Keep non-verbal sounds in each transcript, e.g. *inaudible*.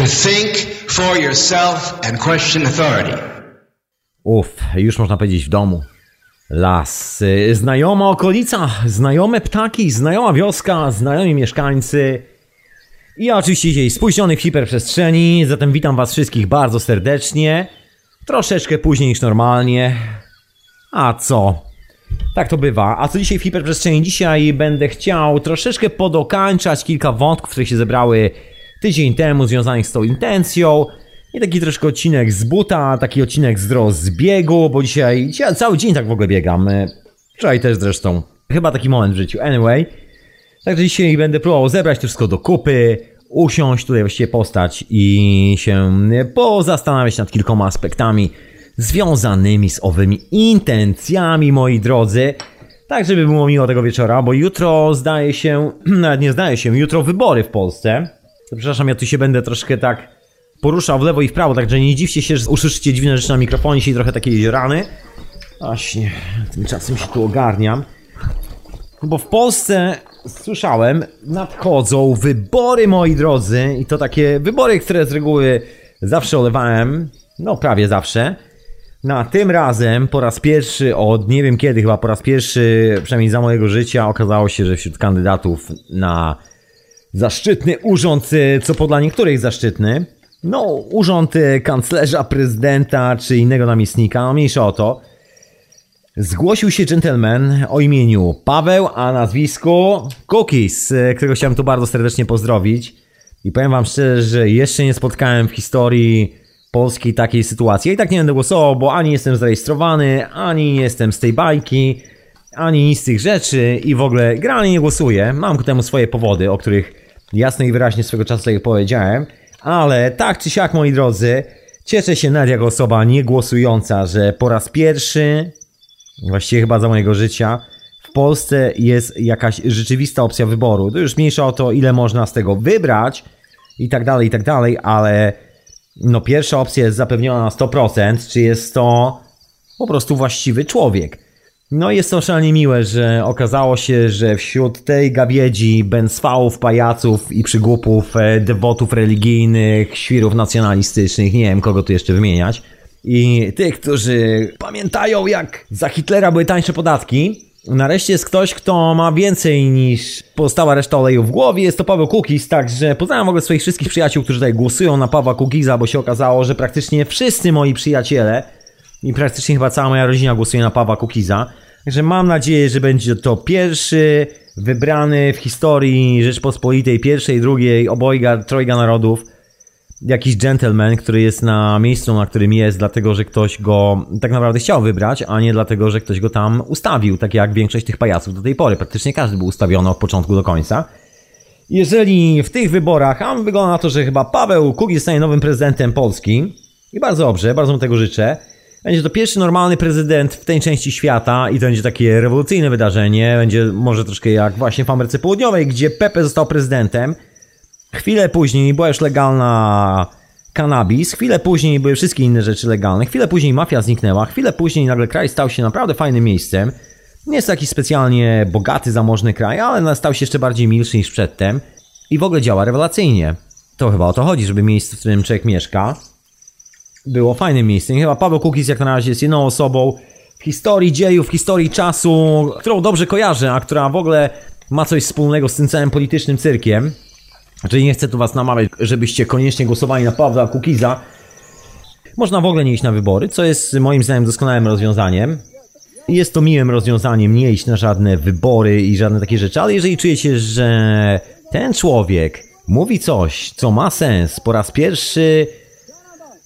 to think for yourself and question authority. Uff, już można powiedzieć w domu. Las, znajoma okolica, znajome ptaki, znajoma wioska, znajomi mieszkańcy. I oczywiście dzisiaj spóźniony w hiperprzestrzeni, zatem witam was wszystkich bardzo serdecznie. Troszeczkę później niż normalnie. A co? Tak to bywa. A co dzisiaj w hiperprzestrzeni? Dzisiaj będę chciał troszeczkę podokańczać kilka wątków, które się zebrały tydzień temu związanych z tą intencją. I taki troszkę odcinek z buta, taki odcinek z rozbiegu, bo dzisiaj, dzisiaj cały dzień tak w ogóle biegam. Wczoraj też zresztą. Chyba taki moment w życiu. Anyway. Także dzisiaj będę próbował zebrać to wszystko do kupy, usiąść tutaj właściwie postać i się pozastanawiać nad kilkoma aspektami związanymi z owymi intencjami, moi drodzy. Tak, żeby było miło tego wieczora, bo jutro zdaje się, *clears throat* nawet nie zdaje się, jutro wybory w Polsce. Przepraszam, ja tu się będę troszkę tak poruszał w lewo i w prawo, także nie dziwcie się, że usłyszycie dziwne rzeczy na mikrofonie, dzisiaj trochę takie jeziorany. Właśnie, tymczasem się tu ogarniam. Bo w Polsce słyszałem, nadchodzą wybory, moi drodzy, i to takie wybory, które z reguły zawsze olewałem, no prawie zawsze. Na tym razem po raz pierwszy od nie wiem kiedy, chyba po raz pierwszy, przynajmniej za mojego życia, okazało się, że wśród kandydatów na zaszczytny urząd, co po dla niektórych zaszczytny, no urząd kanclerza, prezydenta czy innego namiestnika, no mniejsza o to, Zgłosił się gentleman o imieniu Paweł, a nazwisku Cookies, którego chciałem tu bardzo serdecznie pozdrowić. I powiem wam szczerze, że jeszcze nie spotkałem w historii polskiej takiej sytuacji. Ja i tak nie będę głosował, bo ani jestem zarejestrowany, ani nie jestem z tej bajki, ani nic z tych rzeczy i w ogóle generalnie nie głosuję. Mam ku temu swoje powody, o których jasno i wyraźnie swego czasu sobie powiedziałem. Ale tak czy siak, moi drodzy, cieszę się nawet jako osoba niegłosująca, że po raz pierwszy właściwie chyba za mojego życia, w Polsce jest jakaś rzeczywista opcja wyboru. To już mniejsza o to, ile można z tego wybrać i tak dalej, i tak dalej, ale no pierwsza opcja jest zapewniona na 100%, czy jest to po prostu właściwy człowiek. No jest to szalenie miłe, że okazało się, że wśród tej gawiedzi bęcwałów, pajaców i przygłupów, e, dewotów religijnych, świrów nacjonalistycznych, nie wiem kogo tu jeszcze wymieniać, i tych, którzy pamiętają jak za Hitlera były tańsze podatki. Nareszcie jest ktoś, kto ma więcej niż pozostała reszta oleju w głowie. Jest to Paweł Kukiz, także pozdrawiam w ogóle swoich wszystkich przyjaciół, którzy tutaj głosują na Pawła Kukiza, bo się okazało, że praktycznie wszyscy moi przyjaciele i praktycznie chyba cała moja rodzina głosuje na Pawła Kukiza. Także mam nadzieję, że będzie to pierwszy wybrany w historii Rzeczpospolitej pierwszej, drugiej, obojga, trojga narodów jakiś gentleman, który jest na miejscu, na którym jest, dlatego że ktoś go tak naprawdę chciał wybrać, a nie dlatego, że ktoś go tam ustawił, tak jak większość tych pajaców do tej pory. Praktycznie każdy był ustawiony od początku do końca. Jeżeli w tych wyborach, a wygląda na to, że chyba Paweł Kukiz zostanie nowym prezydentem Polski, i bardzo dobrze, bardzo mu tego życzę, będzie to pierwszy normalny prezydent w tej części świata i to będzie takie rewolucyjne wydarzenie. Będzie może troszkę jak właśnie w Ameryce Południowej, gdzie Pepe został prezydentem Chwilę później była już legalna kanabis, chwilę później były wszystkie inne rzeczy legalne, chwilę później mafia zniknęła, chwilę później nagle kraj stał się naprawdę fajnym miejscem. Nie jest taki specjalnie bogaty, zamożny kraj, ale stał się jeszcze bardziej milszy niż przedtem i w ogóle działa rewelacyjnie. To chyba o to chodzi, żeby miejsce, w którym człowiek mieszka, było fajnym miejscem. Chyba Paweł Kukiz jak na razie jest jedną osobą w historii dziejów, w historii czasu, którą dobrze kojarzę, a która w ogóle ma coś wspólnego z tym całym politycznym cyrkiem. Czyli nie chcę tu was namawiać, żebyście koniecznie głosowali na Pawła Kukiza. Można w ogóle nie iść na wybory, co jest moim zdaniem doskonałym rozwiązaniem. Jest to miłym rozwiązaniem nie iść na żadne wybory i żadne takie rzeczy, ale jeżeli czujecie, że ten człowiek mówi coś, co ma sens po raz pierwszy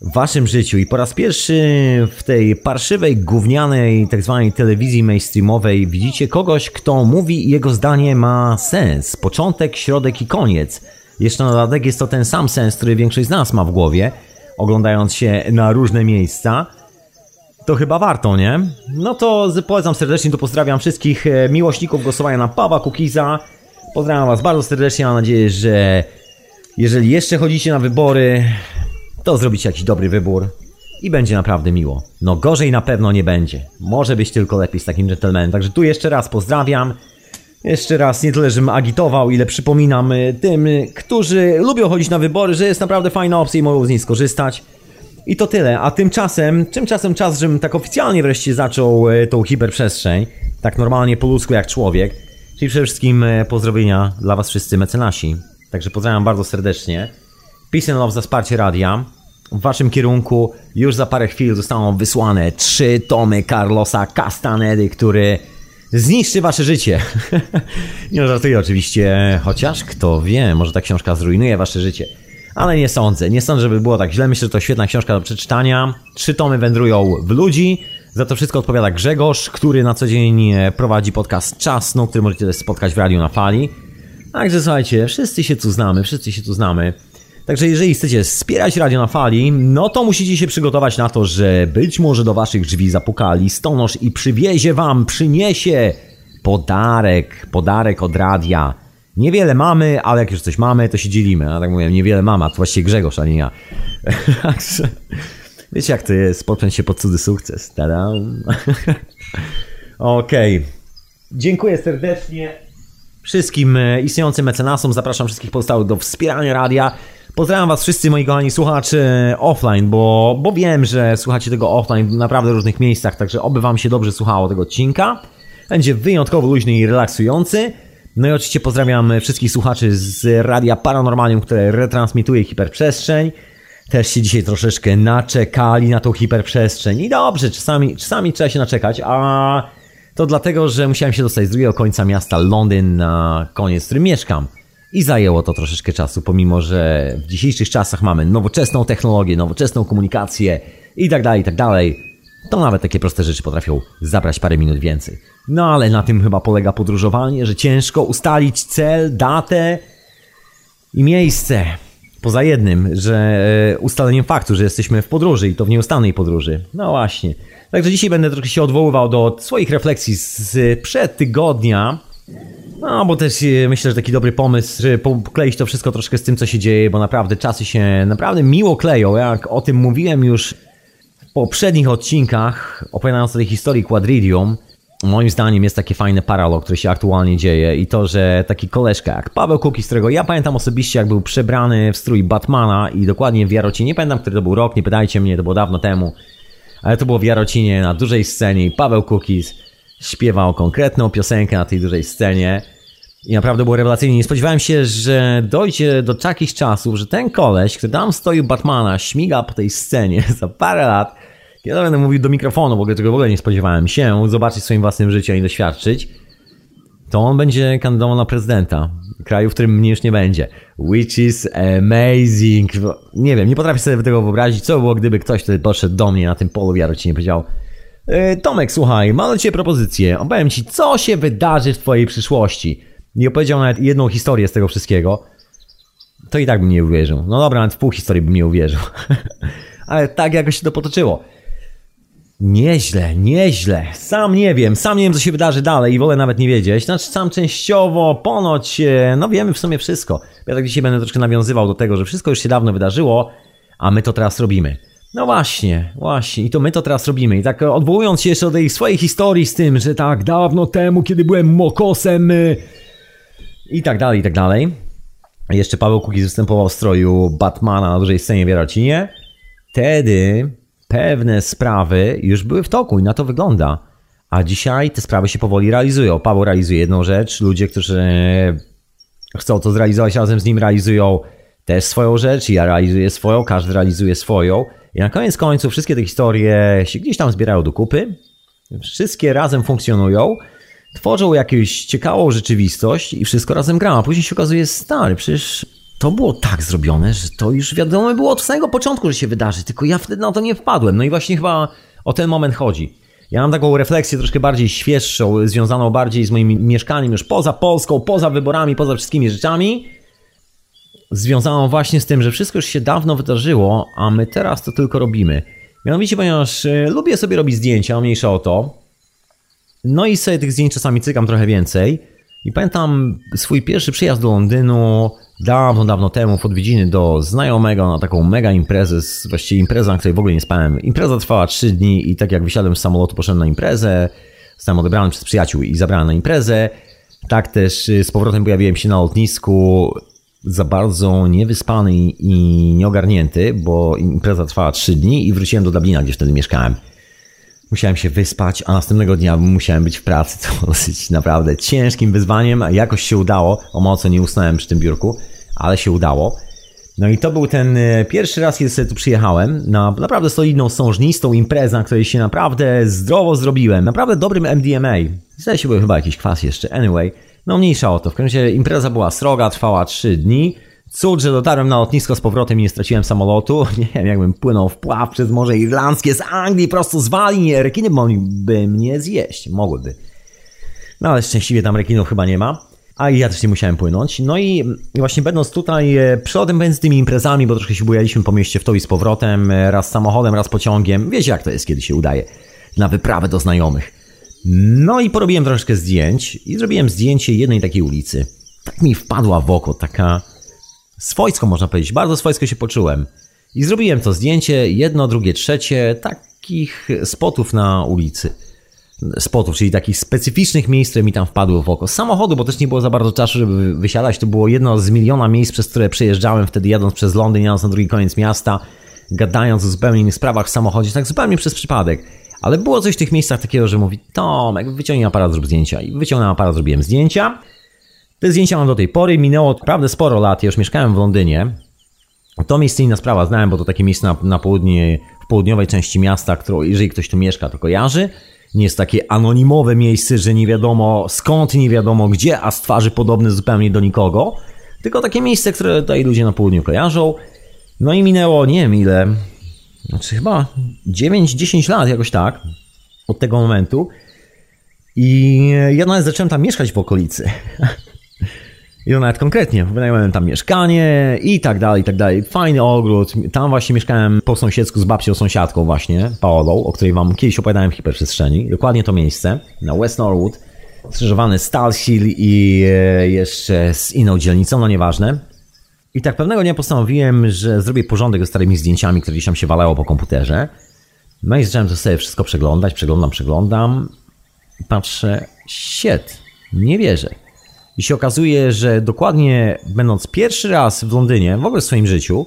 waszym życiu i po raz pierwszy w tej parszywej, gównianej tak zwanej telewizji mainstreamowej widzicie kogoś, kto mówi i jego zdanie ma sens. Początek, środek i koniec jeszcze na dodatek jest to ten sam sens, który większość z nas ma w głowie, oglądając się na różne miejsca. To chyba warto, nie? No to polecam serdecznie, to pozdrawiam wszystkich e, miłośników głosowania na Pawła Kukiza. Pozdrawiam Was bardzo serdecznie, mam nadzieję, że jeżeli jeszcze chodzicie na wybory, to zrobicie jakiś dobry wybór i będzie naprawdę miło. No gorzej na pewno nie będzie. Może być tylko lepiej z takim gentlemanem. Także tu jeszcze raz pozdrawiam. Jeszcze raz, nie tyle, żebym agitował, ile przypominam y, tym, y, którzy lubią chodzić na wybory, że jest naprawdę fajna opcja i mogą z niej skorzystać. I to tyle. A tymczasem, tymczasem czas, żebym tak oficjalnie wreszcie zaczął y, tą hiperprzestrzeń, tak normalnie po ludzku jak człowiek. Czyli przede wszystkim pozdrowienia dla was wszyscy mecenasi. Także pozdrawiam bardzo serdecznie. Peace and love za wsparcie radia. W waszym kierunku już za parę chwil zostaną wysłane trzy tomy Carlosa Castanedy, który zniszczy wasze życie. *laughs* nie no, żartuję oczywiście, chociaż kto wie, może ta książka zrujnuje wasze życie. Ale nie sądzę, nie sądzę, żeby było tak źle. Myślę, że to świetna książka do przeczytania. Trzy tomy wędrują w ludzi. Za to wszystko odpowiada Grzegorz, który na co dzień e, prowadzi podcast Czasno, który możecie też spotkać w Radiu na Fali. Także słuchajcie, wszyscy się tu znamy, wszyscy się tu znamy. Także jeżeli chcecie wspierać Radio na Fali, no to musicie się przygotować na to, że być może do waszych drzwi zapuka listonosz i przywiezie wam, przyniesie podarek, podarek od radia. Niewiele mamy, ale jak już coś mamy, to się dzielimy. Ja tak mówię, niewiele mama, to właściwie Grzegorz, a nie ja. *laughs* Wiecie jak to jest, podpiąć się pod cudzy sukces. Tada. *laughs* Okej. Okay. Dziękuję serdecznie wszystkim e, istniejącym mecenasom. Zapraszam wszystkich pozostałych do wspierania radia. Pozdrawiam Was wszyscy, moi kochani słuchacze offline, bo, bo wiem, że słuchacie tego offline w naprawdę różnych miejscach, także oby Wam się dobrze słuchało tego odcinka. Będzie wyjątkowo luźny i relaksujący. No i oczywiście pozdrawiam wszystkich słuchaczy z Radia Paranormalium, które retransmituje hiperprzestrzeń. Też się dzisiaj troszeczkę naczekali na tą hiperprzestrzeń. I dobrze, czasami, czasami trzeba się naczekać, a to dlatego, że musiałem się dostać z drugiego końca miasta Londyn na koniec, w którym mieszkam. I zajęło to troszeczkę czasu, pomimo że w dzisiejszych czasach mamy nowoczesną technologię, nowoczesną komunikację i tak dalej, i tak dalej. To nawet takie proste rzeczy potrafią zabrać parę minut więcej. No ale na tym chyba polega podróżowanie, że ciężko ustalić cel, datę i miejsce. Poza jednym, że e, ustaleniem faktu, że jesteśmy w podróży i to w nieustannej podróży. No właśnie. Także dzisiaj będę trochę się odwoływał do swoich refleksji z przed tygodnia, no, bo też e, myślę, że taki dobry pomysł, żeby pokleić to wszystko troszkę z tym, co się dzieje, bo naprawdę czasy się naprawdę miło kleją. Jak o tym mówiłem już w poprzednich odcinkach, opowiadając o tej historii Quadridium, moim zdaniem jest takie fajne paralog, który się aktualnie dzieje i to, że taki koleżka jak Paweł Kukis, którego ja pamiętam osobiście, jak był przebrany w strój Batmana i dokładnie w Jarocinie, nie pamiętam, który to był rok, nie pytajcie mnie, to było dawno temu, ale to było w Jarocinie na dużej scenie i Paweł Kukis śpiewał konkretną piosenkę na tej dużej scenie i naprawdę było rewelacyjnie. Nie spodziewałem się, że dojdzie do takich czasów, że ten koleś, który tam stoi Batmana, śmiga po tej scenie *laughs* za parę lat, ja będę mówił do mikrofonu, bo tego w ogóle nie spodziewałem się, zobaczyć swoim własnym życiem i doświadczyć, to on będzie kandydował na prezydenta kraju, w którym mnie już nie będzie. Which is amazing. Nie wiem, nie potrafię sobie tego wyobrazić, co by było, gdyby ktoś wtedy poszedł do mnie na tym polu w Jarocinie i powiedział Tomek, słuchaj, mam do Ciebie propozycję. Opowiem Ci, co się wydarzy w Twojej przyszłości nie opowiedział nawet jedną historię z tego wszystkiego, to i tak bym nie uwierzył. No dobra, nawet w pół historii bym nie uwierzył. *laughs* Ale tak jakoś się to potoczyło. Nieźle, nieźle. Sam nie wiem, sam nie wiem, co się wydarzy dalej i wolę nawet nie wiedzieć. Znaczy, sam częściowo, ponoć, e, no wiemy w sumie wszystko. Ja tak dzisiaj będę troszkę nawiązywał do tego, że wszystko już się dawno wydarzyło, a my to teraz robimy. No właśnie, właśnie. I to my to teraz robimy. I tak odwołując się jeszcze do tej swojej historii z tym, że tak dawno temu, kiedy byłem mokosem, e, i tak dalej, i tak dalej. Jeszcze Paweł Kukiz występował w stroju Batmana na dużej scenie w Jarocinie. Wtedy pewne sprawy już były w toku i na to wygląda. A dzisiaj te sprawy się powoli realizują. Paweł realizuje jedną rzecz, ludzie, którzy chcą to zrealizować razem z nim, realizują też swoją rzecz, ja realizuję swoją, każdy realizuje swoją. I na koniec końców wszystkie te historie się gdzieś tam zbierają do kupy. Wszystkie razem funkcjonują tworzą jakąś ciekawą rzeczywistość i wszystko razem gra, a później się okazuje, stary, przecież to było tak zrobione, że to już wiadomo było od samego początku, że się wydarzy, tylko ja wtedy na to nie wpadłem. No i właśnie chyba o ten moment chodzi. Ja mam taką refleksję troszkę bardziej świeższą, związaną bardziej z moim mieszkaniem już poza Polską, poza wyborami, poza wszystkimi rzeczami. Związaną właśnie z tym, że wszystko już się dawno wydarzyło, a my teraz to tylko robimy. Mianowicie, ponieważ e, lubię sobie robić zdjęcia, mniejsza o to, no i sobie tych zdjęć czasami cykam trochę więcej. I pamiętam swój pierwszy przyjazd do Londynu dawno, dawno temu w odwiedziny do znajomego na taką mega imprezę, właściwie impreza, na której w ogóle nie spałem. Impreza trwała 3 dni i tak jak wysiadłem z samolotu, poszedłem na imprezę, zostałem odebrany przez przyjaciół i zabrałem na imprezę. Tak też y, z powrotem pojawiłem się na lotnisku za bardzo niewyspany i nieogarnięty, bo impreza trwała 3 dni i wróciłem do Dublina, gdzie wtedy mieszkałem. Musiałem się wyspać, a następnego dnia musiałem być w pracy, co dosyć naprawdę ciężkim wyzwaniem. Jakoś się udało, o mocno nie usnąłem przy tym biurku, ale się udało. No i to był ten e, pierwszy raz, kiedy sobie tu przyjechałem na naprawdę solidną, sążnistą imprezę, na której się naprawdę zdrowo zrobiłem. Naprawdę dobrym MDMA. Zdaje się, był chyba jakiś kwas jeszcze. Anyway, no mniejsza o to. W każdym razie impreza była sroga, trwała 3 dni. Cud, że dotarłem na lotnisko z powrotem i nie straciłem samolotu. *laughs* Nie wiem, jakbym płynął w pław przez Morze Irlandzkie z Anglii prosto z Walii. Rekiny mogliby mnie zjeść. Mogłyby. No ale szczęśliwie tam rekinów chyba nie ma. A ja też nie musiałem płynąć. No i właśnie będąc tutaj e, przodem między tymi imprezami, bo troszkę się bujaliśmy po mieście w to i z powrotem, e, raz samochodem, raz pociągiem. Wiecie jak to jest, kiedy się udaje na wyprawę do znajomych. No i porobiłem troszkę zdjęć i zrobiłem zdjęcie jednej takiej ulicy. Tak mi wpadła w oko, taka swojsko można powiedzieć, bardzo swojsko się poczułem. I zrobiłem to zdjęcie, jedno, drugie, trzecie, takich spotów na ulicy spotów, czyli takich specyficznych miejsc, które mi tam wpadły w oko. Samochodu, bo też nie było za bardzo czasu, żeby wysiadać. To było jedno z miliona miejsc, przez które przejeżdżałem wtedy jadąc przez Londyn, jadąc na drugi koniec miasta, gadając o zupełnie innych sprawach w samochodzie, tak zupełnie przez przypadek. Ale było coś w tych miejscach takiego, że mówi, Tomek, wyciągnij aparat, zrób zdjęcia. I wyciągnąłem aparat, zrobiłem zdjęcia. Te zdjęcia mam do tej pory, minęło naprawdę sporo lat, ja już mieszkałem w Londynie. To miejsce inna sprawa, znałem, bo to takie miejsce na, na południe, w południowej części miasta, którą jeżeli ktoś tu mieszka, to kojarzy nie jest takie anonimowe miejsce, że nie wiadomo skąd, nie wiadomo gdzie, a z twarzy podobny zupełnie do nikogo. Tylko takie miejsce, które tutaj ludzie na południu kojarzą. No i minęło nie wiem ile, znaczy chyba 9-10 lat jakoś tak od tego momentu. I ja nawet zacząłem tam mieszkać w okolicy. *laughs* I to nawet konkretnie, wynająłem tam mieszkanie i tak dalej, i tak dalej. Fajny ogród. Tam właśnie mieszkałem po sąsiedzku z babcią sąsiadką właśnie, Paolą, o której wam kiedyś opowiadałem w hiperprzestrzeni. Dokładnie to miejsce, na West Norwood, skrzyżowany Hill i e, jeszcze z inną dzielnicą, no nieważne. I tak pewnego dnia postanowiłem, że zrobię porządek ze starymi zdjęciami, które gdzieś tam się walało po komputerze. No i zacząłem to sobie wszystko przeglądać, przeglądam, przeglądam. Patrzę, shit, nie wierzę. I się okazuje, że dokładnie będąc pierwszy raz w Londynie, w ogóle w swoim życiu,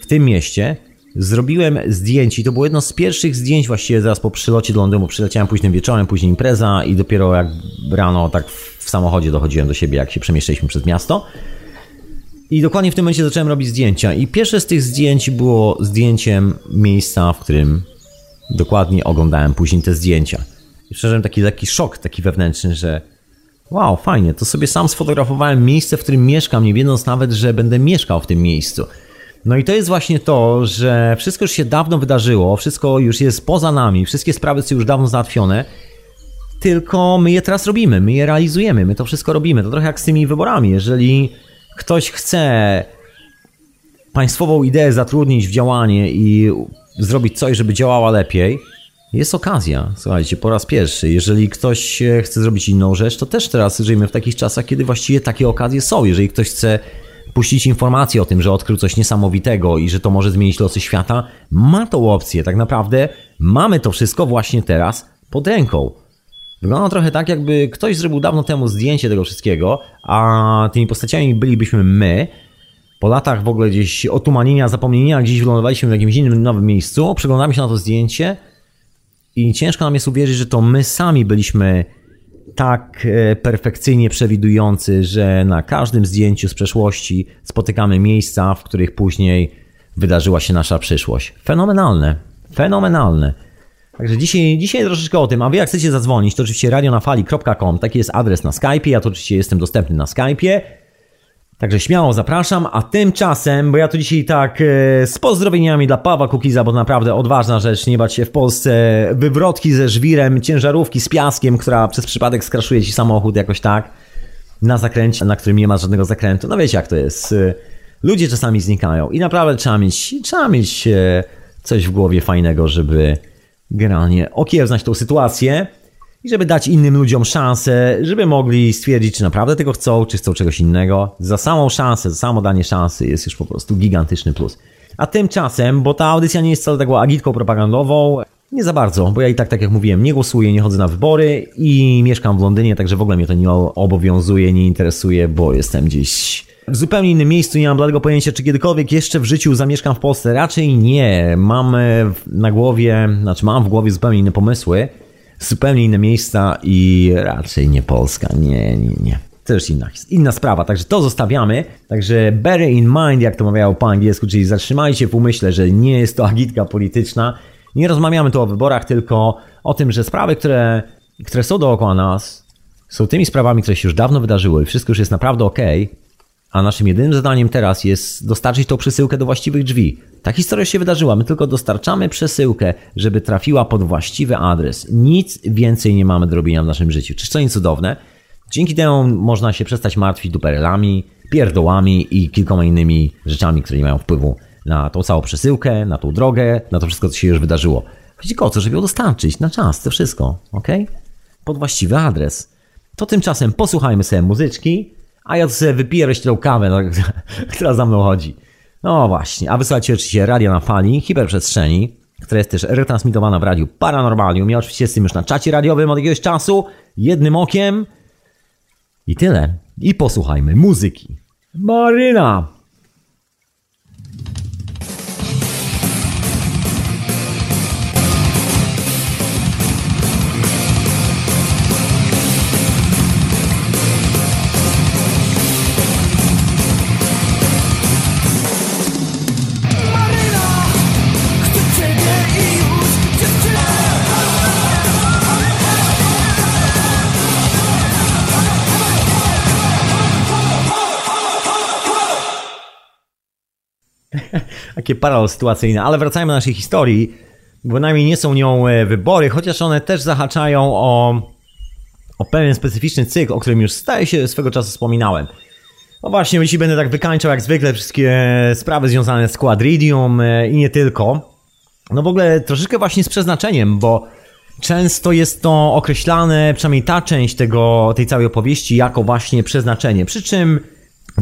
w tym mieście, zrobiłem zdjęcie. I to było jedno z pierwszych zdjęć właściwie zaraz po przylocie do Londynu. Przyleciałem późnym wieczorem, później impreza i dopiero jak rano tak w samochodzie dochodziłem do siebie, jak się przemieszczaliśmy przez miasto. I dokładnie w tym momencie zacząłem robić zdjęcia. I pierwsze z tych zdjęć było zdjęciem miejsca, w którym dokładnie oglądałem później te zdjęcia. I przeżyłem taki lekki szok, taki wewnętrzny, że Wow, fajnie. To sobie sam sfotografowałem miejsce, w którym mieszkam, nie wiedząc nawet, że będę mieszkał w tym miejscu. No i to jest właśnie to, że wszystko już się dawno wydarzyło, wszystko już jest poza nami, wszystkie sprawy są już dawno załatwione, tylko my je teraz robimy, my je realizujemy, my to wszystko robimy. To trochę jak z tymi wyborami. Jeżeli ktoś chce państwową ideę zatrudnić w działanie i zrobić coś, żeby działała lepiej, jest okazja, słuchajcie, po raz pierwszy. Jeżeli ktoś chce zrobić inną rzecz, to też teraz żyjemy w takich czasach, kiedy właściwie takie okazje są. Jeżeli ktoś chce puścić informację o tym, że odkrył coś niesamowitego i że to może zmienić losy świata, ma tą opcję. Tak naprawdę mamy to wszystko właśnie teraz pod ręką. Wygląda trochę tak, jakby ktoś zrobił dawno temu zdjęcie tego wszystkiego, a tymi postaciami bylibyśmy my. Po latach w ogóle gdzieś otumanienia, zapomnienia, gdzieś wylądowaliśmy w jakimś innym nowym miejscu, przeglądamy się na to zdjęcie i ciężko nam jest uwierzyć, że to my sami byliśmy tak e, perfekcyjnie przewidujący, że na każdym zdjęciu z przeszłości spotykamy miejsca, w których później wydarzyła się nasza przyszłość. Fenomenalne. Fenomenalne. Także dzisiaj, dzisiaj troszeczkę o tym, a wy jak chcecie zadzwonić, to oczywiście radionafali.com, taki jest adres na Skype, ja to oczywiście jestem dostępny na Skype'ie. Także śmiało zapraszam, a tymczasem, bo ja tu dzisiaj tak e, z pozdrowieniami dla Pawła Kukiza, bo naprawdę odważna rzecz, nie bać się w Polsce wywrotki ze żwirem, ciężarówki z piaskiem, która przez przypadek skraszuje ci samochód jakoś tak na zakręcie, na którym nie ma żadnego zakrętu. No wiecie jak to jest. E, ludzie czasami znikają i naprawdę trzeba mieć, trzeba mieć e, coś w głowie fajnego, żeby generalnie okiełznać tą sytuację i żeby dać innym ludziom szansę, żeby mogli stwierdzić, czy naprawdę tego chcą, czy chcą czegoś innego. Za samą szansę, za samo danie szansy jest już po prostu gigantyczny plus. A tymczasem, bo ta audycja nie jest wcale taką agitką propagandową, Nie za bardzo, bo ja i tak, tak jak mówiłem, nie głosuję, nie chodzę na wybory i mieszkam w Londynie, także w ogóle mnie to nie obowiązuje, nie interesuje, bo jestem gdzieś w zupełnie innym miejscu, nie mam bladego pojęcia, czy kiedykolwiek jeszcze w życiu zamieszkam w Polsce. Raczej nie. Mam e, na głowie, znaczy mam w głowie zupełnie inne pomysły, zupełnie inne miejsca i raczej nie Polska. Nie, nie, nie. To już inna, inna sprawa, także to zostawiamy. Także bear in mind, jak to mawiało po angielsku, czyli zatrzymajcie w umyśle, że nie jest to agitka polityczna. Nie rozmawiamy tu o wyborach, tylko o tym, że sprawy, które, które są dookoła nas, są tymi sprawami, które się już dawno wydarzyły i wszystko już jest naprawdę ok, a naszym jedynym zadaniem teraz jest dostarczyć tą przesyłkę do właściwych drzwi. Ta historia się wydarzyła, my tylko dostarczamy przesyłkę, żeby trafiła pod właściwy adres. Nic więcej nie mamy do robienia w naszym życiu. Czyż to nie cudowne? Dzięki temu można się przestać martwić duperelami, pierdołami i kilkoma innymi rzeczami, które nie mają wpływu na tą całą przesyłkę, na tą drogę, na to wszystko, co się już wydarzyło. Chodzi o to, żeby ją dostarczyć na czas, to wszystko, ok? Pod właściwy adres. To tymczasem posłuchajmy sobie muzyczki, a ja sobie wypiję resztę kawę, no, *laughs* która za mną chodzi. No właśnie, a wysłuchacie oczywiście radia na fali, hiperprzestrzeni, która jest też retransmitowana w radiu Paranormalium. Ja oczywiście jestem już na czacie radiowym od jakiegoś czasu, jednym okiem. I tyle. I posłuchajmy muzyki. Maryna! Takie paralel sytuacyjne, ale wracajmy do naszej historii. Bynajmniej nie są nią e, wybory, chociaż one też zahaczają o, o pewien specyficzny cykl, o którym już staje się swego czasu wspominałem. No właśnie, jeśli będę tak wykańczał jak zwykle wszystkie sprawy związane z Quadridium e, i nie tylko. No w ogóle troszeczkę właśnie z przeznaczeniem, bo często jest to określane, przynajmniej ta część tego, tej całej opowieści, jako właśnie przeznaczenie. Przy czym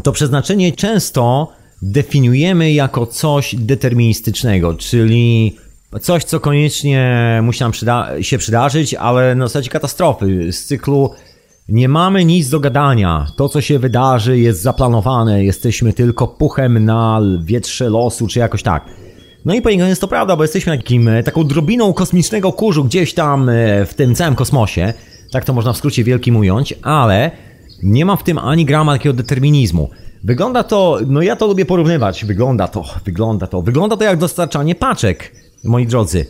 to przeznaczenie często definiujemy jako coś deterministycznego, czyli coś, co koniecznie musi nam przyda się przydarzyć, ale na zasadzie katastrofy z cyklu nie mamy nic do gadania. To, co się wydarzy, jest zaplanowane. Jesteśmy tylko puchem na wietrze losu, czy jakoś tak. No i poniekąd jest to prawda, bo jesteśmy takim, taką drobiną kosmicznego kurzu gdzieś tam e, w tym całym kosmosie. Tak to można w skrócie wielkim ująć, ale nie ma w tym ani grama takiego determinizmu. Wygląda to, no ja to lubię porównywać. Wygląda to, wygląda to. Wygląda to jak dostarczanie paczek, moi drodzy.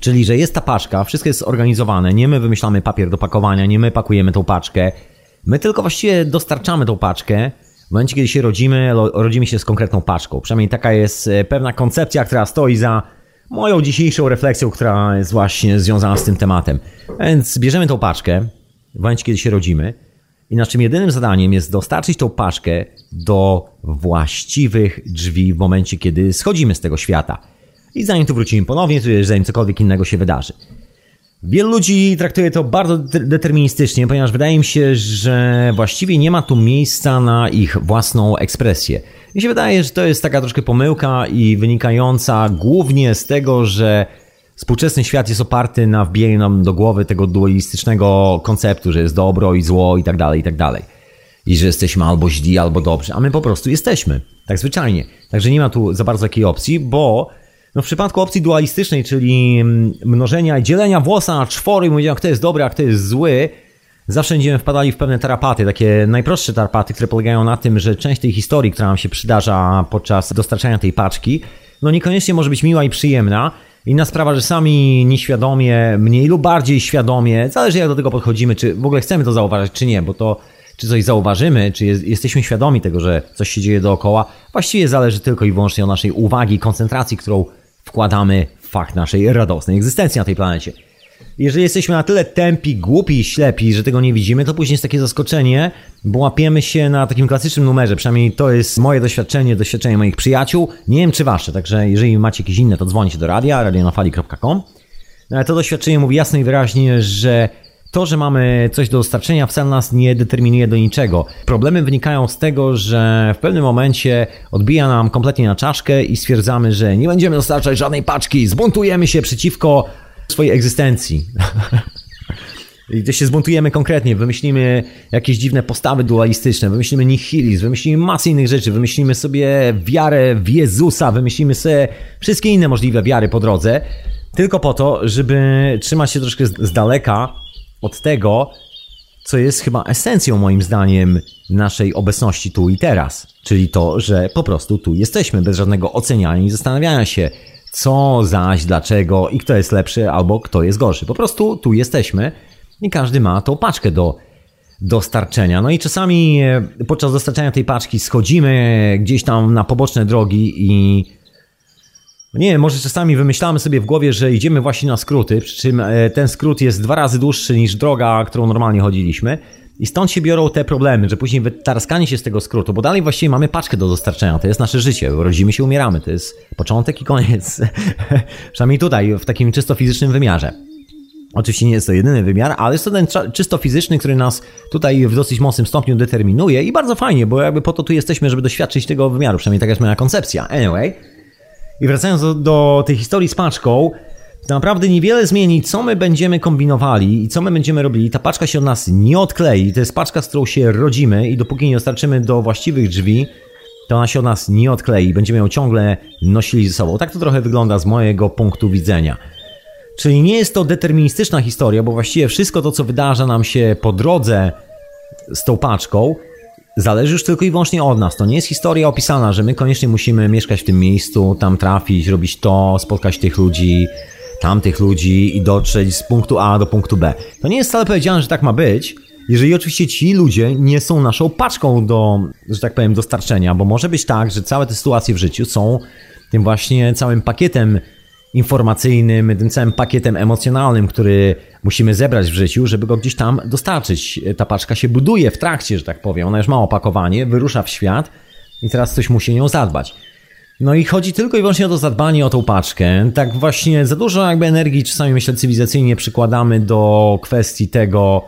Czyli, że jest ta paczka, wszystko jest zorganizowane, nie my wymyślamy papier do pakowania, nie my pakujemy tą paczkę. My tylko właściwie dostarczamy tą paczkę. W momencie, kiedy się rodzimy, rodzimy się z konkretną paczką. Przynajmniej taka jest e, pewna koncepcja, która stoi za moją dzisiejszą refleksją, która jest właśnie związana z tym tematem. Więc bierzemy tą paczkę w momencie, kiedy się rodzimy i naszym jedynym zadaniem jest dostarczyć tą paczkę do właściwych drzwi w momencie, kiedy schodzimy z tego świata. I zanim tu wrócimy ponownie, czy zanim cokolwiek innego się wydarzy. Wielu ludzi traktuje to bardzo deterministycznie, ponieważ wydaje mi się, że właściwie nie ma tu miejsca na ich własną ekspresję. Mi się wydaje, że to jest taka troszkę pomyłka i wynikająca głównie z tego, że Współczesny świat jest oparty na wbijaniu nam do głowy tego dualistycznego konceptu, że jest dobro i zło i tak dalej, i tak dalej. I że jesteśmy albo źli, albo dobrzy, a my po prostu jesteśmy. Tak zwyczajnie. Także nie ma tu za bardzo takiej opcji, bo no w przypadku opcji dualistycznej, czyli mnożenia i dzielenia włosa na czwory i mówienia, kto jest dobry, a kto jest zły, zawsze będziemy wpadali w pewne tarapaty, takie najprostsze tarapaty, które polegają na tym, że część tej historii, która nam się przydarza podczas dostarczania tej paczki, no niekoniecznie może być miła i przyjemna, Inna sprawa, że sami nieświadomie, mniej lub bardziej świadomie, zależy jak do tego podchodzimy, czy w ogóle chcemy to zauważyć, czy nie, bo to czy coś zauważymy, czy jest, jesteśmy świadomi tego, że coś się dzieje dookoła, właściwie zależy tylko i wyłącznie od naszej uwagi koncentracji, którą wkładamy w fakt naszej radosnej egzystencji na tej planecie. Jeżeli jesteśmy na tyle tępi, głupi i ślepi, że tego nie widzimy, to później jest takie zaskoczenie, bo łapiemy się na takim klasycznym numerze. Przynajmniej to jest moje doświadczenie, doświadczenie moich przyjaciół. Nie wiem, czy wasze, także jeżeli macie jakieś inne, to dzwonicie do radia, radionafali.com. No, to doświadczenie mówi jasno i wyraźnie, że to, że mamy coś do dostarczenia, wcale nas nie determinuje do niczego. Problemy wynikają z tego, że w pewnym momencie odbija nam kompletnie na czaszkę i stwierdzamy, że nie będziemy dostarczać żadnej paczki, zbuntujemy się przeciwko swojej egzystencji. *laughs* Gdy się zbuntujemy konkretnie, wymyślimy jakieś dziwne postawy dualistyczne, wymyślimy nihilizm, wymyślimy masę innych rzeczy, wymyślimy sobie wiarę w Jezusa, wymyślimy sobie wszystkie inne możliwe wiary po drodze, tylko po to, żeby trzymać się troszkę z daleka od tego, co jest chyba esencją moim zdaniem naszej obecności tu i teraz. Czyli to, że po prostu tu jesteśmy, bez żadnego oceniania i zastanawiania się, co zaś, dlaczego i kto jest lepszy albo kto jest gorszy. Po prostu tu jesteśmy i każdy ma tą paczkę do dostarczenia. No i czasami e, podczas dostarczania tej paczki schodzimy gdzieś tam na poboczne drogi i nie wiem, może czasami wymyślamy sobie w głowie, że idziemy właśnie na skróty, przy czym e, ten skrót jest dwa razy dłuższy niż droga, którą normalnie chodziliśmy. I stąd się biorą te problemy, że później wytarskanie się z tego skrótu, bo dalej właściwie mamy paczkę do dostarczenia, to jest nasze życie, rodzimy się, umieramy, to jest początek i koniec. *laughs* Przynajmniej tutaj, w takim czysto fizycznym wymiarze. Oczywiście nie jest to jedyny wymiar, ale jest to ten czysto fizyczny, który nas tutaj w dosyć mocnym stopniu determinuje i bardzo fajnie, bo jakby po to tu jesteśmy, żeby doświadczyć tego wymiaru, przynajmniej taka jest moja koncepcja. Anyway, i wracając do, do tej historii z paczką, naprawdę niewiele zmieni, co my będziemy kombinowali i co my będziemy robili. Ta paczka się od nas nie odklei. To jest paczka, z którą się rodzimy i dopóki nie dostarczymy do właściwych drzwi, to ona się od nas nie odklei. Będziemy ją ciągle nosili ze sobą. Tak to trochę wygląda z mojego punktu widzenia. Czyli nie jest to deterministyczna historia, bo właściwie wszystko to, co wydarza nam się po drodze z tą paczką, zależy już tylko i wyłącznie od nas. To nie jest historia opisana, że my koniecznie musimy mieszkać w tym miejscu, tam trafić, robić to, spotkać tych ludzi, tamtych ludzi i dotrzeć z punktu A do punktu B. To nie jest wcale powiedziane, że tak ma być, jeżeli oczywiście ci ludzie nie są naszą paczką do, że tak powiem, dostarczenia, bo może być tak, że całe te sytuacje w życiu są tym właśnie całym pakietem informacyjnym, tym całym pakietem emocjonalnym, który musimy zebrać w życiu, żeby go gdzieś tam dostarczyć. Ta paczka się buduje w trakcie, że tak powiem. Ona już ma opakowanie, wyrusza w świat i teraz ktoś musi nią zadbać. No i chodzi tylko i wyłącznie o to zadbanie o tą paczkę. Tak właśnie za dużo jakby energii czasami myślę cywilizacyjnie przykładamy do kwestii tego,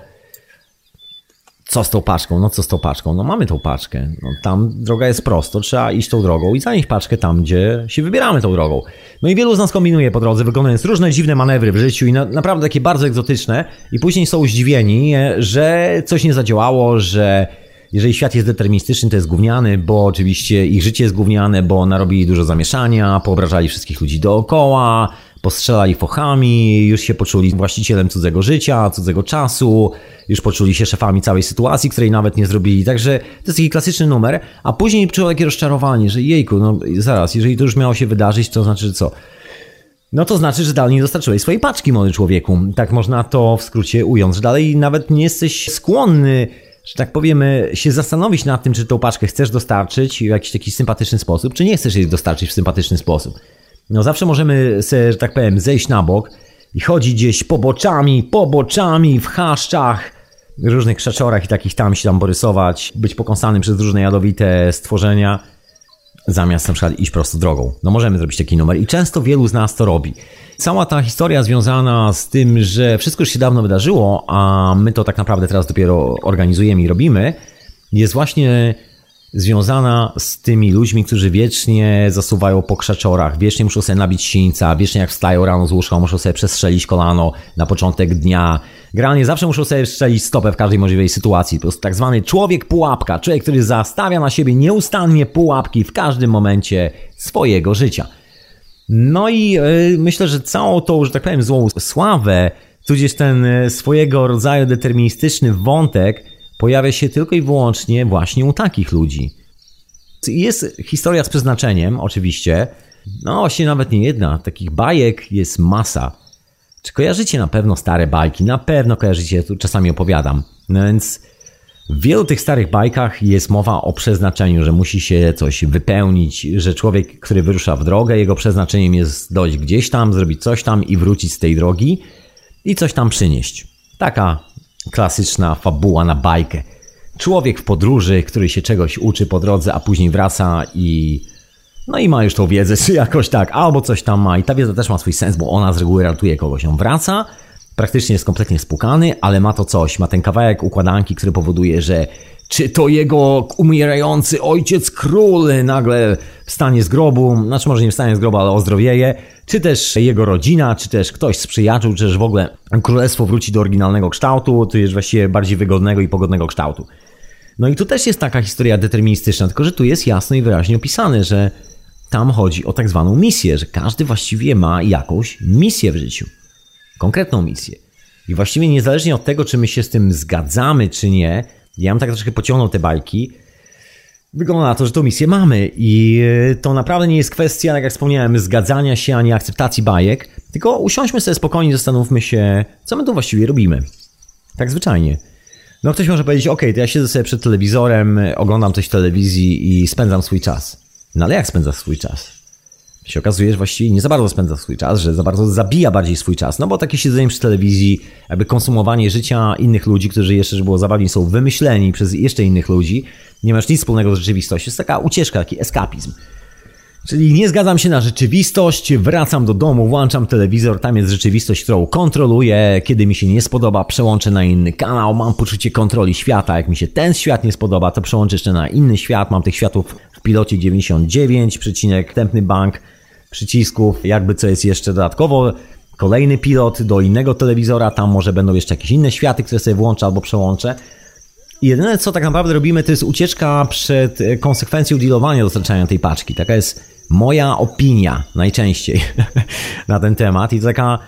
co z tą paczką? No co z tą paczką? No mamy tą paczkę. No, tam droga jest prosto, trzeba iść tą drogą i zanieść paczkę tam, gdzie się wybieramy tą drogą. No i wielu z nas kombinuje po drodze, wykonując różne dziwne manewry w życiu i na, naprawdę takie bardzo egzotyczne i później są zdziwieni, że coś nie zadziałało, że jeżeli świat jest deterministyczny, to jest gówniany, bo oczywiście ich życie jest gówniane, bo narobili dużo zamieszania, poobrażali wszystkich ludzi dookoła, postrzelali fochami, już się poczuli właścicielem cudzego życia, cudzego czasu, już poczuli się szefami całej sytuacji, której nawet nie zrobili. Także to jest taki klasyczny numer, a później przyszło takie rozczarowanie, że jejku, no zaraz, jeżeli to już miało się wydarzyć, to znaczy, że co? No to znaczy, że dalej nie dostarczyłeś swojej paczki, młody człowieku. Tak można to w skrócie ująć, że dalej nawet nie jesteś skłonny że tak powiemy, się zastanowić nad tym, czy tą paczkę chcesz dostarczyć w jakiś taki sympatyczny sposób, czy nie chcesz jej dostarczyć w sympatyczny sposób. No zawsze możemy sobie, że tak powiem, zejść na bok i chodzić gdzieś poboczami, poboczami, w chaszczach, różnych krzaczorach i takich tam się tam porysować, być pokąsanym przez różne jadowite stworzenia, zamiast na przykład iść prosto drogą. No możemy zrobić taki numer i często wielu z nas to robi. Cała ta historia związana z tym, że wszystko już się dawno wydarzyło, a my to tak naprawdę teraz dopiero organizujemy i robimy, jest właśnie związana z tymi ludźmi, którzy wiecznie zasuwają po krzaczorach, wiecznie muszą sobie nabić sińca, wiecznie jak wstają rano z łóżka, muszą sobie przestrzelić kolano na początek dnia. Generalnie zawsze muszą sobie strzelić stopę w każdej możliwej sytuacji. Po prostu tak zwany człowiek pułapka, człowiek, który zastawia na siebie nieustannie pułapki w każdym momencie swojego życia. No i yy, myślę, że całą tą, że tak powiem, złą sławę, tudzież ten yy, swojego rodzaju deterministyczny wątek pojawia się tylko i wyłącznie właśnie u takich ludzi. Jest historia z przeznaczeniem, oczywiście. No, właśnie nawet nie jedna. Takich bajek jest masa. Czy kojarzycie na pewno stare bajki? Na pewno kojarzycie, tu czasami opowiadam. No więc w wielu tych starych bajkach jest mowa o przeznaczeniu, że musi się coś wypełnić, że człowiek, który wyrusza w drogę, jego przeznaczeniem jest dojść gdzieś tam, zrobić coś tam i wrócić z tej drogi i coś tam przynieść. Taka klasyczna fabuła na bajkę. Człowiek w podróży, który się czegoś uczy po drodze, a później wraca i no i ma już tą wiedzę, *laughs* czy jakoś tak, albo coś tam ma i ta wiedza też ma swój sens, bo ona z reguły ratuje kogoś. On wraca, praktycznie jest kompletnie spłukany, ale ma to coś, ma ten kawałek układanki, który powoduje, że czy to jego umierający ojciec król nagle wstanie z grobu, znaczy może nie wstanie z grobu, ale ozdrowieje, czy też jego rodzina, czy też ktoś z przyjaciół, czy też w ogóle królestwo wróci do oryginalnego kształtu, to jest właściwie bardziej wygodnego i pogodnego kształtu. No i tu też jest taka historia deterministyczna, tylko że tu jest jasno i wyraźnie opisane, że tam chodzi o tak zwaną misję, że każdy właściwie ma jakąś misję w życiu. Konkretną misję. I właściwie niezależnie od tego, czy my się z tym zgadzamy, czy nie, ja bym tak troszkę pociągnął te bajki, wygląda na to, że tą misję mamy i e, to naprawdę nie jest kwestia, tak jak wspomniałem, zgadzania się ani akceptacji bajek, tylko usiądźmy sobie spokojnie, zastanówmy się, co my tu właściwie robimy. Tak zwyczajnie. No ktoś może powiedzieć, ok, to ja siedzę sobie przed telewizorem, oglądam coś w telewizji i spędzam swój czas. No ale jak spędzasz swój czas? Się okazuje, że właściwie nie za bardzo spędza swój czas, że za bardzo zabija bardziej swój czas, no bo takie siedzenie przy telewizji, jakby konsumowanie życia innych ludzi, którzy jeszcze, żeby było zabawniej, są wymyśleni przez jeszcze innych ludzi, nie masz nic wspólnego z rzeczywistością, jest taka ucieczka, taki eskapizm. Czyli nie zgadzam się na rzeczywistość, wracam do domu, włączam telewizor, tam jest rzeczywistość, którą kontroluję. Kiedy mi się nie spodoba, przełączę na inny kanał, mam poczucie kontroli świata. Jak mi się ten świat nie spodoba, to przełączę jeszcze na inny świat. Mam tych światów w pilocie 99, przecinek, tępny bank przycisków, jakby co jest jeszcze dodatkowo. Kolejny pilot do innego telewizora, tam może będą jeszcze jakieś inne światy, które sobie włączę albo przełączę. I jedyne, co tak naprawdę robimy, to jest ucieczka przed konsekwencją dealowania dostarczania tej paczki. Taka jest moja opinia najczęściej *laughs* na ten temat. I to taka.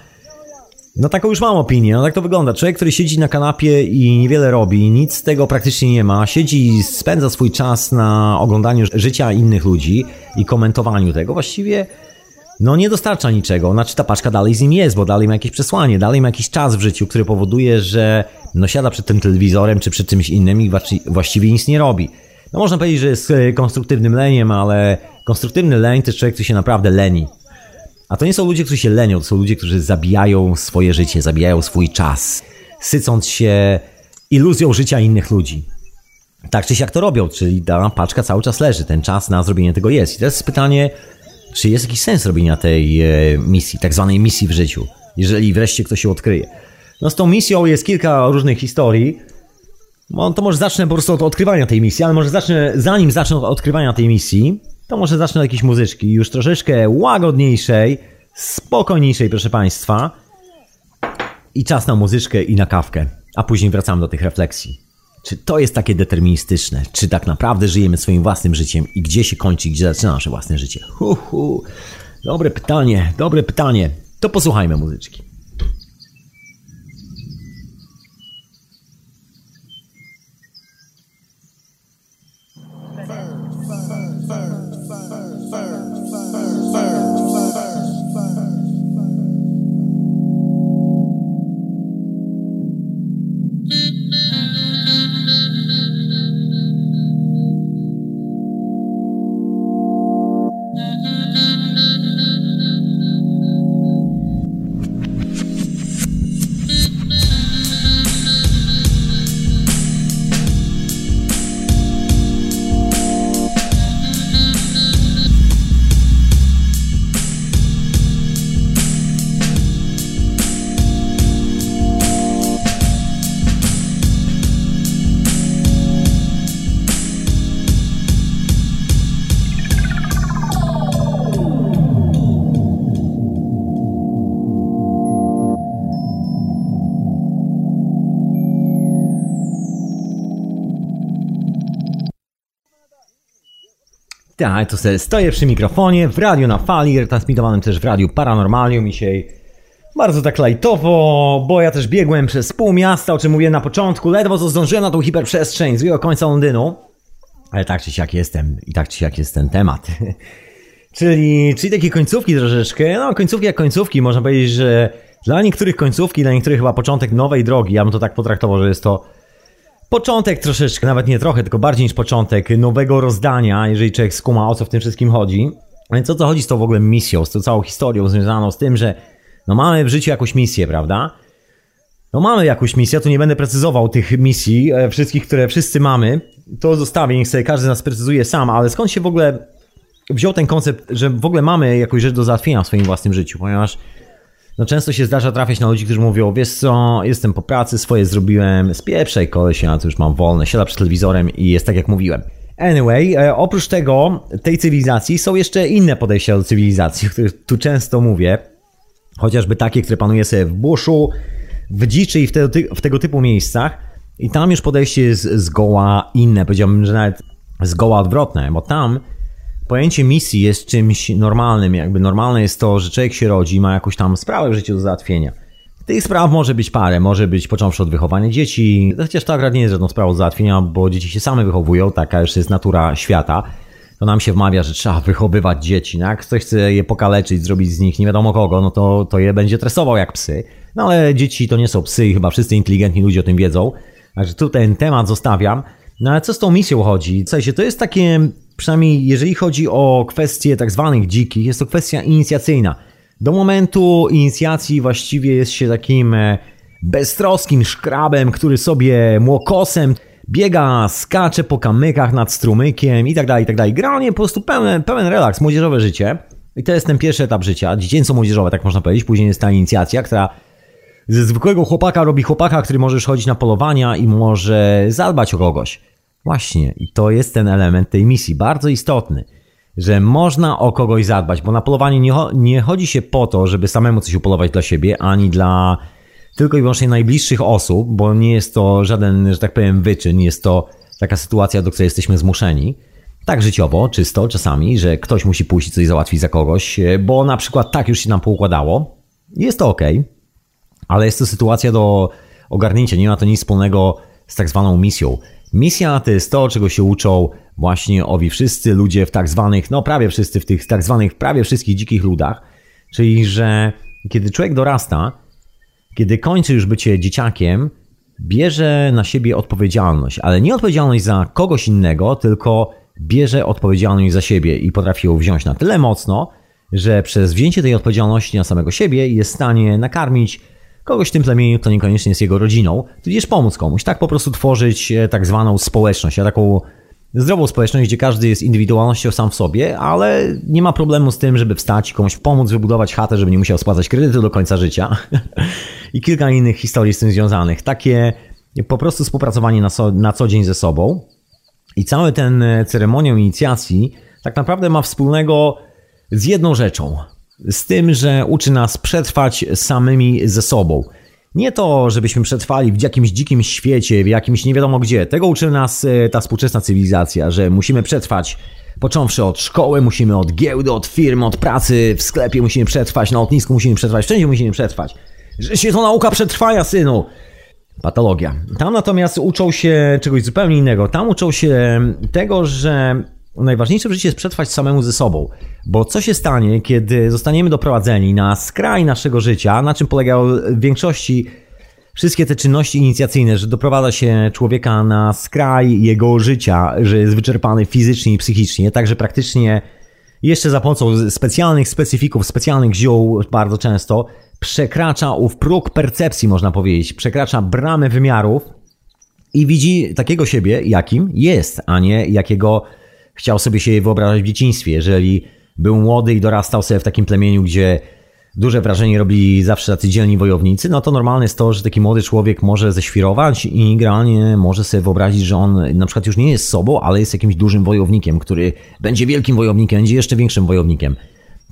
No taką już mam opinię, no tak to wygląda. Człowiek, który siedzi na kanapie i niewiele robi, nic z tego praktycznie nie ma, siedzi i spędza swój czas na oglądaniu życia innych ludzi i komentowaniu tego, właściwie no nie dostarcza niczego. Znaczy ta paczka dalej z nim jest, bo dalej ma jakieś przesłanie, dalej ma jakiś czas w życiu, który powoduje, że no siada przed tym telewizorem czy przed czymś innym i właściwie nic nie robi. No można powiedzieć, że jest e, konstruktywnym leniem, ale konstruktywny leń to jest człowiek, który się naprawdę leni. A to nie są ludzie, którzy się lenią, to są ludzie, którzy zabijają swoje życie, zabijają swój czas, sycąc się iluzją życia innych ludzi. Tak czy siak to robią, czyli ta paczka cały czas leży, ten czas na zrobienie tego jest. I teraz jest pytanie, czy jest jakiś sens robienia tej e, misji, tak zwanej misji w życiu, jeżeli wreszcie ktoś się odkryje. No z tą misją jest kilka różnych historii. No, to może zacznę po prostu od odkrywania tej misji, ale może zacznę, zanim zacznę od odkrywania tej misji, to może zacznę od jakiejś muzyczki, już troszeczkę łagodniejszej, spokojniejszej, proszę Państwa. I czas na muzyczkę i na kawkę, a później wracamy do tych refleksji. Czy to jest takie deterministyczne? Czy tak naprawdę żyjemy swoim własnym życiem i gdzie się kończy, gdzie zaczyna nasze własne życie? Hu, hu. Dobre pytanie, dobre pytanie. To posłuchajmy muzyczki. Tak, to sobie stoję przy mikrofonie w radiu na fali, transmitowanym też w radiu Paranormalium dzisiaj. Bardzo tak lajtowo, bo ja też biegłem przez pół miasta, o czym mówiłem na początku, ledwo co zdążyłem na tą hiperprzestrzeń z końca Londynu. Ale tak czy siak jestem i tak czy siak jest ten temat. *laughs* czyli, czyli takie końcówki troszeczkę, no końcówki jak końcówki, można powiedzieć, że dla niektórych końcówki, dla niektórych chyba początek nowej drogi, ja bym to tak potraktował, że jest to początek troszeczkę, nawet nie trochę, tylko bardziej niż początek nowego rozdania, jeżeli człowiek skuma o co w tym wszystkim chodzi. Więc o co chodzi z tą w ogóle misją, z tą całą historią związaną z tym, że no mamy w życiu jakąś misję, prawda? No mamy jakąś misję, tu nie będę precyzował tych misji, e, wszystkich, które wszyscy mamy. To zostawię, niech sobie każdy z nas precyzuje sam, ale skąd się w ogóle wziął ten koncept, że w ogóle mamy jakąś rzecz do załatwienia w swoim własnym życiu, ponieważ no często się zdarza trafiać na ludzi, którzy mówią, wiesz co, jestem po pracy, swoje zrobiłem, spieprzaj koleś, ja tu już mam wolne, siada przed telewizorem i jest tak jak mówiłem. Anyway, e, oprócz tego, tej cywilizacji są jeszcze inne podejścia do cywilizacji, o których tu często mówię. Chociażby takie, które panuje sobie w buszu, w dziczy i w, te, w tego typu miejscach. I tam już podejście jest zgoła inne, powiedziałbym, że nawet zgoła odwrotne, bo tam pojęcie misji jest czymś normalnym. Jakby normalne jest to, że człowiek się rodzi, ma jakąś tam sprawę w życiu do załatwienia. Tych spraw może być parę, może być począwszy od wychowania dzieci, chociaż to akurat nie jest żadną sprawą do załatwienia, bo dzieci się same wychowują, taka już jest natura świata. To nam się wmawia, że trzeba *laughs* wychowywać dzieci, no jak ktoś chce je pokaleczyć, zrobić z nich nie wiadomo kogo, no to, to je będzie tresował jak psy. No ale dzieci to nie są psy i chyba wszyscy inteligentni ludzie o tym wiedzą. Także tu ten temat zostawiam. No ale co z tą misją chodzi? W sensie to jest takie, przynajmniej jeżeli chodzi o kwestie tak zwanych dzikich, jest to kwestia inicjacyjna. Do momentu inicjacji właściwie jest się takim e, beztroskim szkrabem, który sobie młokosem biega, skacze po kamykach nad strumykiem i tak dalej, i tak dalej. Generalnie po prostu pełen, pełen relaks, młodzieżowe życie. I to jest ten pierwszy etap życia, dziecięco-młodzieżowe, tak można powiedzieć. Później jest ta inicjacja, która ze zwykłego chłopaka robi chłopaka, który może chodzić na polowania i może zadbać o kogoś. Właśnie, i to jest ten element tej misji, bardzo istotny, że można o kogoś zadbać, bo na polowanie nie, nie chodzi się po to, żeby samemu coś upolować dla siebie, ani dla tylko i wyłącznie najbliższych osób, bo nie jest to żaden, że tak powiem, wyczyn, jest to taka sytuacja, do której jesteśmy zmuszeni. Tak życiowo, czysto, czasami, że ktoś musi pójść i coś załatwić za kogoś, bo na przykład tak już się nam poukładało. Jest to ok, ale jest to sytuacja do ogarnięcia, nie ma to nic wspólnego z tak zwaną misją. Misja to jest to, czego się uczą właśnie owi wszyscy ludzie w tak zwanych, no prawie wszyscy w tych tak zwanych prawie wszystkich dzikich ludach, czyli że kiedy człowiek dorasta, kiedy kończy już bycie dzieciakiem, bierze na siebie odpowiedzialność, ale nie odpowiedzialność za kogoś innego, tylko bierze odpowiedzialność za siebie i potrafi ją wziąć na tyle mocno, że przez wzięcie tej odpowiedzialności na samego siebie jest w stanie nakarmić kogoś w tym plemieniu, kto niekoniecznie jest jego rodziną, tudzież pomóc komuś. Tak po prostu tworzyć e, tak zwaną społeczność, a taką zdrową społeczność, gdzie każdy jest indywidualnością sam w sobie, ale nie ma problemu z tym, żeby wstać komuś pomóc wybudować chatę, żeby nie musiał spłacać kredytu do końca życia. *laughs* I kilka innych historii z tym związanych. Takie po prostu współpracowanie na, so, na co dzień ze sobą. I cały ten e, ceremonią inicjacji tak naprawdę ma wspólnego z jedną rzeczą. Z tym, że uczy nas przetrwać samymi ze sobą. Nie to, żebyśmy przetrwali w jakimś dzikim świecie, w jakimś nie wiadomo gdzie. Tego uczy nas e, ta współczesna cywilizacja, że musimy przetrwać począwszy od szkoły, musimy od giełdy, od firmy, od pracy, w sklepie musimy przetrwać, na lotnisku musimy przetrwać, wszędzie musimy przetrwać. Że się to nauka przetrwania, synu! Patologia. Tam natomiast uczą się czegoś zupełnie innego. Tam uczą się tego, że najważniejsze w życiu jest przetrwać samemu ze sobą. Bo co się stanie, kiedy zostaniemy doprowadzeni na skraj naszego życia, na czym polegają w większości wszystkie te czynności inicjacyjne, że doprowadza się człowieka na skraj jego życia, że jest wyczerpany fizycznie i psychicznie, także praktycznie jeszcze za pomocą specjalnych specyfików, specjalnych ziół bardzo często przekracza ów próg percepcji, można powiedzieć, przekracza bramę wymiarów i widzi takiego siebie, jakim jest, a nie jakiego chciał sobie się wyobrażać w dzieciństwie. Jeżeli był młody i dorastał sobie w takim plemieniu, gdzie duże wrażenie robili zawsze tacy dzielni wojownicy, no to normalne jest to, że taki młody człowiek może ześwirować i generalnie może sobie wyobrazić, że on na przykład już nie jest sobą, ale jest jakimś dużym wojownikiem, który będzie wielkim wojownikiem, będzie jeszcze większym wojownikiem.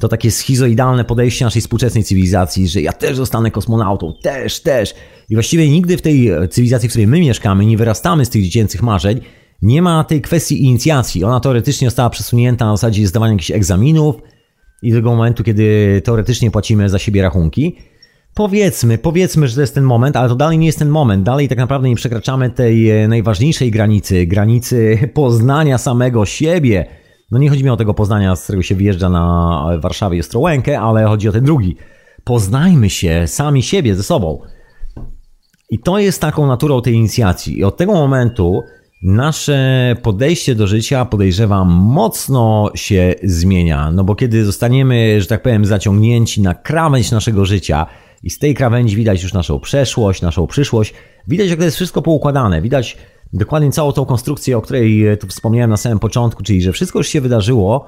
To takie schizoidalne podejście naszej współczesnej cywilizacji, że ja też zostanę kosmonautą, też, też. I właściwie nigdy w tej cywilizacji, w której my mieszkamy, nie wyrastamy z tych dziecięcych marzeń, nie ma tej kwestii inicjacji. Ona teoretycznie została przesunięta na zasadzie zdawania jakichś egzaminów i tego momentu, kiedy teoretycznie płacimy za siebie rachunki. Powiedzmy, powiedzmy, że to jest ten moment, ale to dalej nie jest ten moment. Dalej tak naprawdę nie przekraczamy tej e, najważniejszej granicy, granicy *laughs* poznania samego siebie. No nie chodzi mi o tego poznania, z którego się wyjeżdża na Warszawie Ostrołękę, ale chodzi o ten drugi. Poznajmy się sami siebie ze sobą. I to jest taką naturą tej inicjacji. I od tego momentu Nasze podejście do życia, podejrzewam, mocno się zmienia. No bo kiedy zostaniemy, że tak powiem, zaciągnięci na krawędź naszego życia i z tej krawędzi widać już naszą przeszłość, naszą przyszłość, widać, jak to jest wszystko poukładane. Widać dokładnie całą tą konstrukcję, o której tu wspomniałem na samym początku, czyli że wszystko już się wydarzyło,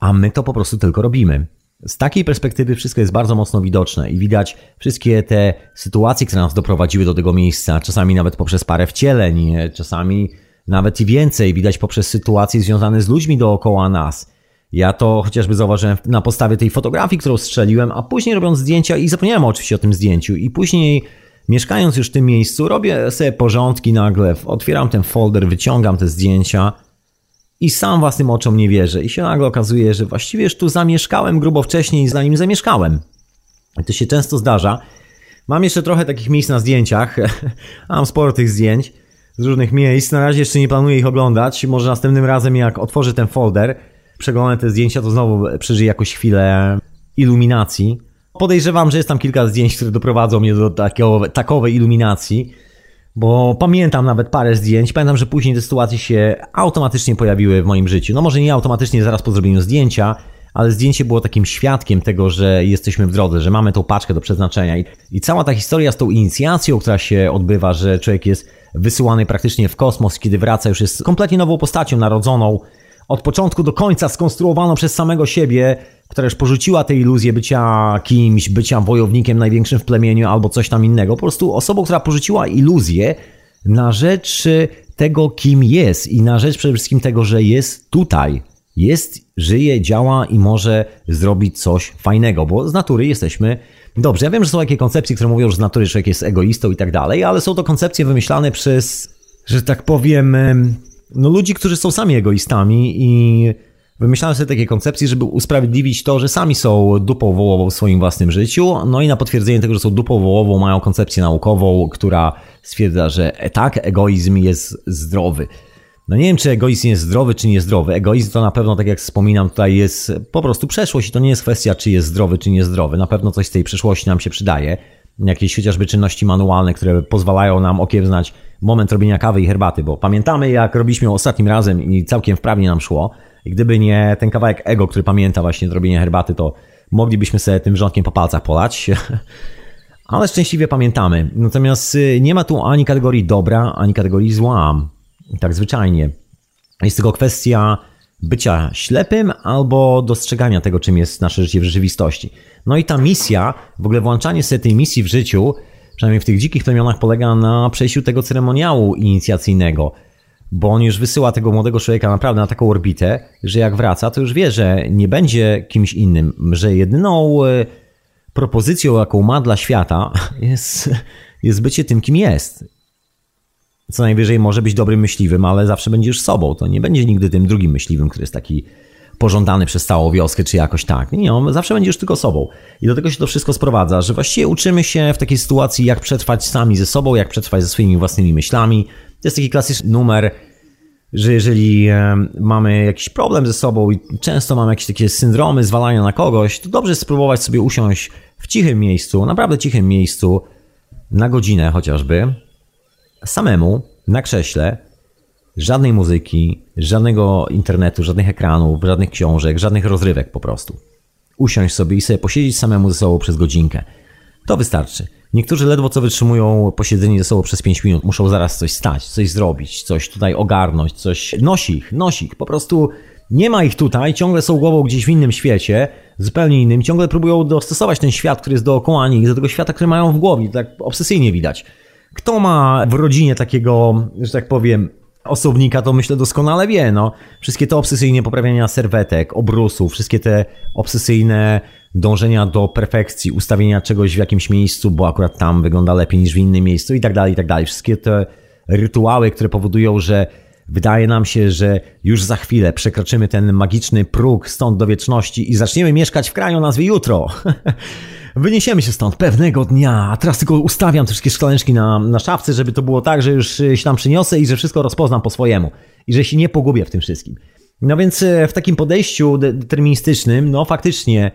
a my to po prostu tylko robimy. Z takiej perspektywy wszystko jest bardzo mocno widoczne i widać wszystkie te sytuacje, które nas doprowadziły do tego miejsca, czasami nawet poprzez parę wcieleń, czasami nawet i więcej, widać poprzez sytuacje związane z ludźmi dookoła nas. Ja to chociażby zauważyłem na podstawie tej fotografii, którą strzeliłem, a później robiąc zdjęcia i zapomniałem oczywiście o tym zdjęciu i później mieszkając już w tym miejscu, robię sobie porządki nagle, otwieram ten folder, wyciągam te zdjęcia i sam własnym oczom nie wierzę. I się nagle okazuje, że właściwie już tu zamieszkałem grubo wcześniej, zanim zamieszkałem. I to się często zdarza. Mam jeszcze trochę takich miejsc na zdjęciach. *laughs* Mam sporo tych zdjęć z różnych miejsc. Na razie jeszcze nie planuję ich oglądać. Może następnym razem, jak otworzę ten folder, przeglądam te zdjęcia, to znowu przeżyję jakąś chwilę iluminacji. Podejrzewam, że jest tam kilka zdjęć, które doprowadzą mnie do takiego, takowej iluminacji, bo pamiętam nawet parę zdjęć. Pamiętam, że później te sytuacje się automatycznie pojawiły w moim życiu. No może nie automatycznie zaraz po zrobieniu zdjęcia, ale zdjęcie było takim świadkiem tego, że jesteśmy w drodze, że mamy tą paczkę do przeznaczenia. I, I, cała ta historia z tą inicjacją, która się odbywa, że człowiek jest wysyłany praktycznie w kosmos, kiedy wraca, już jest kompletnie nową postacią narodzoną, od początku do końca skonstruowaną przez samego siebie, która już porzuciła tę iluzję bycia kimś, bycia wojownikiem największym w plemieniu albo coś tam innego. Po prostu osobą, która porzuciła iluzję na rzecz tego, kim jest i na rzecz przede wszystkim tego, że jest tutaj. Jest, żyje, działa i może zrobić coś fajnego, bo z natury jesteśmy dobrze. Ja wiem, że są takie koncepcje, które mówią, że z natury człowiek jest egoistą i tak dalej, ale są to koncepcje wymyślane przez, że tak powiem, no ludzi, którzy są sami egoistami i Wymyślałem sobie takie koncepcje, żeby usprawiedliwić to, że sami są dupą wołową w swoim własnym życiu. No i na potwierdzenie tego, że są dupą wołową, mają koncepcję naukową, która stwierdza, że tak, egoizm jest zdrowy. No nie wiem, czy egoizm jest zdrowy, czy niezdrowy. Egoizm to na pewno, tak jak wspominam, tutaj jest po prostu przeszłość i to nie jest kwestia, czy jest zdrowy, czy niezdrowy. Na pewno coś z tej przeszłości nam się przydaje. Jakieś chociażby czynności manualne, które pozwalają nam okiełznać moment robienia kawy i herbaty, bo pamiętamy, jak robiliśmy ją ostatnim razem i całkiem wprawnie nam szło. I gdyby nie ten kawałek ego, który pamięta właśnie zrobienie herbaty, to moglibyśmy sobie tym wrzątkiem po palcach polać. *laughs* Ale szczęśliwie pamiętamy. Natomiast y, nie ma tu ani kategorii dobra, ani kategorii zła. Tak zwyczajnie. Jest tylko kwestia bycia ślepym albo dostrzegania tego, czym jest nasze życie w rzeczywistości. No i ta misja, w ogóle włączanie sobie tej misji w życiu, przynajmniej w tych dzikich plemionach, polega na przejściu tego ceremoniału inicjacyjnego bo on już wysyła tego młodego człowieka naprawdę na taką orbitę, że jak wraca, to już wie, że nie będzie kimś innym, że jedyną e, propozycją, jaką ma dla świata, *laughs* jest, jest bycie tym, kim jest. Co najwyżej może być dobrym myśliwym, ale zawsze będziesz sobą. To nie będzie nigdy tym drugim myśliwym, który jest taki pożądany przez całą wioskę, czy jakoś tak. Nie, on zawsze będziesz tylko sobą. I do tego się to wszystko sprowadza, że właściwie uczymy się w takiej sytuacji, jak przetrwać sami ze sobą, jak przetrwać ze swoimi własnymi myślami, to jest taki klasyczny numer, że jeżeli mamy jakiś problem ze sobą i często mamy jakieś takie syndromy zwalania na kogoś, to dobrze spróbować sobie usiąść w cichym miejscu, naprawdę cichym miejscu, na godzinę chociażby, samemu, na krześle, żadnej muzyki, żadnego internetu, żadnych ekranów, żadnych książek, żadnych rozrywek po prostu. Usiąść sobie i sobie posiedzieć samemu ze sobą przez godzinkę. To wystarczy. Niektórzy ledwo co wytrzymują posiedzenie ze sobą przez 5 minut, muszą zaraz coś stać, coś zrobić, coś tutaj ogarnąć, coś. Nosi ich, nosi ich. Po prostu nie ma ich tutaj, ciągle są głową gdzieś w innym świecie, zupełnie innym, ciągle próbują dostosować ten świat, który jest dookoła nich, do tego świata, który mają w głowie, tak obsesyjnie widać. Kto ma w rodzinie takiego, że tak powiem, osobnika, to myślę doskonale wie, no. Wszystkie te obsesyjne poprawiania serwetek, obrusów, wszystkie te obsesyjne dążenia do perfekcji, ustawienia czegoś w jakimś miejscu, bo akurat tam wygląda lepiej niż w innym miejscu i tak dalej, i tak dalej. Wszystkie te rytuały, które powodują, że wydaje nam się, że już za chwilę przekroczymy ten magiczny próg stąd do wieczności i zaczniemy mieszkać w kraju o nazwie jutro. *laughs* Wyniesiemy się stąd pewnego dnia, a teraz tylko ustawiam te wszystkie szklaneczki na, na szafce, żeby to było tak, że już się tam przyniosę i że wszystko rozpoznam po swojemu. I że się nie pogubię w tym wszystkim. No więc e, w takim podejściu deterministycznym, no faktycznie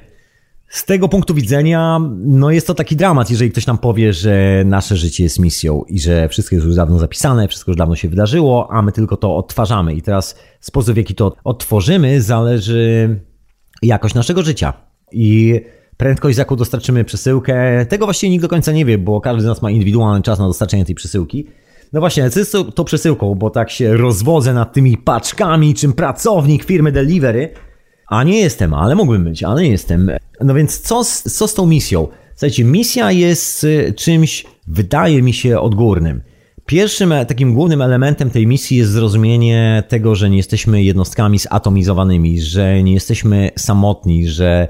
z tego punktu widzenia, no jest to taki dramat, jeżeli ktoś nam powie, że nasze życie jest misją i że wszystko jest już dawno zapisane, wszystko już dawno się wydarzyło, a my tylko to odtwarzamy. I teraz sposób, w jaki to odtworzymy, zależy jakość naszego życia. I prędkość, z jaką dostarczymy przesyłkę, tego właściwie nikt do końca nie wie, bo każdy z nas ma indywidualny czas na dostarczenie tej przesyłki. No właśnie, co jest to, przesyłką, bo tak się rozwodzę nad tymi paczkami, czym pracownik firmy Delivery A nie jestem, ale mógłbym być, ale nie jestem. No więc co z, co z tą misją? Słuchajcie, misja jest y, czymś, wydaje mi się, odgórnym. Pierwszym e, takim głównym elementem tej misji jest zrozumienie tego, że nie jesteśmy jednostkami zatomizowanymi, że nie jesteśmy samotni, że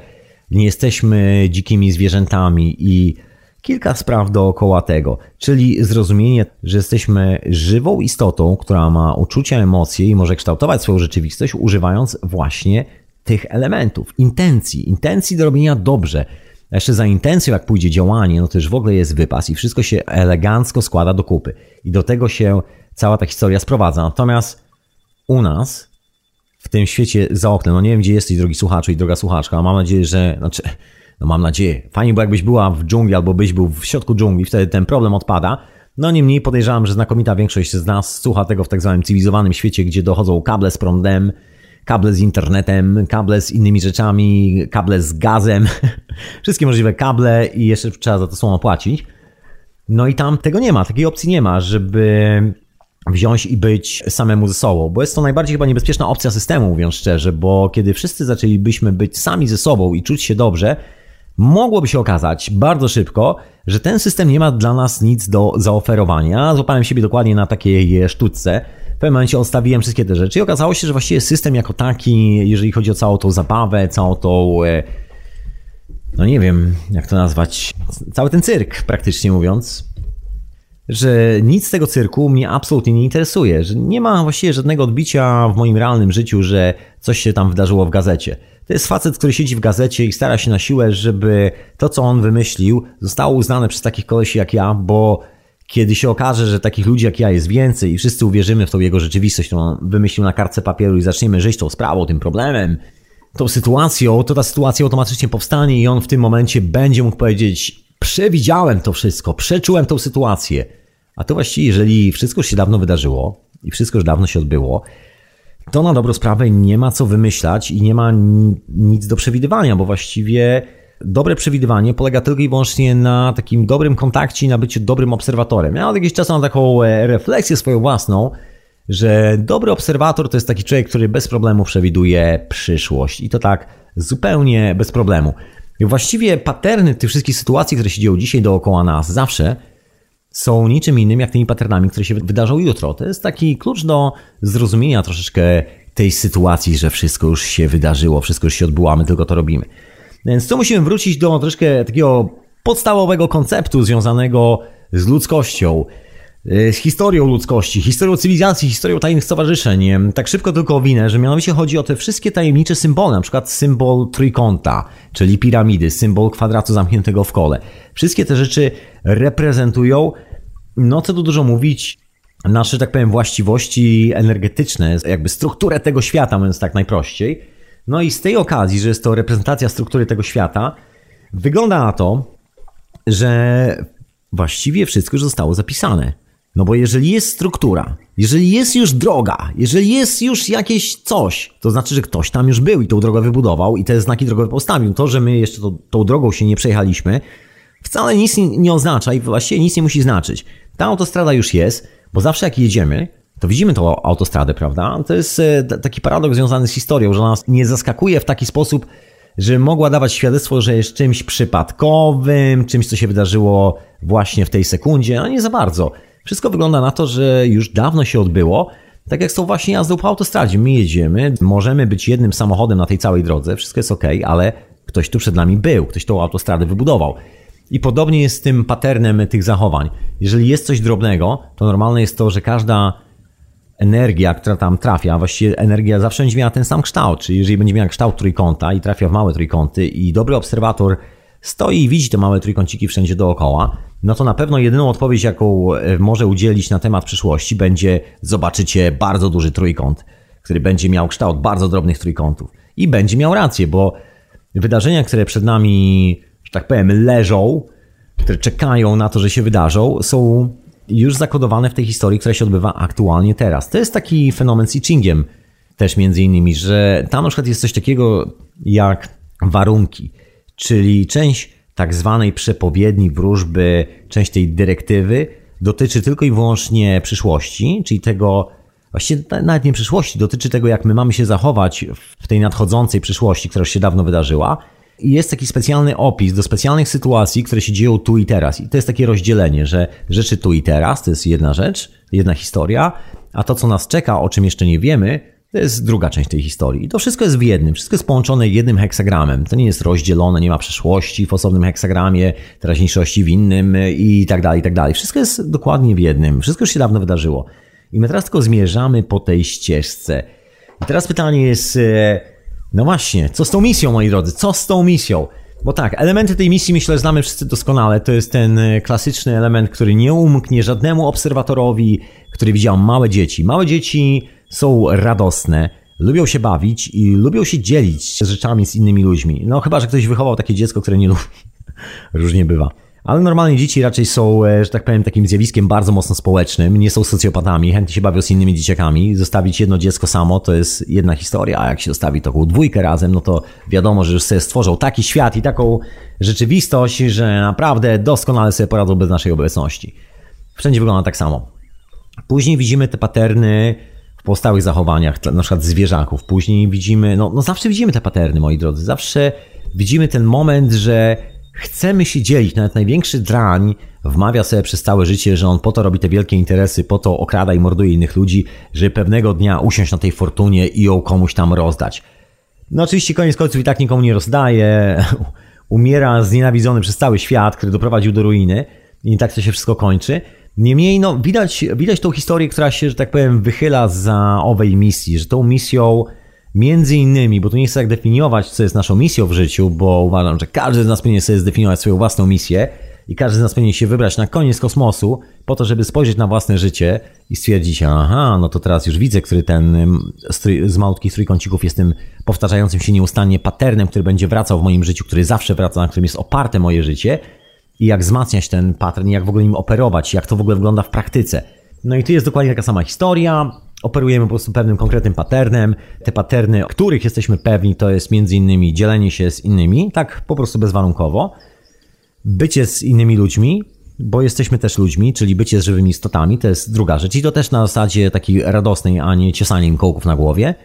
nie jesteśmy dzikimi zwierzętami i kilka spraw dookoła tego, czyli zrozumienie, że jesteśmy żywą istotą, która ma uczucia, emocje i może kształtować swoją rzeczywistość, używając właśnie tych elementów, intencji, intencji do robienia dobrze. Jeszcze za intencją, jak pójdzie działanie, no to już w ogóle jest wypas i wszystko się elegancko składa do kupy. I do tego się cała ta historia sprowadza. Natomiast u nas, w tym świecie za oknem, no nie wiem gdzie jesteś, drogi słuchaczu i droga słuchaczka, mam nadzieję, że, znaczy, no mam nadzieję, fajnie bo jakbyś była w dżungli albo byś był w środku dżungli, wtedy ten problem odpada. No niemniej podejrzewam, że znakomita większość z nas słucha tego w tak zwanym cywilizowanym świecie, gdzie dochodzą kable z prądem, kable z internetem, kable z innymi rzeczami, kable z gazem, *laughs* wszystkie możliwe kable i jeszcze trzeba za to słowo płacić. No i tam tego nie ma, takiej opcji nie ma, żeby wziąć i być samemu ze sobą, bo jest to najbardziej chyba niebezpieczna opcja systemu, mówiąc szczerze, bo kiedy wszyscy zaczęlibyśmy być sami ze sobą i czuć się dobrze, mogłoby się okazać bardzo szybko, że ten system nie ma dla nas nic do zaoferowania. Złapałem siebie dokładnie na takiej sztuce, w pewnym momencie odstawiłem wszystkie te rzeczy i okazało się, że właściwie system jako taki, jeżeli chodzi o całą tą zabawę, całą tą, e, no nie wiem jak to nazwać, cały ten cyrk praktycznie mówiąc, że nic z tego cyrku mnie absolutnie nie interesuje, że nie ma właściwie żadnego odbicia w moim realnym życiu, że coś się tam wydarzyło w gazecie. To jest facet, który siedzi w gazecie i stara się na siłę, żeby to, co on wymyślił, zostało uznane przez takich kolesi jak ja, bo kiedy się okaże, że takich ludzi jak ja jest więcej i wszyscy uwierzymy w tą jego rzeczywistość, którą wymyślił na kartce papieru i zaczniemy żyć tą sprawą, tym problemem, tą sytuacją, to ta sytuacja automatycznie powstanie i on w tym momencie będzie mógł powiedzieć przewidziałem to wszystko, przeczułem tą sytuację. A to właściwie, jeżeli wszystko się dawno wydarzyło i wszystko już dawno się odbyło, to na dobrą sprawę nie ma co wymyślać i nie ma nic do przewidywania, bo właściwie dobre przewidywanie polega tylko i wyłącznie na takim dobrym kontakcie i na byciu dobrym obserwatorem. Ja od jakiegoś czasu mam taką e, refleksję swoją własną, że dobry obserwator to jest taki człowiek, który bez problemu przewiduje przyszłość i to tak zupełnie bez problemu. I właściwie paterny tych wszystkich sytuacji, które się dzieją dzisiaj dookoła nas, zawsze są niczym innym jak tymi patternami, które się wydarzą jutro. To jest taki klucz do zrozumienia troszeczkę tej sytuacji, że wszystko już się wydarzyło, wszystko już się odbyło, a my tylko to robimy. Więc tu musimy wrócić do troszkę takiego podstawowego konceptu związanego z ludzkością, z historią ludzkości, historią cywilizacji, historią tajnych stowarzyszeń. Tak szybko tylko owinę, że mianowicie chodzi o te wszystkie tajemnicze symbole, na przykład symbol trójkąta, czyli piramidy, symbol kwadratu zamkniętego w kole. Wszystkie te rzeczy reprezentują, no co tu dużo mówić, nasze, tak powiem, właściwości energetyczne, jakby strukturę tego świata, mówiąc tak najprościej. No i z tej okazji, że jest to reprezentacja struktury tego świata, wygląda na to, że właściwie wszystko już zostało zapisane. No bo jeżeli jest struktura, jeżeli jest już droga, jeżeli jest już jakieś coś, to znaczy, że ktoś tam już był i tą drogę wybudował i te znaki drogowe postawił. To, że my jeszcze to, tą drogą się nie przejechaliśmy, wcale nic nie, oznacza i właściwie nic nie musi znaczyć. Ta autostrada już jest, bo zawsze jak jedziemy, to widzimy tą autostradę, prawda? To jest e, taki paradoks związany z historią, że nas nie zaskakuje w taki sposób, że mogła dawać świadectwo, że jest czymś przypadkowym, czymś, co się wydarzyło właśnie w tej sekundzie, a nie za bardzo. Wszystko wygląda na to, że już dawno się odbyło, tak jak z tą właśnie jazdą po autostradzie. My jedziemy, możemy być jednym samochodem na tej całej drodze, wszystko jest ok, ale ktoś tu przed nami był, ktoś tą autostradę wybudował. I podobnie jest z tym patternem tych zachowań. Jeżeli jest coś drobnego, to normalne jest to, że każda energia, która tam trafia, właściwie energia zawsze będzie miała ten sam kształt, czyli jeżeli będzie miała kształt trójkąta i trafia w małe trójkąty i dobry obserwator stoi i widzi te małe trójkąciki wszędzie dookoła, no to na pewno jedyną odpowiedź, jaką e, może udzielić na temat przyszłości będzie zobaczycie bardzo duży trójkąt, który będzie miał kształt bardzo drobnych trójkątów. I będzie miał rację, bo wydarzenia, które przed nami, że tak powiem, leżą, które czekają na to, że się wydarzą, są już zakodowane w tej historii, która się odbywa aktualnie teraz. To jest taki fenomen z I Chingiem też między innymi, że tam na przykład jest coś takiego jak warunki, czyli część tak zwanej przepowiedni, wróżby, część tej dyrektywy dotyczy tylko i wyłącznie przyszłości, czyli tego właściwie nawet nie przyszłości, dotyczy tego, jak my mamy się zachować w tej nadchodzącej przyszłości, która już się dawno wydarzyła. I jest taki specjalny opis do specjalnych sytuacji, które się dzieją tu i teraz. I to jest takie rozdzielenie, że rzeczy tu i teraz to jest jedna rzecz, jedna historia, a to, co nas czeka, o czym jeszcze nie wiemy, to jest druga część tej historii. I to wszystko jest w jednym, wszystko jest połączone jednym heksagramem. To nie jest rozdzielone, nie ma przeszłości w osobnym heksagramie, teraźniejszości w innym i tak dalej, i tak dalej. Wszystko jest dokładnie w jednym. Wszystko już się dawno wydarzyło. I my teraz tylko zmierzamy po tej ścieżce. I teraz pytanie jest, e, no właśnie, co z tą misją, moi drodzy? Co z tą misją? Bo tak, elementy tej misji myślę znamy wszyscy doskonale. To jest ten e, klasyczny element, który nie umknie żadnemu obserwatorowi, który widział małe dzieci. Małe dzieci są radosne, lubią się bawić i lubią się dzielić rzeczami z innymi ludźmi. No chyba, że ktoś wychował takie dziecko, które nie lubi. *laughs* Różnie bywa. Ale normalnie dzieci raczej są, e, że tak powiem, takim zjawiskiem bardzo mocno społecznym, nie są socjopatami, chętnie się bawią z innymi dzieciakami. Zostawić jedno dziecko samo to jest jedna historia, a jak się zostawi taką dwójkę razem, no to wiadomo, że już sobie stworzą taki świat i taką rzeczywistość, że naprawdę doskonale sobie poradzą bez naszej obecności. Wszędzie wygląda tak samo. Później widzimy te paterny pozostałych zachowaniach, na przykład zwierzaków. Później widzimy, no, no zawsze widzimy te paterny, moi drodzy. Zawsze widzimy ten moment, że chcemy się dzielić. Nawet największy drań wmawia sobie przez całe życie, że on po to robi te wielkie interesy, po to okrada i morduje innych ludzi, żeby pewnego dnia usiąść na tej fortunie i ją komuś tam rozdać. No oczywiście koniec końców i tak nikomu nie rozdaje. *laughs* Umiera znienawidzony przez cały świat, który doprowadził do ruiny. I tak to się wszystko kończy. Niemniej, no, widać, widać tą historię, która się, że tak powiem, wychyla za owej misji, że tą misją Między innymi, bo tu nie chcę tak definiować, co jest naszą misją w życiu, bo uważam, że każdy z nas powinien sobie zdefiniować swoją własną misję i każdy z nas powinien się wybrać na koniec kosmosu po to, żeby spojrzeć na własne życie i stwierdzić, aha, no to teraz już widzę, który ten z malutkich trójkącików jest tym powtarzającym się nieustannie paternem, który będzie wracał w moim życiu, który zawsze wraca, na którym jest oparte moje życie i jak wzmacniać ten pattern, jak w ogóle nim operować, jak to w ogóle wygląda w praktyce. No i tu jest dokładnie taka sama historia operujemy po prostu pewnym konkretnym patternem. Te patterny, których jesteśmy pewni, to jest między innymi dzielenie się z innymi, tak po prostu bezwarunkowo, bycie z innymi ludźmi, bo jesteśmy też ludźmi, czyli bycie z żywymi istotami, to jest druga rzecz i to też na zasadzie takiej radosnej, a nie ciosanie im kołków na głowie.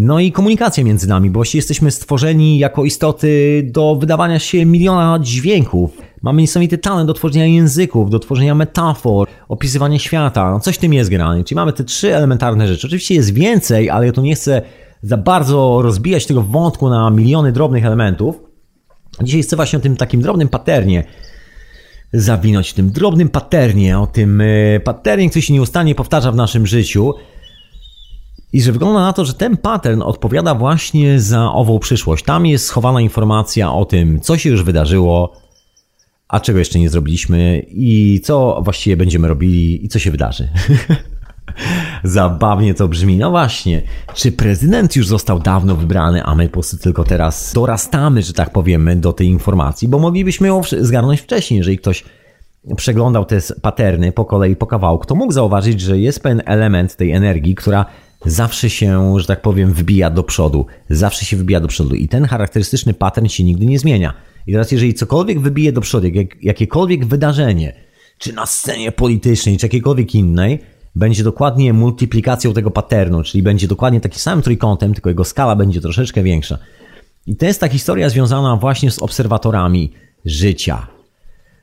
No i komunikacja między nami, bo jesteśmy stworzeni jako istoty do wydawania się miliona dźwięków. Mamy niesamowity talent do tworzenia języków, do tworzenia metafor, opisywania świata. No coś tym jest generalnie. Czyli mamy te trzy elementarne rzeczy. Oczywiście jest więcej, ale ja tu nie chcę za bardzo rozbijać tego wątku na miliony drobnych elementów. Dzisiaj chcę właśnie o tym takim drobnym paternie zawinąć, tym drobnym paternie, o tym e, paternie, który się nieustannie powtarza w naszym życiu. I że wygląda na to, że ten pattern odpowiada właśnie za ową przyszłość. Tam jest schowana informacja o tym, co się już wydarzyło, a czego jeszcze nie zrobiliśmy i co właściwie będziemy robili i co się wydarzy. *laughs* Zabawnie to brzmi. No właśnie, czy prezydent już został dawno wybrany, a my po prostu tylko teraz dorastamy, że tak powiemy, do tej informacji, bo moglibyśmy ją zgarnąć wcześniej, jeżeli ktoś przeglądał te paterny po kolei, po kawałku, to mógł zauważyć, że jest pewien element tej energii, która zawsze się, że tak powiem, wybija do przodu. Zawsze się wybija do przodu i ten charakterystyczny pattern się nigdy nie zmienia. I teraz, jeżeli cokolwiek wybije do przodu, jak, jakiekolwiek wydarzenie, czy na scenie politycznej, czy jakiejkolwiek innej, będzie dokładnie multiplikacją tego patternu, czyli będzie dokładnie takim samym trójkątem, tylko jego skala będzie troszeczkę większa. I to jest ta historia związana właśnie z obserwatorami życia.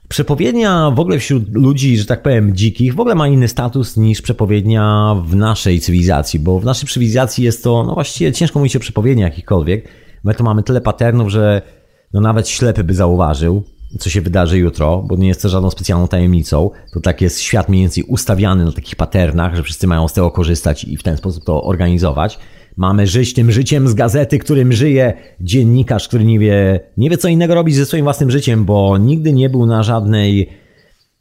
Przepowiednia w ogóle wśród ludzi, że tak powiem, dzikich, w ogóle ma inny status niż przepowiednia w naszej cywilizacji, bo w naszej cywilizacji jest to, no właściwie ciężko mówić o przepowiedniach jakichkolwiek. My tu mamy tyle patternów, że no nawet ślepy by zauważył, co się wydarzy jutro, bo nie jest to żadną specjalną tajemnicą. To tak jest świat mniej więcej ustawiany na takich patternach, że wszyscy mają z tego korzystać i w ten sposób to organizować. Mamy żyć tym życiem z gazety, którym żyje dziennikarz, który nie wie, nie wie co innego robić ze swoim własnym życiem, bo nigdy nie był na żadnej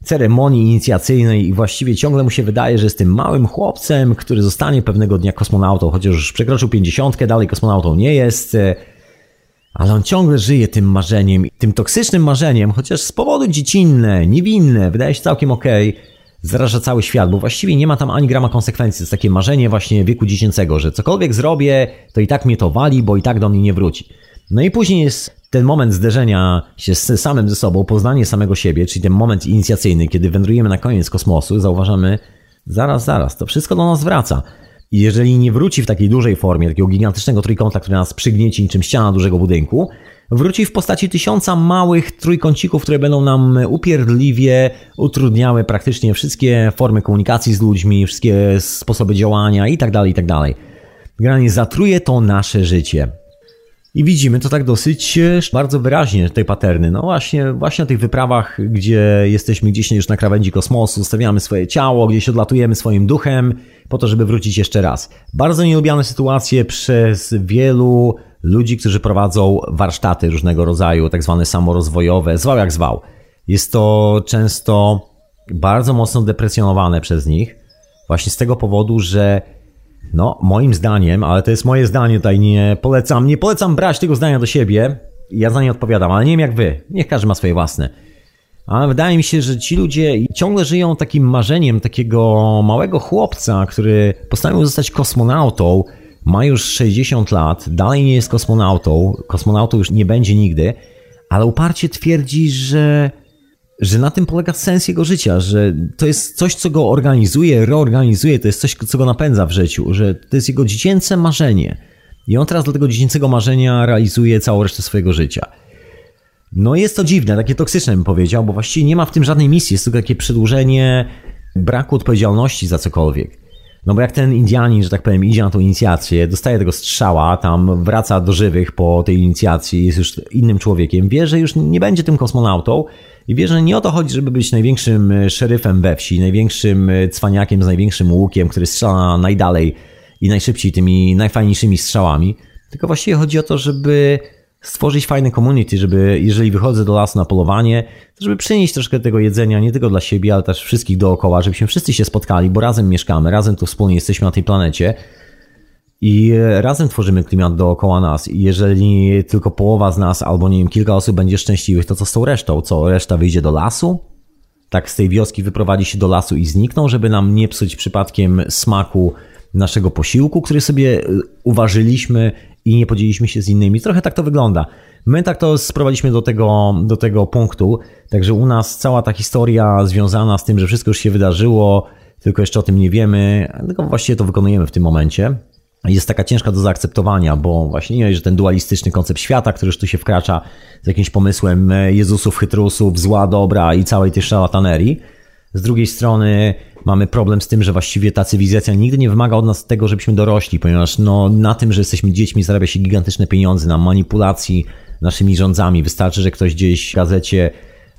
ceremonii inicjacyjnej i właściwie ciągle mu się wydaje, że jest tym małym chłopcem, który zostanie pewnego dnia kosmonautą, chociaż już przekroczył pięćdziesiątkę, dalej kosmonautą nie jest. Ale on ciągle żyje tym marzeniem, tym toksycznym marzeniem, chociaż z powodu dziecinne, niewinne, wydaje się całkiem okej, okay, zaraża cały świat, bo właściwie nie ma tam ani grama konsekwencji. To jest takie marzenie właśnie wieku dziecięcego, że cokolwiek zrobię, to i tak mnie to wali, bo i tak do mnie nie wróci. No i później jest ten moment zderzenia się z samym ze sobą, poznanie samego siebie, czyli ten moment inicjacyjny, kiedy wędrujemy na koniec kosmosu, zauważamy, zaraz, zaraz, to wszystko do nas wraca. I jeżeli nie wróci w takiej dużej formie, takiego gigantycznego trójkąta, który nas przygnieci niczym ściana dużego budynku, wróci w postaci tysiąca małych trójkącików, które będą nam upierdliwie utrudniały praktycznie wszystkie formy komunikacji z ludźmi, wszystkie sposoby działania itd., tak itd. Tak Generalnie zatruje to nasze życie. I widzimy to tak dosyć e, bardzo wyraźnie, tej paterny. No właśnie, właśnie na tych wyprawach, gdzie jesteśmy gdzieś już na krawędzi kosmosu, stawiamy swoje ciało, gdzieś odlatujemy swoim duchem po to, żeby wrócić jeszcze raz. Bardzo nielubiane sytuacje przez wielu ludzi, którzy prowadzą warsztaty różnego rodzaju, tak zwane samorozwojowe, zwał jak zwał. Jest to często bardzo mocno depresjonowane przez nich, właśnie z tego powodu, że no, moim zdaniem, ale to jest moje zdanie, tutaj nie polecam, nie polecam brać tego zdania do siebie. Ja za nie odpowiadam, ale nie wiem jak wy. Niech każdy ma swoje własne. Ale wydaje mi się, że ci ludzie ciągle żyją takim marzeniem takiego małego chłopca, który postanowił zostać kosmonautą, ma już 60 lat, dalej nie jest kosmonautą, kosmonautą już nie będzie nigdy, ale uparcie twierdzi, że że na tym polega sens jego życia, że to jest coś, co go organizuje, reorganizuje, to jest coś, co go napędza w życiu, że to jest jego dziecięce marzenie. I on teraz do tego dziecięcego marzenia realizuje całą resztę swojego życia. No jest to dziwne, takie toksyczne bym powiedział, bo właściwie nie ma w tym żadnej misji, jest to takie przedłużenie braku odpowiedzialności za cokolwiek. No bo jak ten Indianin, że tak powiem, idzie na tą inicjację, dostaje tego strzała, tam wraca do żywych po tej inicjacji, jest już innym człowiekiem, wie, że już nie będzie tym kosmonautą, i wie, że nie o to chodzi, żeby być największym e, szeryfem we wsi, największym e, cwaniakiem z największym łukiem, który strzela najdalej i najszybciej tymi najfajniejszymi strzałami. Tylko właściwie chodzi o to, żeby stworzyć fajne community, żeby jeżeli wychodzę do lasu na polowanie, to żeby przynieść troszkę tego jedzenia nie tylko dla siebie, ale też wszystkich dookoła, żebyśmy wszyscy się spotkali, bo razem mieszkamy, razem tu wspólnie jesteśmy na tej planecie i razem tworzymy klimat dookoła nas. I jeżeli tylko połowa z nas, albo nie wiem, kilka osób będzie szczęśliwych, to co z tą resztą? Co, reszta wyjdzie do lasu? Tak z tej wioski wyprowadzi się do lasu i znikną, żeby nam nie psuć przypadkiem smaku naszego posiłku, który sobie y, uważyliśmy i nie podzieliliśmy się z innymi. Trochę tak to wygląda. My tak to sprowadziliśmy do tego, do tego punktu, także u nas cała ta historia związana z tym, że wszystko już się wydarzyło, tylko jeszcze o tym nie wiemy, tylko właściwie to wykonujemy w tym momencie jest taka ciężka do zaakceptowania, bo właśnie nie że ten dualistyczny koncept świata, który już tu się wkracza z jakimś pomysłem Jezusów, chytrusów, zła, dobra i całej tej szalatanerii. Z drugiej strony mamy problem z tym, że właściwie ta cywilizacja nigdy nie wymaga od nas tego, żebyśmy dorośli, ponieważ no, na tym, że jesteśmy dziećmi zarabia się gigantyczne pieniądze, na manipulacji naszymi rządzami. Wystarczy, że ktoś gdzieś w gazecie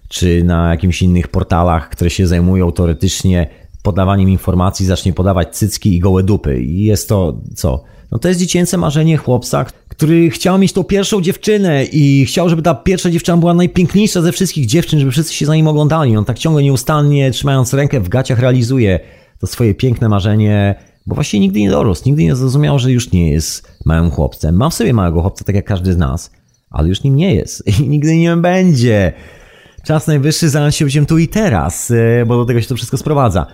czy na jakimś innych portalach, które się zajmują teoretycznie podawaniem informacji zacznie podawać cycki i gołe dupy. I jest to co? No to jest dziecięce marzenie chłopca, który chciał mieć tą pierwszą dziewczynę i chciał, żeby ta pierwsza dziewczyna była najpiękniejsza ze wszystkich dziewczyn, żeby wszyscy się za nim oglądali. On tak ciągle nieustannie, trzymając rękę w gaciach, realizuje to swoje piękne marzenie, bo właściwie nigdy nie dorósł, nigdy nie zrozumiał, że już nie jest małym chłopcem. Ma w sobie małego chłopca, tak jak każdy z nas, ale już nim nie jest *laughs* i nigdy nim będzie. Czas najwyższy zająć się tu i teraz, e, bo do tego się to wszystko sprowadza.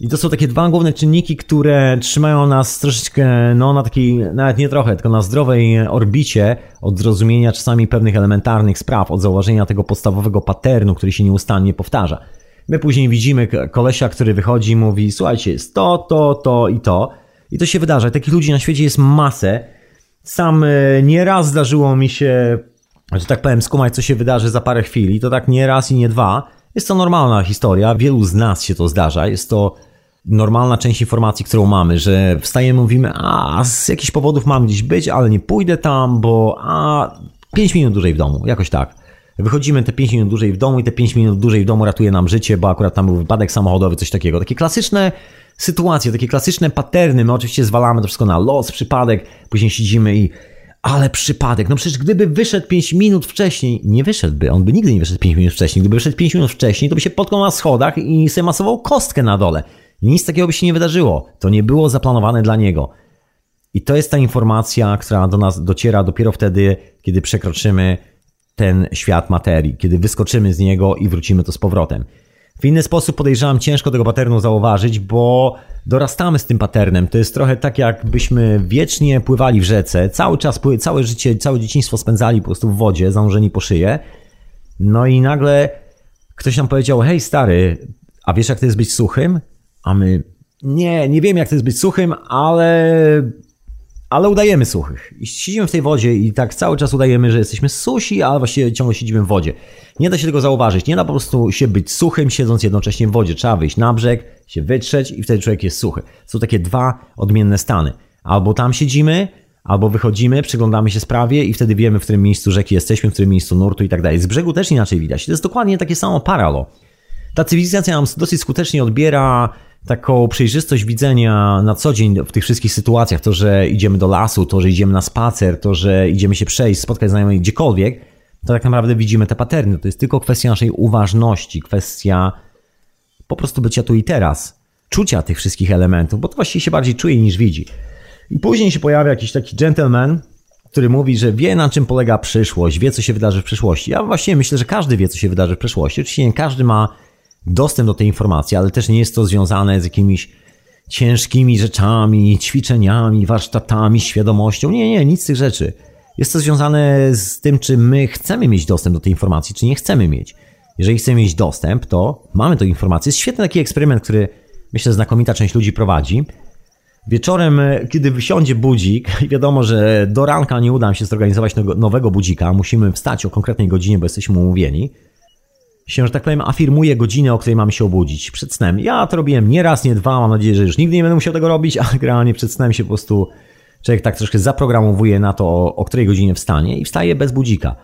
I to są takie dwa główne czynniki, które trzymają nas troszeczkę, no na takiej, nawet nie trochę, tylko na zdrowej orbicie od zrozumienia czasami pewnych elementarnych spraw, od zauważenia tego podstawowego paternu, który się nieustannie powtarza. My później widzimy kolesia, który wychodzi i mówi, słuchajcie, jest to, to, to i to. I to się wydarza. Takich ludzi na świecie jest masę. Sam e, nieraz zdarzyło mi się, że tak powiem, skumać, co się wydarzy za parę chwil. I to tak nie raz i nie dwa. Jest to normalna historia, wielu z nas się to zdarza. Jest to normalna część informacji, którą mamy, że wstajemy, mówimy, a z jakichś powodów mam gdzieś być, ale nie pójdę tam, bo a 5 minut dłużej w domu, jakoś tak. Wychodzimy te 5 minut dłużej w domu i te 5 minut dłużej w domu ratuje nam życie, bo akurat tam był wypadek samochodowy, coś takiego. Takie klasyczne sytuacje, takie klasyczne paterny. My oczywiście zwalamy to wszystko na los, przypadek, później siedzimy i ale przypadek. No przecież gdyby wyszedł 5 minut wcześniej, nie wyszedłby, on by nigdy nie wyszedł 5 minut wcześniej. Gdyby wyszedł 5 minut wcześniej, to by się potknął na schodach i sobie masował kostkę na dole. Nic takiego by się nie wydarzyło. To nie było zaplanowane dla niego. I to jest ta informacja, która do nas dociera dopiero wtedy, kiedy przekroczymy ten świat materii, kiedy wyskoczymy z niego i wrócimy to z powrotem. W inny sposób podejrzewam ciężko tego paternu zauważyć, bo dorastamy z tym paternem. To jest trochę tak, jakbyśmy wiecznie pływali w rzece, cały czas, całe życie, całe dzieciństwo spędzali po prostu w wodzie, zanurzeni po szyję. No i nagle ktoś nam powiedział, hej stary, a wiesz jak to jest być suchym? A my, nie, nie wiem jak to jest być suchym, ale ale udajemy suchych. I siedzimy w tej wodzie i tak cały czas udajemy, że jesteśmy susi, ale właściwie ciągle siedzimy w wodzie. Nie da się tego zauważyć. Nie da po prostu się być suchym, siedząc jednocześnie w wodzie. Trzeba wyjść na brzeg, się wytrzeć i wtedy człowiek jest suchy. Są takie dwa odmienne stany. Albo tam siedzimy, albo wychodzimy, przyglądamy się sprawie i wtedy wiemy, w którym miejscu rzeki jesteśmy, w którym miejscu nurtu i tak dalej. Z brzegu też inaczej widać. To jest dokładnie takie samo paralo. Ta cywilizacja nam dosyć skutecznie odbiera taką przejrzystość widzenia na co dzień w tych wszystkich sytuacjach, to, że idziemy do lasu, to, że idziemy na spacer, to, że idziemy się przejść, spotkać znajomych gdziekolwiek, to tak naprawdę widzimy te paterny. To jest tylko kwestia naszej uważności, kwestia po prostu bycia tu i teraz, czucia tych wszystkich elementów, bo to właściwie się bardziej czuje niż widzi. I później się pojawia jakiś taki gentleman, który mówi, że wie na czym polega przyszłość, wie co się wydarzy w przyszłości. Ja właściwie myślę, że każdy wie co się wydarzy w przyszłości. Oczywiście nie każdy ma dostęp do tej informacji, ale też nie jest to związane z jakimiś ciężkimi rzeczami, ćwiczeniami, warsztatami, świadomością. Nie, nie, nic z tych rzeczy. Jest to związane z tym, czy my chcemy mieć dostęp do tej informacji, czy nie chcemy mieć. Jeżeli chcemy mieć dostęp, to mamy tę informację. Jest świetny taki eksperyment, który myślę znakomita część ludzi prowadzi. Wieczorem, kiedy wysiądzie budzik *laughs* wiadomo, że do ranka nie uda nam się zorganizować nowego budzika, musimy wstać o konkretnej godzinie, bo jesteśmy umówieni, się, że tak powiem, afirmuje godzinę, o której mamy się obudzić przed snem. Ja to robiłem nie raz, nie dwa, mam nadzieję, że już nigdy nie będę musiał tego robić, *laughs* ale generalnie przed snem się po prostu człowiek tak troszkę zaprogramowuje na to, o, której godzinie wstanie i wstaje bez budzika.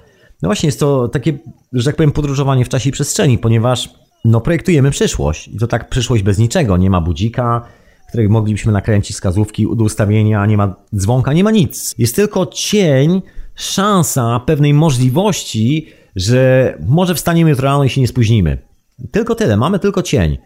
No właśnie, jest to takie, że tak powiem, podróżowanie w czasie i przestrzeni, ponieważ no, projektujemy przyszłość i to tak przyszłość bez niczego. Nie ma budzika, której moglibyśmy nakręcić wskazówki do ustawienia, nie ma dzwonka, nie ma nic. Jest tylko cień, szansa pewnej możliwości, że może wstaniemy jutro rano i się nie spóźnimy. Tylko tyle, mamy tylko cień.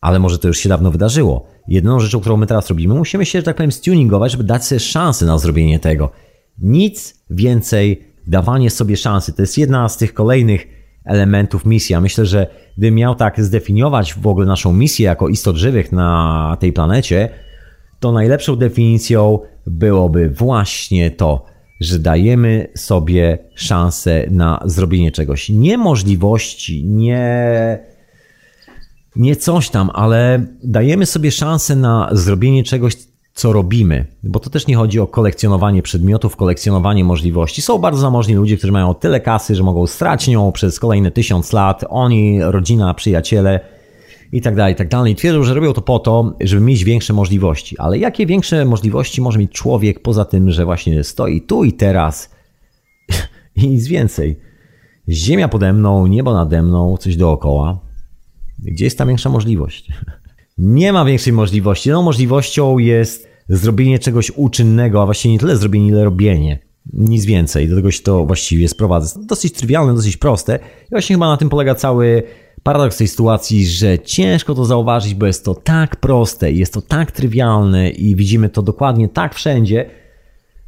Ale może to już się dawno wydarzyło. Jedyną rzeczą, którą my teraz robimy, musimy się, że tak powiem, stuningować, żeby dać sobie szansę na zrobienie tego. Nic więcej, dawanie sobie szansy. To jest jedna z tych kolejnych elementów misji. Ja myślę, że gdybym miał tak zdefiniować w ogóle naszą misję jako istot żywych na tej planecie, to najlepszą definicją byłoby właśnie to, że dajemy sobie szansę na zrobienie czegoś. Nie możliwości, nie, nie coś tam, ale dajemy sobie szansę na zrobienie czegoś, co robimy. Bo to też nie chodzi o kolekcjonowanie przedmiotów, kolekcjonowanie możliwości. Są bardzo zamożni ludzie, którzy mają tyle kasy, że mogą strać nią przez kolejne tysiąc lat. Oni, rodzina, przyjaciele i tak dalej, i tak dalej. I twierdzą, że robią to po to, żeby mieć większe możliwości. Ale jakie większe możliwości może mieć człowiek poza tym, że właśnie stoi tu i teraz *laughs* i nic więcej? Ziemia pode mną, niebo nade mną, coś dookoła. Gdzie jest ta większa możliwość? *laughs* Nie ma większej możliwości. No możliwością jest zrobienie czegoś uczynnego, a właściwie nie tyle zrobienie, ile robienie. Nic więcej. Do tego się to właściwie sprowadza. Dosyć trywialne, dosyć proste. I właśnie chyba na tym polega cały paradoks tej sytuacji, że ciężko to zauważyć, bo jest to tak proste, jest to tak trywialne i widzimy to dokładnie tak wszędzie,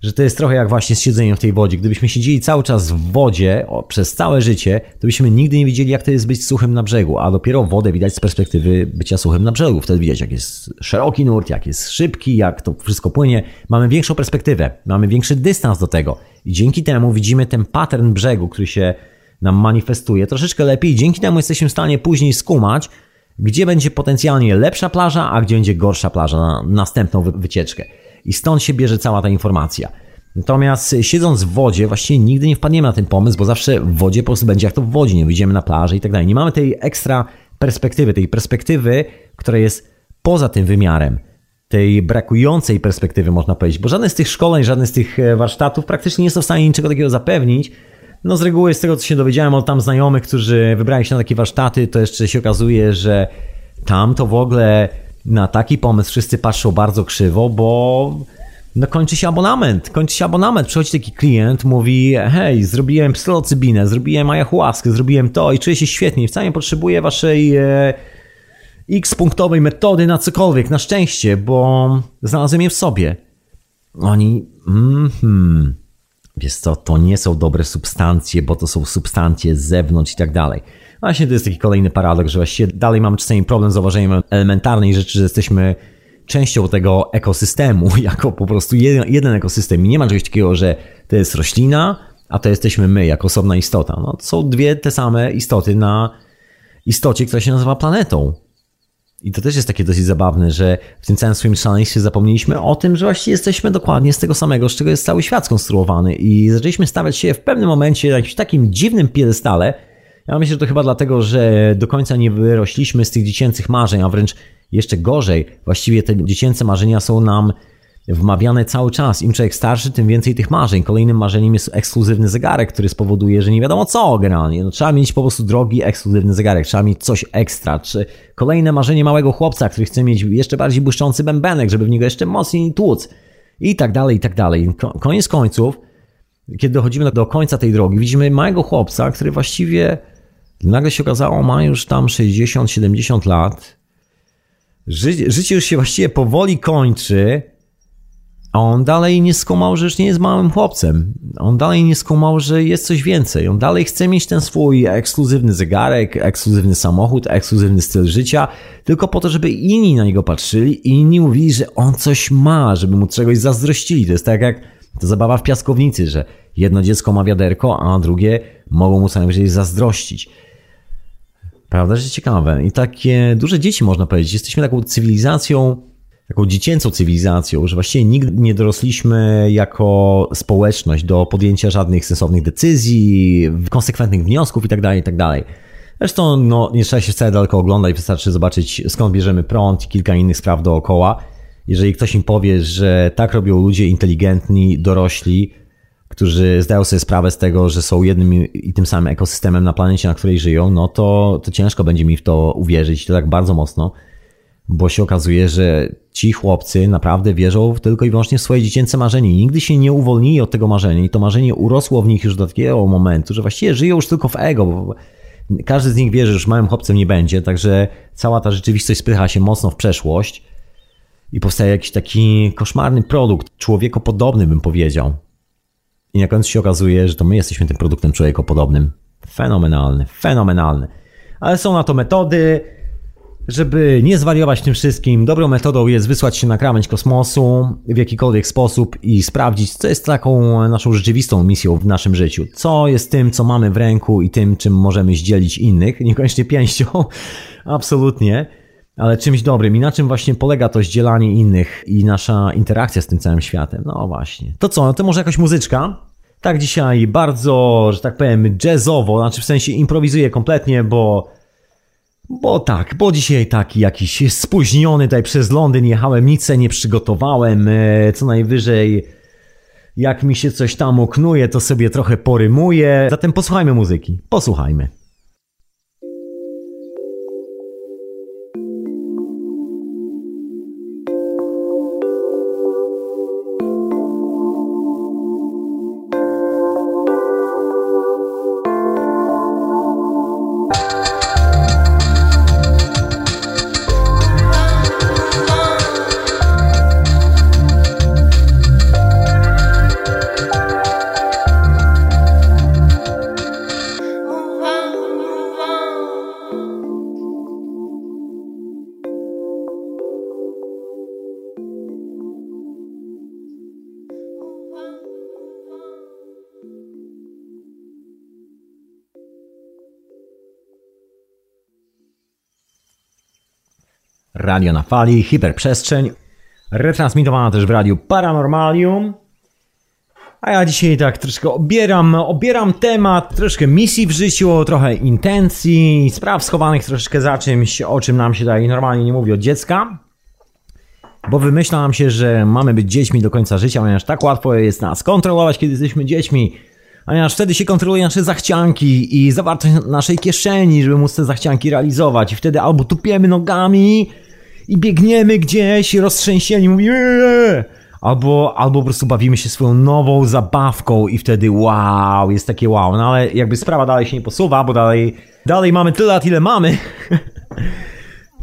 że to jest trochę jak właśnie z siedzeniem w tej wodzie. Gdybyśmy siedzieli cały czas w wodzie o, przez całe życie, to byśmy nigdy nie widzieli, jak to jest być suchym na brzegu, a dopiero wodę widać z perspektywy bycia suchym na brzegu. Wtedy widać, jak jest szeroki nurt, jak jest szybki, jak to wszystko płynie. Mamy większą perspektywę, mamy większy dystans do tego i dzięki temu widzimy ten pattern brzegu, który się nam manifestuje troszeczkę lepiej. Dzięki temu jesteśmy w stanie później skumać, gdzie będzie potencjalnie lepsza plaża, a gdzie będzie gorsza plaża na następną wycieczkę. I stąd się bierze cała ta informacja. Natomiast siedząc w wodzie, właściwie nigdy nie wpadniemy na ten pomysł, bo zawsze w wodzie po prostu będzie jak to w wodzie, nie wyjdziemy na plażę i tak dalej. Nie mamy tej ekstra perspektywy, tej perspektywy, która jest poza tym wymiarem, tej brakującej perspektywy, można powiedzieć, bo żadne z tych szkoleń, żadne z tych e, warsztatów praktycznie nie są w stanie niczego takiego zapewnić, no z reguły z tego, co się dowiedziałem od tam znajomych, którzy wybrali się na takie warsztaty, to jeszcze się okazuje, że tam to w ogóle na taki pomysł wszyscy patrzą bardzo krzywo, bo no kończy się abonament, kończy się abonament, przychodzi taki klient, mówi hej, zrobiłem psylocybinę, zrobiłem ayahuaskę, zrobiłem to i czuję się świetnie, wcale nie potrzebuję waszej e, x-punktowej metody na cokolwiek, na szczęście, bo znalazłem je w sobie. Oni, mhm, Wiesz co, to nie są dobre substancje, bo to są substancje z zewnątrz i tak dalej. Właśnie to jest taki kolejny paradoks, że właściwie dalej mamy czasami problem z zauważeniem elementarnej rzeczy, że jesteśmy częścią tego ekosystemu, *laughs* jako po prostu jeden, jeden ekosystem i nie ma czegoś takiego, że to jest roślina, a to jesteśmy my, jako osobna istota. No, to są dwie te same istoty na istocie, która się nazywa planetą. I to też jest takie dosyć zabawne, że w tym całym swoim szaleństwie zapomnieliśmy o tym, że właściwie jesteśmy dokładnie z tego samego, z czego jest cały świat skonstruowany. I zaczęliśmy stawiać się w pewnym momencie na jakimś takim dziwnym piedestale. Ja myślę, że to chyba dlatego, że do końca nie wyrośliśmy z tych dziecięcych marzeń, a wręcz jeszcze gorzej, właściwie te dziecięce marzenia są nam wmawiane cały czas. Im człowiek starszy, tym więcej tych marzeń. Kolejnym marzeniem jest ekskluzywny zegarek, który spowoduje, że nie wiadomo co generalnie. No, trzeba mieć po prostu drogi, ekskluzywny zegarek, trzeba mieć coś ekstra. Czy kolejne marzenie małego chłopca, który chce mieć jeszcze bardziej błyszczący bębenek, żeby w niego jeszcze mocniej tłuc. I tak dalej, i tak dalej. Koniec końców, kiedy dochodzimy do końca tej drogi, widzimy małego chłopca, który właściwie nagle się okazało ma już tam 60-70 lat. Ży życie już się właściwie powoli kończy a on dalej nie skumał, że już nie jest małym chłopcem. On dalej nie skumał, że jest coś więcej. On dalej chce mieć ten swój ekskluzywny zegarek, ekskluzywny samochód, ekskluzywny styl życia, tylko po to, żeby inni na niego patrzyli i inni mówili, że on coś ma, żeby mu czegoś zazdrościli. To jest tak jak to zabawa w piaskownicy, że jedno dziecko ma wiaderko, a drugie mogą mu co zazdrościć. Prawda, że ciekawe. I takie duże dzieci można powiedzieć. Jesteśmy taką cywilizacją, taką dziecięcą cywilizacją, że właściwie nigdy nie dorosliśmy jako społeczność do podjęcia żadnych sensownych decyzji, konsekwentnych wniosków itd. Tak itd. Tak Zresztą no, nie trzeba się wcale daleko oglądać, wystarczy zobaczyć skąd bierzemy prąd i kilka innych spraw dookoła. Jeżeli ktoś im powie, że tak robią ludzie inteligentni, dorośli, którzy zdają sobie sprawę z tego, że są jednym i tym samym ekosystemem na planecie, na której żyją, no to, to ciężko będzie mi w to uwierzyć, to tak bardzo mocno bo się okazuje, że ci chłopcy naprawdę wierzą tylko i wyłącznie w swoje dziecięce marzenie. Nigdy się nie uwolnili od tego marzenia i to marzenie urosło w nich już do takiego momentu, że właściwie żyją już tylko w ego, bo każdy z nich wierzy, że już małym chłopcem nie będzie, także cała ta rzeczywistość spycha się mocno w przeszłość i powstaje jakiś taki koszmarny produkt, człowiekopodobny bym powiedział. I na końcu się okazuje, że to my jesteśmy tym produktem człowiekopodobnym. Fenomenalny, fenomenalny. Ale są na to metody, żeby nie zwariować tym wszystkim, dobrą metodą jest wysłać się na krawędź kosmosu w jakikolwiek sposób i sprawdzić, co jest taką naszą rzeczywistą misją w naszym życiu. Co jest tym, co mamy w ręku i tym, czym możemy zdzielić innych. *laughs* Niekoniecznie pięścią, absolutnie, ale czymś dobrym. I na czym właśnie polega to zdzielanie innych i nasza interakcja z tym całym światem. No właśnie. To co, no to może jakaś muzyczka? Tak dzisiaj bardzo, że tak powiem, jazzowo, znaczy w sensie improwizuję kompletnie, bo bo tak, bo dzisiaj taki jakiś spóźniony tutaj przez Londyn jechałem, nic nie przygotowałem, e, co najwyżej jak mi się coś tam oknuje, to sobie trochę porymuję. Zatem posłuchajmy muzyki, posłuchajmy. Radio na fali, hiperprzestrzeń, retransmitowana też w radiu Paranormalium. A ja dzisiaj tak troszkę obieram, obieram temat, troszkę misji w życiu, trochę intencji, spraw schowanych troszeczkę za czymś, o czym nam się tutaj normalnie nie mówi od dziecka. Bo wymyśla nam się, że mamy być dziećmi do końca życia, ponieważ tak łatwo jest nas kontrolować, kiedy jesteśmy dziećmi. Ponieważ wtedy się kontroluje nasze zachcianki i zawartość naszej kieszeni, żeby móc te zachcianki realizować. I wtedy albo tupiemy nogami, i biegniemy gdzieś roztrzęsieni, mówimy eee! albo, albo po prostu bawimy się swoją nową zabawką i wtedy wow, jest takie wow. No ale jakby sprawa dalej się nie posuwa, bo dalej, dalej mamy tyle lat, ile mamy. *laughs*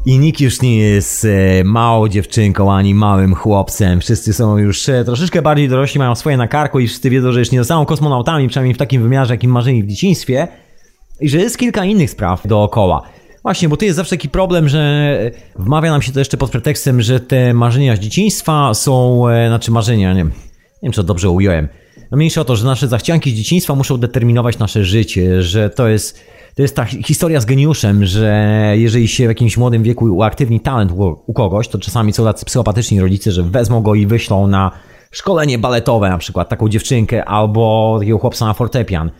I nikt już nie jest e, małą dziewczynką ani małym chłopcem. Wszyscy są już e, troszeczkę bardziej dorośli, mają swoje na karku i wszyscy wiedzą, że już nie zostaną kosmonautami, przynajmniej w takim wymiarze, jakim marzyli w dzieciństwie. I że jest kilka innych spraw dookoła. Właśnie, bo to jest zawsze taki problem, że wmawia nam się to jeszcze pod pretekstem, że te marzenia z dzieciństwa są, e, znaczy marzenia, nie, nie wiem, czy to dobrze ująłem. No mniejsza o to, że nasze zachcianki z dzieciństwa muszą determinować nasze życie, że to jest To jest ta historia z geniuszem, że jeżeli się w jakimś młodym wieku uaktywni talent u, u kogoś, to czasami są tacy psychopatyczni rodzice, że wezmą go i wyślą na szkolenie baletowe na przykład, taką dziewczynkę, albo takiego chłopca na fortepian.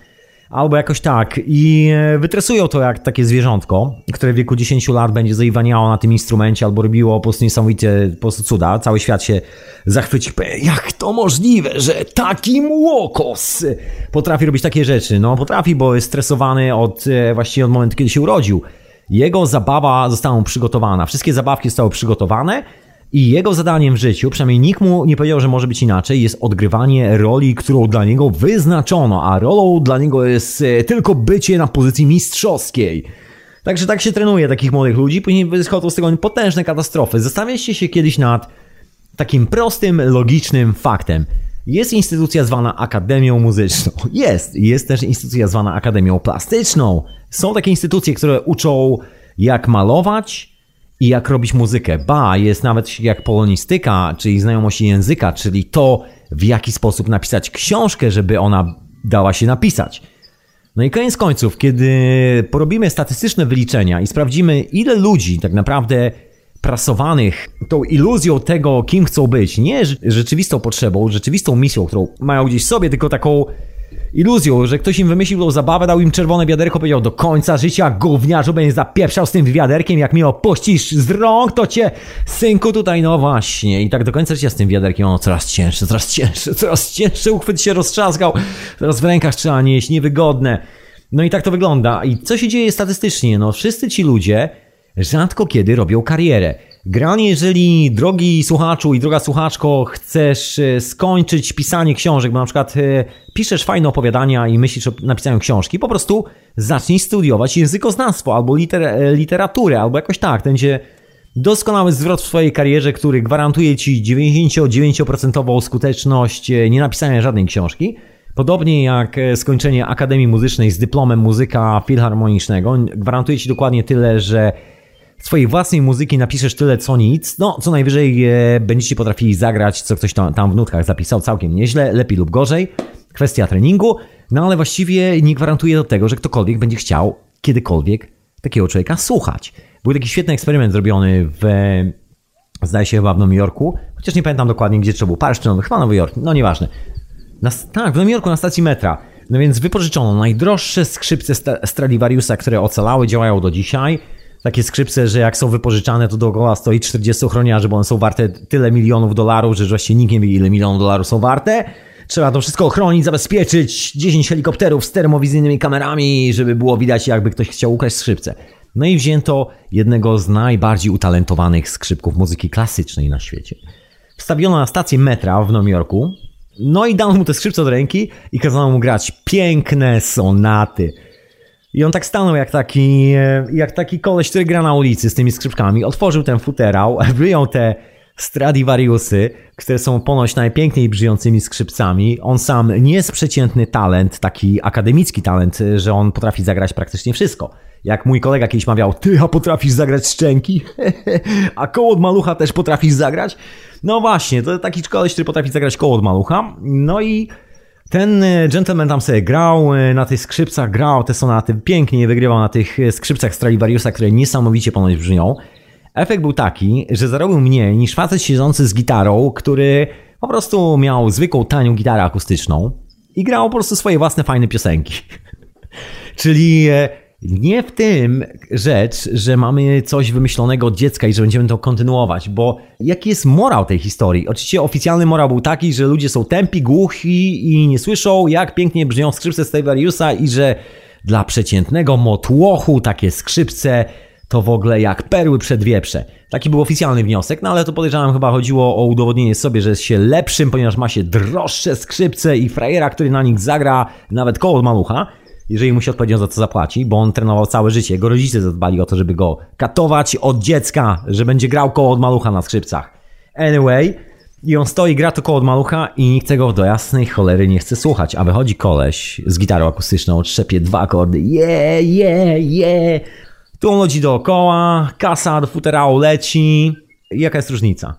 Albo jakoś tak. I e, wytresują to jak takie zwierzątko, które w wieku 10 lat będzie zaiwaniało na tym instrumencie albo robiło po prostu niesamowicie po prostu cuda. Cały świat się zachwyci. Jak to możliwe, że taki młokos potrafi robić takie rzeczy? No potrafi, bo jest stresowany od e, właściwie od momentu, kiedy się urodził. Jego zabawa została przygotowana. Wszystkie zabawki zostały przygotowane i jego zadaniem w życiu, przynajmniej nikt mu nie powiedział, że może być inaczej, jest odgrywanie roli, którą dla niego wyznaczono, a rolą dla niego jest e, tylko bycie na pozycji mistrzowskiej. Także tak się trenuje takich młodych ludzi, później wychodzą z tego potężne katastrofy. Zastanawialiście się kiedyś nad takim prostym, logicznym faktem. Jest instytucja zwana Akademią Muzyczną. *laughs* Jest. Jest też instytucja zwana Akademią Plastyczną. Są takie instytucje, które uczą jak malować, i jak robić muzykę. Ba, jest nawet jak polonistyka, czyli znajomość języka, czyli to, w jaki sposób napisać książkę, żeby ona dała się napisać. No i koniec końców, kiedy porobimy statystyczne wyliczenia i sprawdzimy, ile ludzi tak naprawdę prasowanych tą iluzją tego, kim chcą być, nie rzeczywistą potrzebą, rzeczywistą misją, którą mają gdzieś sobie, tylko taką iluzją, że ktoś im wymyślił zabawę, dał im czerwone wiaderko, powiedział do końca życia gówniarzu będzie zapieprzał z tym wiaderkiem, jak mi opuścisz z rąk, to cię, synku, tutaj, no właśnie. I tak do końca życia z tym wiaderkiem, ono coraz cięższe, coraz cięższe, coraz cięższe, uchwyt się roztrzaskał, teraz w rękach trzeba nieść, niewygodne. No i tak to wygląda. I co się dzieje statystycznie? No wszyscy ci ludzie rzadko kiedy robią karierę. Granie, jeżeli drogi słuchaczu i droga słuchaczko chcesz e, skończyć pisanie książek, bo na przykład e, piszesz fajne opowiadania i myślisz o napisaniu książki, po prostu zacznij studiować językoznawstwo albo liter e, literaturę, albo jakoś tak. To będzie doskonały zwrot w swojej karierze, który gwarantuje ci 99% skuteczność nie napisania żadnej książki. Podobnie jak skończenie Akademii Muzycznej z dyplomem muzyka filharmonicznego, gwarantuje ci dokładnie tyle, że swojej własnej muzyki napiszesz tyle co nic, no co najwyżej e, będziecie potrafili zagrać, co ktoś tam, tam w nutkach zapisał całkiem nieźle, lepiej lub gorzej. Kwestia treningu, no ale właściwie nie gwarantuje do tego, że ktokolwiek będzie chciał kiedykolwiek takiego człowieka słuchać. Był taki świetny eksperyment zrobiony w, zdaje się chyba w Nowym Jorku, chociaż nie pamiętam dokładnie gdzie trzeba był, Paryż czy Nowy, chyba Nowy Jork, no nieważne. Na, tak, w Nowym Jorku na stacji metra. No więc wypożyczono najdroższe skrzypce Stradivariusa, które ocalały, działają do dzisiaj takie skrzypce, że jak są wypożyczane, to dookoła stoi 40 ochroniarzy, bo one są warte tyle milionów dolarów, że właściwie nikt nie wie, ile milionów dolarów są warte. Trzeba to wszystko ochronić, zabezpieczyć, 10 helikopterów z termowizyjnymi kamerami, żeby było widać, jakby ktoś chciał ukraść skrzypce. No i wzięto jednego z najbardziej utalentowanych skrzypków muzyki klasycznej na świecie. Wstawiono na stację metra w Nowym Jorku, no i dano mu te skrzypce do ręki i kazano mu grać piękne sonaty. I on tak stanął jak taki, e, jak taki koleś, który gra na ulicy z tymi skrzypkami. Otworzył ten futerał, *laughs* wyjął te Stradivariusy, które są ponoć najpiękniej brzmiącymi skrzypcami. On sam nie jest przeciętny talent, taki akademicki talent, że on potrafi zagrać praktycznie wszystko. Jak mój kolega kiedyś mawiał, ty a potrafisz zagrać szczęki? *laughs* a koło od malucha też potrafisz zagrać? No właśnie, to taki koleś, który potrafi zagrać koło od malucha. No i ten e, gentleman tam sobie grał e, na tych skrzypcach, grał te sonaty, pięknie wygrywał na tych e, skrzypcach Stradivariusa, które niesamowicie ponoć brzmią. Efekt był taki, że zarobił mniej niż facet siedzący z gitarą, który po prostu miał zwykłą, tanią gitarę akustyczną i grał po prostu swoje własne fajne piosenki. *laughs* Czyli nie w tym rzecz, że mamy coś wymyślonego od dziecka i że będziemy to kontynuować, bo jaki jest morał tej historii? Oczywiście oficjalny morał był taki, że ludzie są tępi, głuchi i nie słyszą, jak pięknie brzmią skrzypce Stevariusa i że dla przeciętnego motłochu takie skrzypce to w ogóle jak perły przed wieprze. Taki był oficjalny wniosek, no ale to podejrzewam chyba chodziło o udowodnienie sobie, że jest się lepszym, ponieważ ma się droższe skrzypce i frajera, który na nich zagra nawet koło malucha jeżeli mu się odpowiednio za to zapłaci, bo on trenował całe życie. Jego rodzice zadbali o to, żeby go katować od dziecka, że będzie grał koło od malucha na skrzypcach. Anyway, i on stoi, gra to koło od malucha i nikt tego do jasnej cholery nie chce słuchać. A wychodzi koleś z gitarą akustyczną, trzepie dwa akordy. Yeah, yeah, yeah. Tu on leci dookoła, kasa do futerału leci. Jaka jest różnica?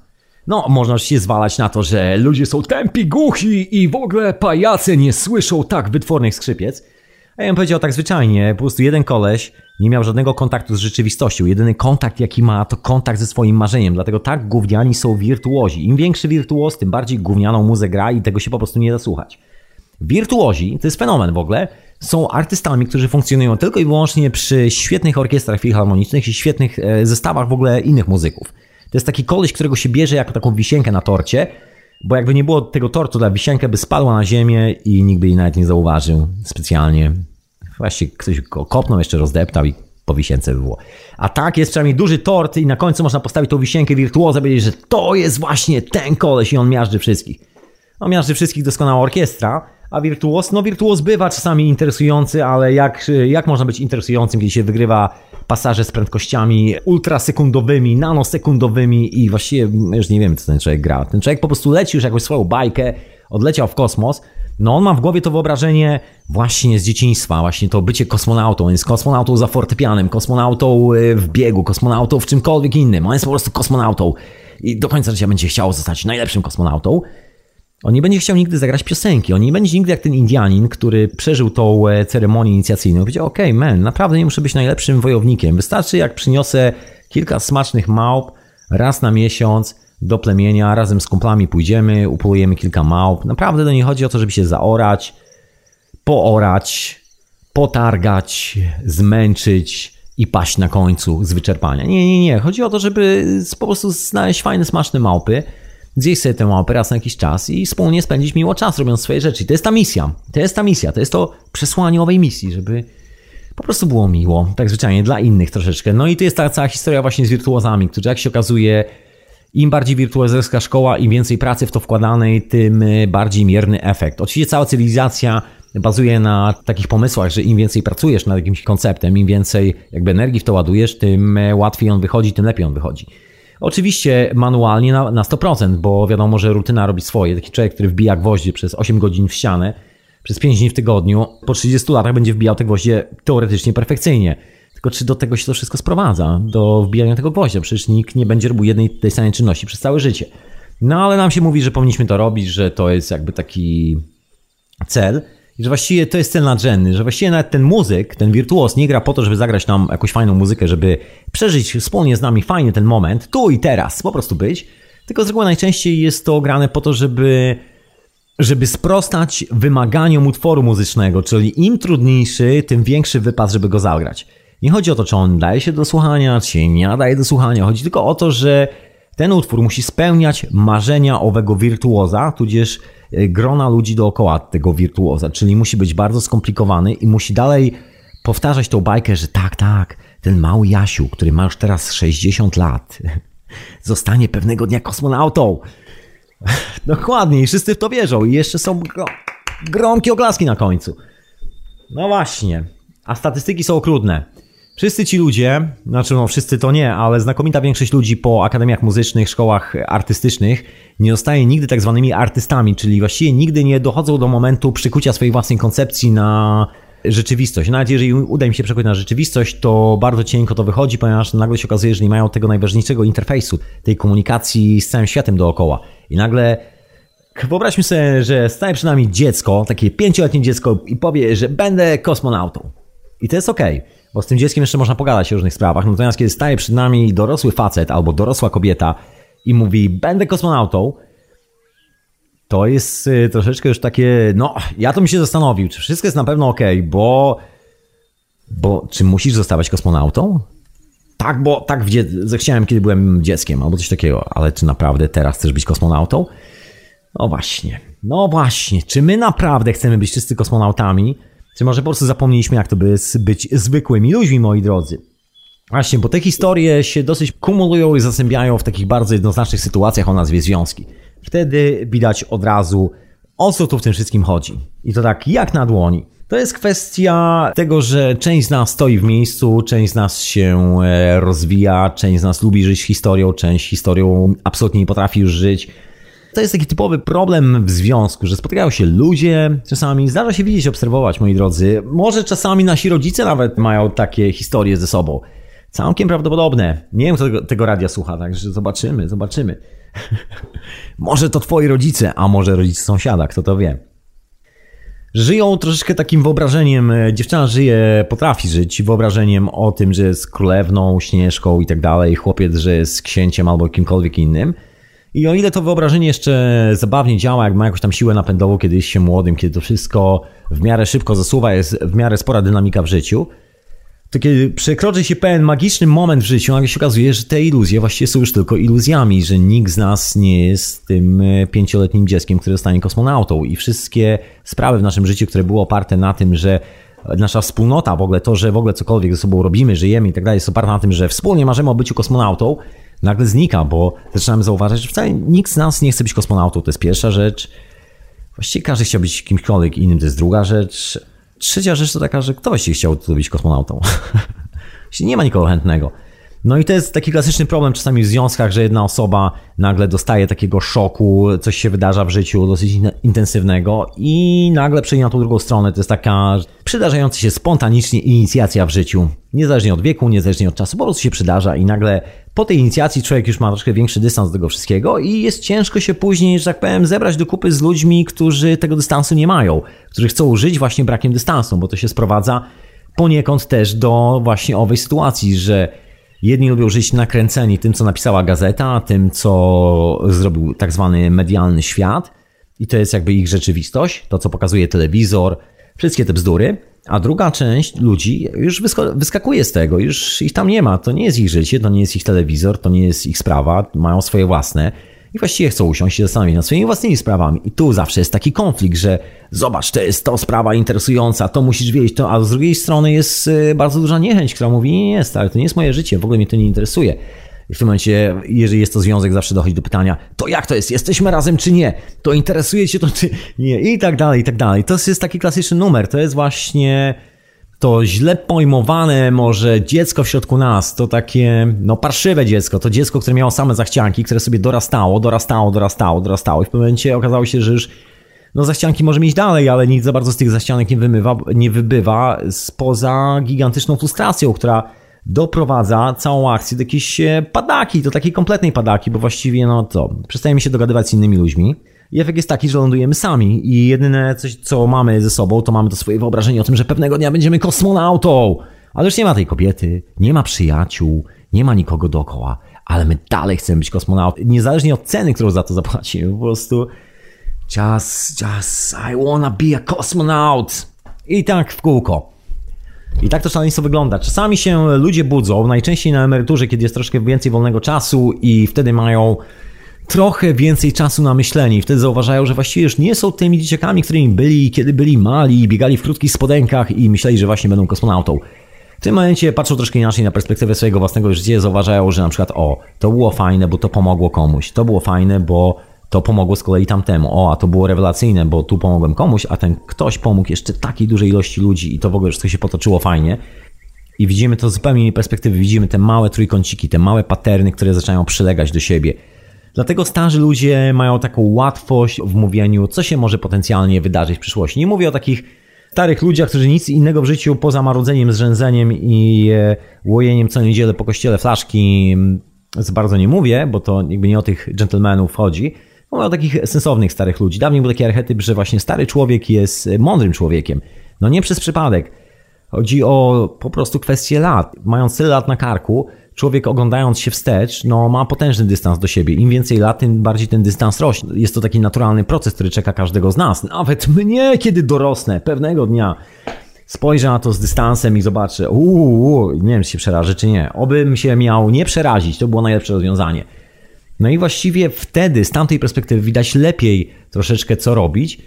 No, można się zwalać na to, że ludzie są tępi, głuchi i w ogóle pajace nie słyszą tak wytwornych skrzypiec. Ja bym powiedział tak zwyczajnie, po prostu jeden koleś nie miał żadnego kontaktu z rzeczywistością. Jedyny kontakt, jaki ma, to kontakt ze swoim marzeniem. Dlatego tak gówniani są wirtuozi. Im większy wirtuoz, tym bardziej gównianą muzę gra i tego się po prostu nie da słuchać. Wirtuozi, to jest fenomen w ogóle, są artystami, którzy funkcjonują tylko i wyłącznie przy świetnych orkiestrach filharmonicznych i świetnych e, zestawach w ogóle innych muzyków. To jest taki koleś, którego się bierze jako taką wisienkę na torcie, bo jakby nie było tego tortu, ta wisienka by spadła na ziemię i nikt by jej nawet nie zauważył specjalnie. Właściwie ktoś go kopnął, jeszcze rozdeptał i po wisience by było. A tak jest przynajmniej duży tort i na końcu można postawić tą wisienkę wirtuoza, powiedzieć, że to jest właśnie ten koleś i on miażdży wszystkich. On miażdży wszystkich doskonała orkiestra, a wirtuos, no wirtuos bywa czasami interesujący, ale jak, jak można być interesującym, kiedy się wygrywa pasaże z prędkościami ultrasekundowymi, nanosekundowymi i właściwie już nie wiem, co ten człowiek gra. Ten człowiek po prostu leci już jakąś swoją bajkę, odleciał w kosmos, no on ma w głowie to wyobrażenie właśnie z dzieciństwa, właśnie to bycie kosmonautą. On jest kosmonautą za fortepianem, kosmonautą y, w biegu, kosmonautą w czymkolwiek innym. On jest po prostu kosmonautą i do końca życia będzie chciał zostać najlepszym kosmonautą. On nie będzie chciał nigdy zagrać piosenki. On nie będzie nigdy jak ten Indianin, który przeżył tą e, ceremonię inicjacyjną. Powiedział, okej, okay, man, naprawdę nie muszę być najlepszym wojownikiem. Wystarczy jak przyniosę kilka smacznych małp raz na miesiąc do plemienia, razem z kumplami pójdziemy, upolujemy kilka małp. Naprawdę do niej chodzi o to, żeby się zaorać, poorać, potargać, zmęczyć i paść na końcu z wyczerpania. Nie, nie, nie. Chodzi o to, żeby po prostu znaleźć fajne, smaczne małpy, zjeść sobie tę małpę raz na jakiś czas i wspólnie spędzić miło czas robiąc swoje rzeczy. To jest ta misja. To jest ta misja. To jest to przesłanie owej misji, żeby po prostu było miło. Tak zwyczajnie dla innych troszeczkę. No i to jest ta cała historia właśnie z wirtuozami, którzy jak się okazuje im bardziej wirtuozerska szkoła, im więcej pracy w to wkładanej, tym e, bardziej mierny efekt. Oczywiście cała cywilizacja bazuje na takich pomysłach, że im więcej pracujesz nad jakimś konceptem, im więcej jakby energii w to ładujesz, tym e, łatwiej on wychodzi, tym lepiej on wychodzi. Oczywiście manualnie na, na 100%, bo wiadomo, że rutyna robi swoje. Taki człowiek, który wbija gwoździe przez 8 godzin w ścianę, przez 5 dni w tygodniu, po 30 latach będzie wbijał te gwoździe teoretycznie perfekcyjnie. Tylko czy do tego się to wszystko sprowadza? Do wbijania tego gwoździa? Przecież nikt nie będzie robił jednej tej samej czynności przez całe życie. No ale nam się mówi, że powinniśmy to robić, że to jest jakby taki cel. I że właściwie to jest cel nadrzędny, że właściwie nawet ten muzyk, ten wirtuos nie gra po to, żeby zagrać nam jakąś fajną muzykę, żeby przeżyć wspólnie z nami fajnie ten moment, tu i teraz, po prostu być. Tylko z reguły najczęściej jest to grane po to, żeby żeby sprostać wymaganiom utworu muzycznego, czyli im trudniejszy, tym większy wypas, żeby go zagrać. Nie chodzi o to, czy on daje się do słuchania, czy nie nadaje do słuchania. Chodzi tylko o to, że ten utwór musi spełniać marzenia owego wirtuoza, tudzież e, grona ludzi dookoła tego wirtuoza, czyli musi być bardzo skomplikowany i musi dalej powtarzać tą bajkę, że tak, tak, ten mały Jasiu, który ma już teraz 60 lat, *laughs* zostanie pewnego dnia kosmonautą. *laughs* Dokładnie, i wszyscy w to wierzą i jeszcze są gro gromkie oklaski na końcu. No właśnie, a statystyki są okrutne. Wszyscy ci ludzie, znaczy no wszyscy to nie, ale znakomita większość ludzi po akademiach muzycznych, szkołach artystycznych nie zostaje nigdy tak zwanymi artystami, czyli właściwie nigdy nie dochodzą do momentu przykucia swojej własnej koncepcji na rzeczywistość. Nawet jeżeli uda im się przekuć na rzeczywistość, to bardzo cienko to wychodzi, ponieważ nagle się okazuje, że nie mają tego najważniejszego interfejsu, tej komunikacji z całym światem dookoła. I nagle wyobraźmy sobie, że staje przed nami dziecko, takie pięcioletnie dziecko i powie, że będę kosmonautą. I to jest okej. Okay. Bo z tym dzieckiem jeszcze można pogadać o różnych sprawach. Natomiast kiedy staje przed nami dorosły facet albo dorosła kobieta i mówi, będę kosmonautą, to jest y, troszeczkę już takie, no, ja to mi się zastanowił, czy wszystko jest na pewno ok, bo, bo czy musisz zostawać kosmonautą? Tak, bo tak chciałem, kiedy byłem dzieckiem, albo coś takiego, ale czy naprawdę teraz chcesz być kosmonautą? No właśnie, no właśnie, czy my naprawdę chcemy być wszyscy kosmonautami? Czy może po prostu zapomnieliśmy, jak to by być zwykłymi ludźmi, moi drodzy? Właśnie, bo te historie się dosyć kumulują i zasębiają w takich bardzo jednoznacznych sytuacjach o nazwie związki. Wtedy widać od razu, o co tu w tym wszystkim chodzi. I to tak jak na dłoni. To jest kwestia tego, że część z nas stoi w miejscu, część z nas się e, rozwija, część z nas lubi żyć historią, część historią absolutnie nie potrafi już żyć. To jest taki typowy problem w związku, że spotykają się ludzie, czasami zdarza się widzieć, obserwować, moi drodzy. Może czasami nasi rodzice nawet mają takie historie ze sobą. Całkiem prawdopodobne. Nie wiem, kto tego, tego radia słucha, także zobaczymy, zobaczymy. *laughs* może to twoi rodzice, a może rodzice sąsiada, kto to wie. żyją troszeczkę takim wyobrażeniem, e, dziewczyna żyje, potrafi żyć wyobrażeniem o tym, że jest królewną, śnieżką i tak dalej, chłopiec, że jest księciem albo kimkolwiek innym. I o ile to wyobrażenie jeszcze zabawnie działa, jak ma jakąś tam siłę napędową, kiedy jest się młodym, kiedy to wszystko w miarę szybko zasuwa, jest w miarę spora dynamika w życiu, to kiedy przekroczy się pewien magiczny moment w życiu, nagle się okazuje, że te iluzje właściwie są już tylko iluzjami, że nikt z nas nie jest tym e, pięcioletnim dzieckiem, które zostanie kosmonautą. I wszystkie sprawy w naszym życiu, które były oparte na tym, że nasza wspólnota, w ogóle to, że w ogóle cokolwiek ze sobą robimy, żyjemy i tak dalej, jest oparte na tym, że wspólnie marzymy o byciu kosmonautą, nagle znika, bo zaczynamy zauważać, że wcale nikt z nas nie chce być kosmonautą, to jest pierwsza rzecz. Właściwie każdy chciał być kimkolwiek innym, to jest druga rzecz. Trzecia rzecz to taka, że kto właściwie chciał być kosmonautą? *laughs* nie ma nikogo chętnego. No i to jest taki klasyczny problem czasami w związkach, że jedna osoba nagle dostaje takiego szoku, coś się wydarza w życiu dosyć intensywnego i nagle przejdzie na tą drugą stronę. To jest taka przydarzająca się spontanicznie inicjacja w życiu. Niezależnie od wieku, niezależnie od czasu, po prostu się przydarza i nagle po tej inicjacji człowiek już ma troszkę większy dystans do tego wszystkiego i jest ciężko się później, że tak powiem, zebrać do kupy z ludźmi, którzy tego dystansu nie mają, którzy chcą żyć właśnie brakiem dystansu, bo to się sprowadza poniekąd też do właśnie owej sytuacji, że Jedni lubią żyć nakręceni tym, co napisała gazeta, tym, co zrobił tak zwany medialny świat, i to jest jakby ich rzeczywistość, to, co pokazuje telewizor, wszystkie te bzdury. A druga część ludzi już wyskakuje z tego, już ich tam nie ma. To nie jest ich życie, to nie jest ich telewizor, to nie jest ich sprawa, mają swoje własne i właściwie chcą usiąść i zastanowić nad swoimi własnymi sprawami. I tu zawsze jest taki konflikt, że zobacz, to jest to sprawa interesująca, to musisz wiedzieć, to, a z drugiej strony jest y, bardzo duża niechęć, która mówi, nie, nie, ale to nie jest moje życie, w ogóle mnie to nie interesuje. I w tym momencie, jeżeli jest to związek, zawsze dochodzi do pytania, to jak to jest, jesteśmy razem czy nie? To interesuje cię to czy nie? I tak dalej, i tak dalej. To jest taki klasyczny numer, to jest właśnie to źle pojmowane może dziecko w środku nas, to takie no parszywe dziecko, to dziecko, które miało same zachcianki, które sobie dorastało, dorastało, dorastało, dorastało i w pewnym momencie okazało się, że już no zachcianki może mieć dalej, ale nic za bardzo z tych zachcianek nie, wymywa, nie wybywa spoza gigantyczną frustracją, która doprowadza całą akcję do jakiejś e, padaki, do takiej kompletnej padaki, bo właściwie no to przestajemy się dogadywać z innymi ludźmi, i efekt jest taki, że lądujemy sami i jedyne coś, co mamy ze sobą, to mamy to swoje wyobrażenie o tym, że pewnego dnia będziemy kosmonautą. Ale już nie ma tej kobiety, nie ma przyjaciół, nie ma nikogo dookoła, ale my dalej chcemy być kosmonautą. Niezależnie od ceny, którą za to zapłacimy, po prostu just, just, I wanna be a cosmonaut. I tak w kółko. I tak to szaleństwo wygląda. Czasami się ludzie budzą, najczęściej na emeryturze, kiedy jest troszkę więcej wolnego czasu i wtedy mają trochę więcej czasu na myślenie. I wtedy zauważają, że właściwie już nie są tymi dzieciakami, którymi byli, kiedy byli mali, biegali w krótkich spodenkach i myśleli, że właśnie będą kosmonautą. W tym momencie patrzą troszkę inaczej na perspektywę swojego własnego życia i zauważają, że na przykład o, to było fajne, bo to pomogło komuś, to było fajne, bo to pomogło z kolei tamtemu, o, a to było rewelacyjne, bo tu pomogłem komuś, a ten ktoś pomógł jeszcze takiej dużej ilości ludzi i to w ogóle wszystko się potoczyło fajnie. I widzimy to z zupełnie innej perspektywy, widzimy te małe trójkąciki, te małe paterny, które zaczynają przylegać do siebie Dlatego starzy ludzie mają taką łatwość w mówieniu, co się może potencjalnie wydarzyć w przyszłości. Nie mówię o takich starych ludziach, którzy nic innego w życiu poza marudzeniem, zrzędzeniem i e, łojeniem co niedzielę po kościele flaszki mm, za bardzo nie mówię, bo to jakby nie o tych dżentelmenów chodzi. Mówię o takich sensownych starych ludzi. Dawniej był taki archetyp, że właśnie stary człowiek jest mądrym człowiekiem. No nie przez przypadek. Chodzi o po prostu kwestię lat. Mając tyle lat na karku, człowiek oglądając się wstecz, no ma potężny dystans do siebie. Im więcej lat, tym bardziej ten dystans rośnie. Jest to taki naturalny proces, który czeka każdego z nas. Nawet mnie, kiedy dorosnę, pewnego dnia spojrzę na to z dystansem i zobaczę, uuu, nie wiem, czy się przerażę, czy nie. Obym się miał nie przerazić, to było najlepsze rozwiązanie. No i właściwie wtedy, z tamtej perspektywy, widać lepiej troszeczkę, co robić.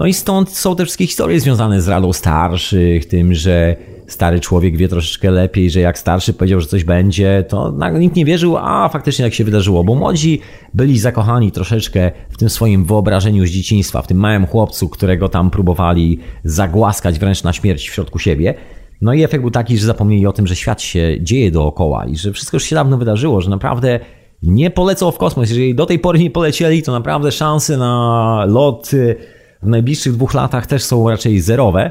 No i stąd są te wszystkie historie związane z radą starszych, tym, że stary człowiek wie troszeczkę lepiej, że jak starszy powiedział, że coś będzie, to nikt nie wierzył, a faktycznie tak się wydarzyło, bo młodzi byli zakochani troszeczkę w tym swoim wyobrażeniu z dzieciństwa, w tym małym chłopcu, którego tam próbowali zagłaskać wręcz na śmierć w środku siebie. No i efekt był taki, że zapomnieli o tym, że świat się dzieje dookoła i że wszystko już się dawno wydarzyło, że naprawdę nie polecą w kosmos. Jeżeli do tej pory nie polecieli, to naprawdę szanse na lot w najbliższych dwóch latach też są raczej zerowe.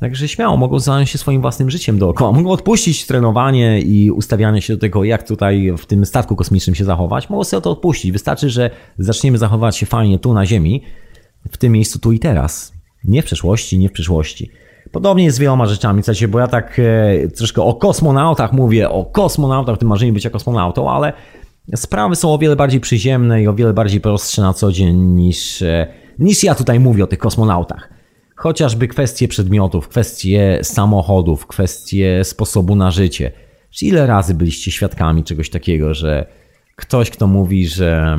Także śmiało mogą zająć się swoim własnym życiem dookoła. Mogą odpuścić trenowanie i ustawianie się do tego, jak tutaj w tym statku kosmicznym się zachować. Mogą sobie to odpuścić. Wystarczy, że zaczniemy zachować się fajnie tu na Ziemi, w tym miejscu, tu i teraz. Nie w przeszłości, nie w przyszłości. Podobnie jest z wieloma rzeczami, słuchajcie, bo ja tak e, troszkę o kosmonautach mówię, o kosmonautach, w tym marzeniu bycia kosmonautą, ale sprawy są o wiele bardziej przyziemne i o wiele bardziej prostsze na co dzień niż, e, niż ja tutaj mówię o tych kosmonautach. Chociażby kwestie przedmiotów, kwestie samochodów, kwestie sposobu na życie. Czy ile razy byliście świadkami czegoś takiego, że ktoś, kto mówi, że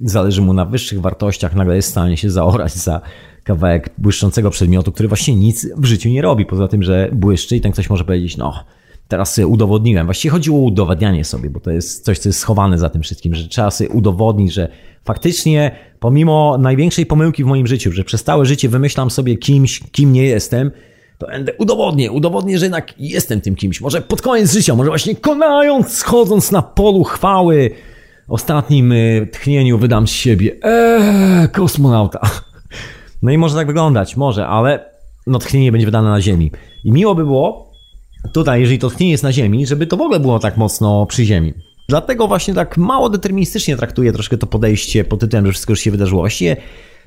zależy mu na wyższych wartościach, nagle jest w stanie się zaorać za kawałek błyszczącego przedmiotu, który właśnie nic w życiu nie robi, poza tym, że błyszczy i ten ktoś może powiedzieć, no teraz sobie udowodniłem. Właściwie chodziło o udowadnianie sobie, bo to jest coś, co jest schowane za tym wszystkim, że trzeba sobie udowodnić, że faktycznie pomimo największej pomyłki w moim życiu, że przez całe życie wymyślam sobie kimś, kim nie jestem, to będę udowodnię, udowodnię, że jednak jestem tym kimś. Może pod koniec życia, może właśnie konając, schodząc na polu chwały, ostatnim y, tchnieniu wydam z siebie, eee, kosmonauta. *laughs* No i może tak wyglądać, może, ale no tchnienie będzie wydane na ziemi. I miło by było tutaj, jeżeli to tchnienie jest na ziemi, żeby to w ogóle było tak mocno przy ziemi. Dlatego właśnie tak mało deterministycznie traktuję troszkę to podejście pod tytułem, że wszystko już się wydarzyło. Właściwie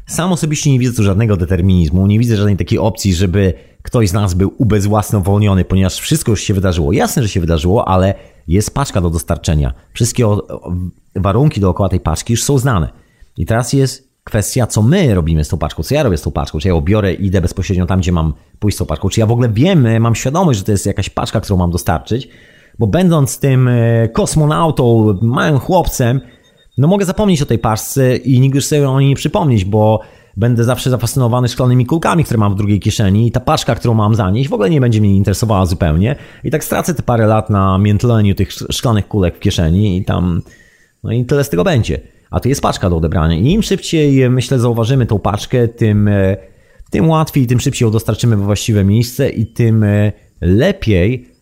sam osobiście nie widzę tu żadnego determinizmu, nie widzę żadnej takiej opcji, żeby ktoś z nas był ubezwłasnowolniony, ponieważ wszystko już się wydarzyło. Jasne, że się wydarzyło, ale jest paczka do dostarczenia. Wszystkie warunki dookoła tej paczki już są znane. I teraz jest kwestia, co my robimy z tą paczką, co ja robię z tą paczką, czy ja ją biorę i idę bezpośrednio tam, gdzie mam pójść z tą paczką, czy ja w ogóle wiem, mam świadomość, że to jest jakaś paczka, którą mam dostarczyć, bo będąc tym e, kosmonautą, małym chłopcem, no mogę zapomnieć o tej paczce i nigdy już sobie o niej nie przypomnieć, bo będę zawsze zafascynowany szklanymi kulkami, które mam w drugiej kieszeni i ta paczka, którą mam zanieść, w ogóle nie będzie mnie interesowała zupełnie i tak stracę te parę lat na miętleniu tych szklanych kulek w kieszeni i tam, no i tyle z tego będzie. A tu jest paczka do odebrania i im szybciej, myślę, zauważymy tą paczkę, tym, e, tym łatwiej, tym szybciej ją dostarczymy we właściwe miejsce i tym e, lepiej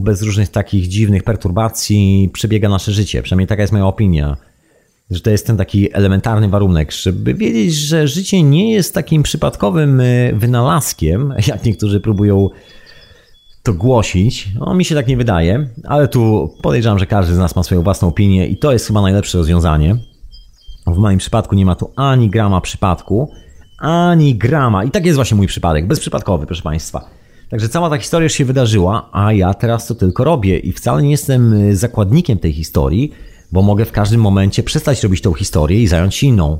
bez różnych takich dziwnych perturbacji przebiega nasze życie. Przynajmniej taka jest moja opinia. Że to jest ten taki elementarny warunek, żeby wiedzieć, że życie nie jest takim przypadkowym e, wynalazkiem, *laughs* jak niektórzy próbują to głosić. No, mi się tak nie wydaje, ale tu podejrzewam, że każdy z nas ma swoją własną opinię i to jest chyba najlepsze rozwiązanie. W moim przypadku nie ma tu ani grama przypadku, ani grama. I tak jest właśnie mój przypadek, bezprzypadkowy, proszę Państwa. Także cała ta historia już się wydarzyła, a ja teraz to tylko robię i wcale nie jestem y, zakładnikiem tej historii, bo mogę w każdym momencie przestać robić tą historię i zająć się inną.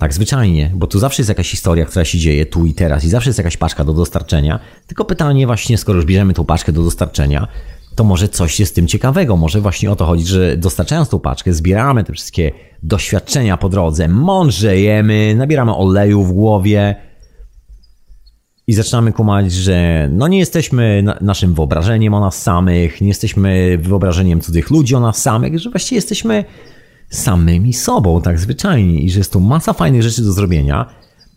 Tak zwyczajnie, bo tu zawsze jest jakaś historia, która się dzieje tu i teraz i zawsze jest jakaś paczka do dostarczenia. Tylko pytanie właśnie, skoro już bierzemy tą paczkę do dostarczenia, to może coś jest z tym ciekawego. Może właśnie o to chodzi, że dostarczając tą paczkę, zbieramy te wszystkie doświadczenia po drodze, mądrzejemy, nabieramy oleju w głowie, i zaczynamy kumać, że no nie jesteśmy na, naszym wyobrażeniem o nas samych, nie jesteśmy wyobrażeniem cudzych ludzi o nas samych, że właściwie jesteśmy samymi sobą, tak zwyczajnie, i że jest tu masa fajnych rzeczy do zrobienia.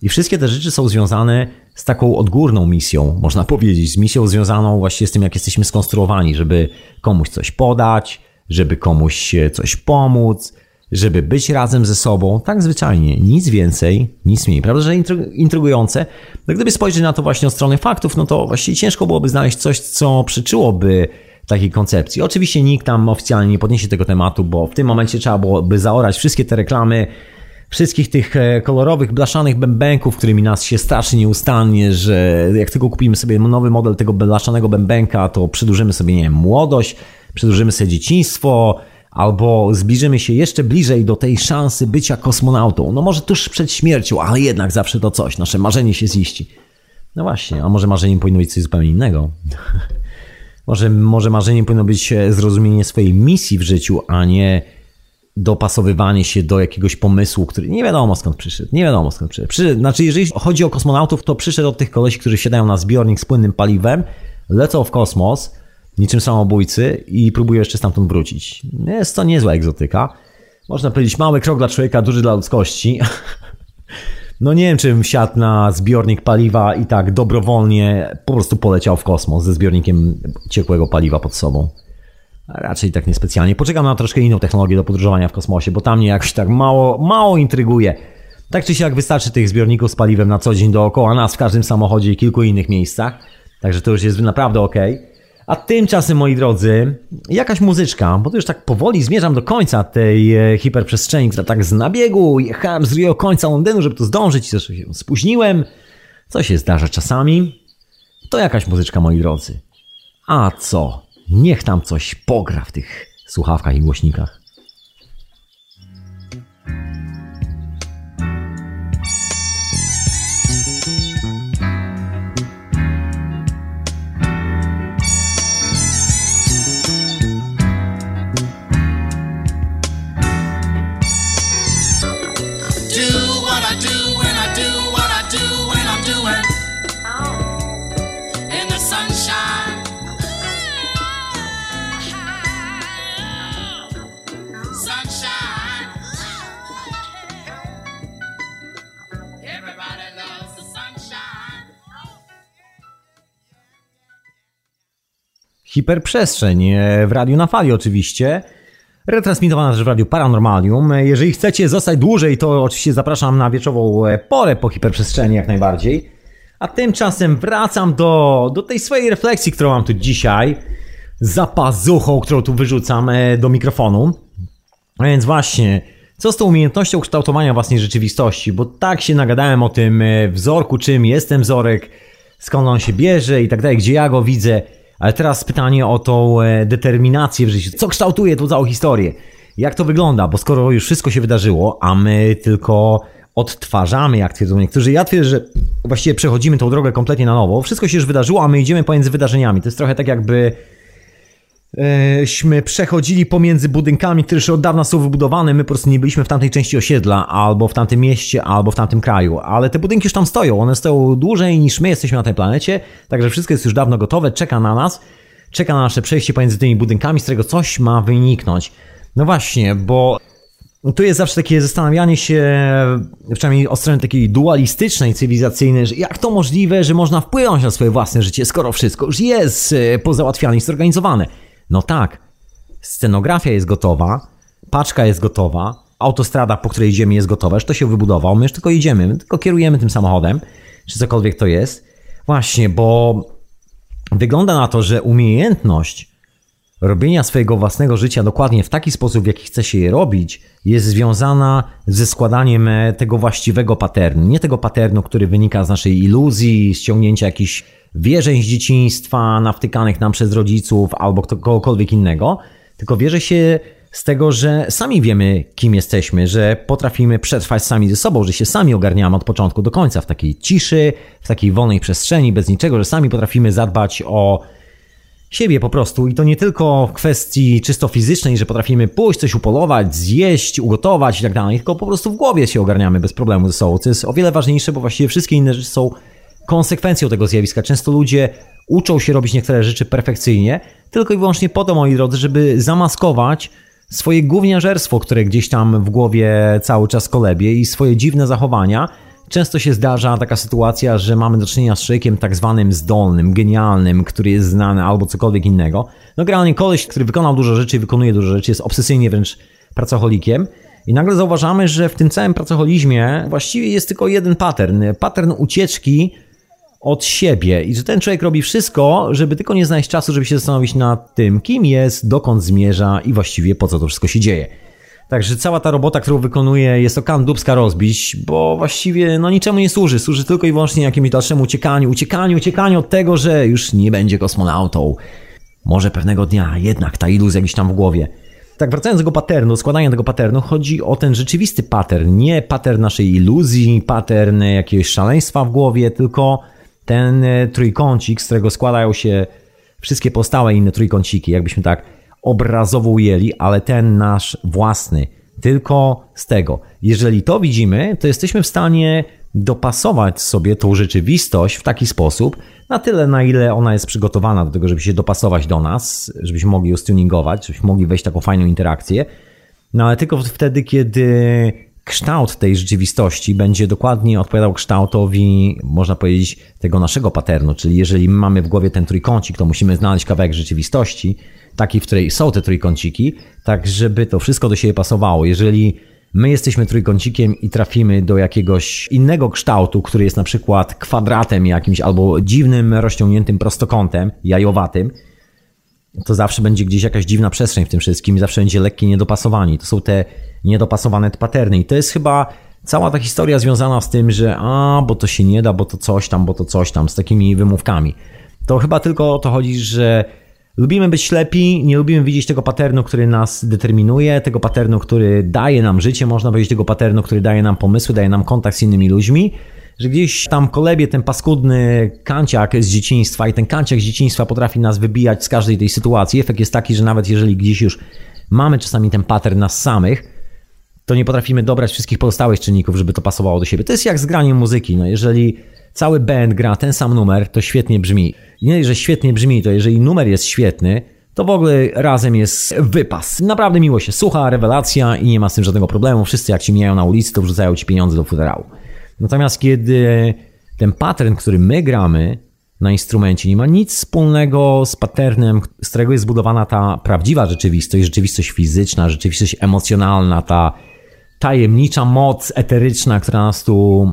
I wszystkie te rzeczy są związane z taką odgórną misją, można powiedzieć, z misją związaną właśnie z tym, jak jesteśmy skonstruowani, żeby komuś coś podać, żeby komuś coś pomóc, żeby być razem ze sobą, tak zwyczajnie, nic więcej, nic mniej. Prawda, że intrygujące? No gdyby spojrzeć na to właśnie od strony faktów, no to właściwie ciężko byłoby znaleźć coś, co przyczyłoby takiej koncepcji. Oczywiście nikt tam oficjalnie nie podniesie tego tematu, bo w tym momencie trzeba byłoby zaorać wszystkie te reklamy, wszystkich tych e, kolorowych, blaszanych bębenków, którymi nas się straszy nieustannie, że jak tylko kupimy sobie nowy model tego blaszanego bębenka, to przedłużymy sobie, nie wiem, młodość, przedłużymy sobie dzieciństwo, albo zbliżymy się jeszcze bliżej do tej szansy bycia kosmonautą. No może tuż przed śmiercią, ale jednak zawsze to coś, nasze marzenie się ziści. No właśnie, a może marzeniem powinno być coś zupełnie innego? *laughs* może, może marzeniem powinno być e, zrozumienie swojej misji w życiu, a nie dopasowywanie się do jakiegoś pomysłu, który nie wiadomo skąd przyszedł. Nie wiadomo skąd przyszedł. przyszedł. Znaczy, jeżeli chodzi o kosmonautów, to przyszedł od tych kolesi, którzy siadają na zbiornik z płynnym paliwem, lecą w kosmos, niczym samobójcy i próbują jeszcze stamtąd wrócić. Jest to niezła egzotyka. Można powiedzieć mały krok dla człowieka, duży dla ludzkości. *laughs* No nie wiem, czym wsiadł na zbiornik paliwa i tak dobrowolnie po prostu poleciał w kosmos ze zbiornikiem ciekłego paliwa pod sobą. Raczej tak niespecjalnie. Poczekam na troszkę inną technologię do podróżowania w kosmosie, bo tam mnie jakoś tak mało, mało intryguje. Tak czy siak wystarczy tych zbiorników z paliwem na co dzień dookoła nas w każdym samochodzie i kilku innych miejscach. Także to już jest naprawdę ok. A tymczasem, moi drodzy, jakaś muzyczka, bo to już tak powoli zmierzam do końca tej e, hiperprzestrzeni, która tak z nabiegu jechałem z Rio końca Londynu, żeby tu zdążyć, też się spóźniłem. Co się zdarza czasami? To jakaś muzyczka, moi drodzy. A co? Niech tam coś pogra w tych słuchawkach i głośnikach. Hiperprzestrzeń e, w radiu na fali oczywiście. Retransmitowana też w radiu Paranormalium. E, jeżeli chcecie zostać dłużej, to oczywiście zapraszam na wieczową e, porę po hiperprzestrzeni jak najbardziej. A tymczasem wracam do, do tej swojej refleksji, którą mam tu dzisiaj. Za pazuchą, którą tu wyrzucam do mikrofonu. A więc właśnie, co z tą umiejętnością kształtowania własnej rzeczywistości? Bo tak się nagadałem o tym wzorku, czym jest ten wzorek, skąd on się bierze i tak dalej, gdzie ja go widzę. Ale teraz pytanie o tą e, determinację w życiu. Co kształtuje tą całą historię? Jak to wygląda? Bo skoro już wszystko się wydarzyło, a my tylko odtwarzamy, jak twierdzą niektórzy, ja twierdzę, że właściwie przechodzimy tą drogę kompletnie na nowo. Wszystko się już wydarzyło, a my idziemy pomiędzy wydarzeniami. To jest trochę tak jakby śmy przechodzili pomiędzy budynkami, które już od dawna są wybudowane, my po prostu nie byliśmy w tamtej części osiedla, albo w tamtym mieście, albo w tamtym kraju, ale te budynki już tam stoją, one stoją dłużej niż my jesteśmy na tej planecie, także wszystko jest już dawno gotowe, czeka na nas, czeka na nasze przejście pomiędzy tymi budynkami, z którego coś ma wyniknąć. No właśnie, bo tu jest zawsze takie zastanawianie się, przynajmniej od strony takiej dualistycznej, cywilizacyjnej, że jak to możliwe, że można wpłynąć na swoje własne życie, skoro wszystko już jest e, pozałatwiane i zorganizowane. No tak, scenografia jest gotowa, paczka jest gotowa, autostrada, po której idziemy jest gotowa, już to się wybudował, my już tylko idziemy, my tylko kierujemy tym samochodem, czy cokolwiek to jest. Właśnie, bo wygląda na to, że umiejętność robienia swojego własnego życia dokładnie w taki sposób, w jaki chce się je robić, jest związana ze składaniem e, tego właściwego paternu. Nie tego paternu, który wynika z naszej iluzji, ściągnięcia jakichś wierzeń z dzieciństwa, nawtykanych nam przez rodziców albo kogokolwiek innego, tylko wierzę się z tego, że sami wiemy, kim jesteśmy, że potrafimy przetrwać sami ze sobą, że się sami ogarniamy od początku do końca w takiej ciszy, w takiej wolnej przestrzeni, bez niczego, że sami potrafimy zadbać o siebie po prostu. I to nie tylko w kwestii czysto fizycznej, że potrafimy pójść, coś upolować, zjeść, ugotować i tak dalej, tylko po prostu w głowie się ogarniamy bez problemu ze sobą, co jest o wiele ważniejsze, bo właściwie wszystkie inne rzeczy są konsekwencją tego zjawiska. Często ludzie uczą się robić niektóre rzeczy perfekcyjnie, tylko i wyłącznie po to, moi drodzy, żeby zamaskować swoje gówniażerstwo, które gdzieś tam w głowie cały czas kolebie i swoje dziwne zachowania. Często się zdarza taka sytuacja, że mamy do czynienia z człowiekiem tak zwanym zdolnym, genialnym, który jest znany albo cokolwiek innego. No generalnie koleś, który wykonał dużo rzeczy i wykonuje dużo rzeczy, jest obsesyjnie wręcz pracocholikiem. I nagle zauważamy, że w tym całym pracoholizmie właściwie jest tylko jeden pattern. Pattern ucieczki od siebie i że ten człowiek robi wszystko, żeby tylko nie znaleźć czasu, żeby się zastanowić nad tym, kim jest, dokąd zmierza i właściwie po co to wszystko się dzieje. Także cała ta robota, którą wykonuje, jest to kan rozbić, bo właściwie no niczemu nie służy. Służy tylko i wyłącznie jakimś dalszemu uciekaniu, uciekaniu, uciekaniu od tego, że już nie będzie kosmonautą. Może pewnego dnia jednak ta iluzja gdzieś tam w głowie. Tak, wracając do tego paternu, składania tego paternu, chodzi o ten rzeczywisty pattern, nie pattern naszej iluzji, pattern jakiegoś szaleństwa w głowie, tylko ten e, trójkącik, z którego składają się wszystkie pozostałe inne trójkąciki, jakbyśmy tak obrazowo ujęli, ale ten nasz własny, tylko z tego. Jeżeli to widzimy, to jesteśmy w stanie dopasować sobie tą rzeczywistość w taki sposób, na tyle, na ile ona jest przygotowana do tego, żeby się dopasować do nas, żebyśmy mogli ją stuningować, żebyśmy mogli wejść w taką fajną interakcję. No ale tylko wtedy, kiedy kształt tej rzeczywistości będzie dokładnie odpowiadał kształtowi, można powiedzieć, tego naszego paternu. Czyli jeżeli mamy w głowie ten trójkącik, to musimy znaleźć kawałek rzeczywistości, taki, w której są te trójkąciki, tak żeby to wszystko do siebie pasowało. Jeżeli my jesteśmy trójkącikiem i trafimy do jakiegoś innego kształtu, który jest na przykład kwadratem jakimś albo dziwnym, rozciągniętym prostokątem, jajowatym, to zawsze będzie gdzieś jakaś dziwna przestrzeń w tym wszystkim i zawsze będzie lekkie niedopasowanie. To są te niedopasowane paterny. I to jest chyba cała ta historia związana z tym, że a, bo to się nie da, bo to coś tam, bo to coś tam, z takimi wymówkami. To chyba tylko o to chodzi, że lubimy być ślepi, nie lubimy widzieć tego paternu, który nas determinuje, tego paternu, który daje nam życie, można powiedzieć tego paternu, który daje nam pomysły, daje nam kontakt z innymi ludźmi że gdzieś tam kolebie ten paskudny kanciak z dzieciństwa i ten kanciak z dzieciństwa potrafi nas wybijać z każdej tej sytuacji. Efekt jest taki, że nawet jeżeli gdzieś już mamy czasami ten pattern nas samych, to nie potrafimy dobrać wszystkich pozostałych czynników, żeby to pasowało do siebie. To jest jak z graniem muzyki. No jeżeli cały band gra ten sam numer, to świetnie brzmi. Nie, że świetnie brzmi, to jeżeli numer jest świetny, to w ogóle razem jest wypas. Naprawdę miło się słucha, rewelacja i nie ma z tym żadnego problemu. Wszyscy jak ci mijają na ulicy, to wrzucają ci pieniądze do futerału. Natomiast kiedy ten pattern, który my gramy na instrumencie, nie ma nic wspólnego z patternem, z którego jest zbudowana ta prawdziwa rzeczywistość, rzeczywistość fizyczna, rzeczywistość emocjonalna, ta tajemnicza moc eteryczna, która nas tu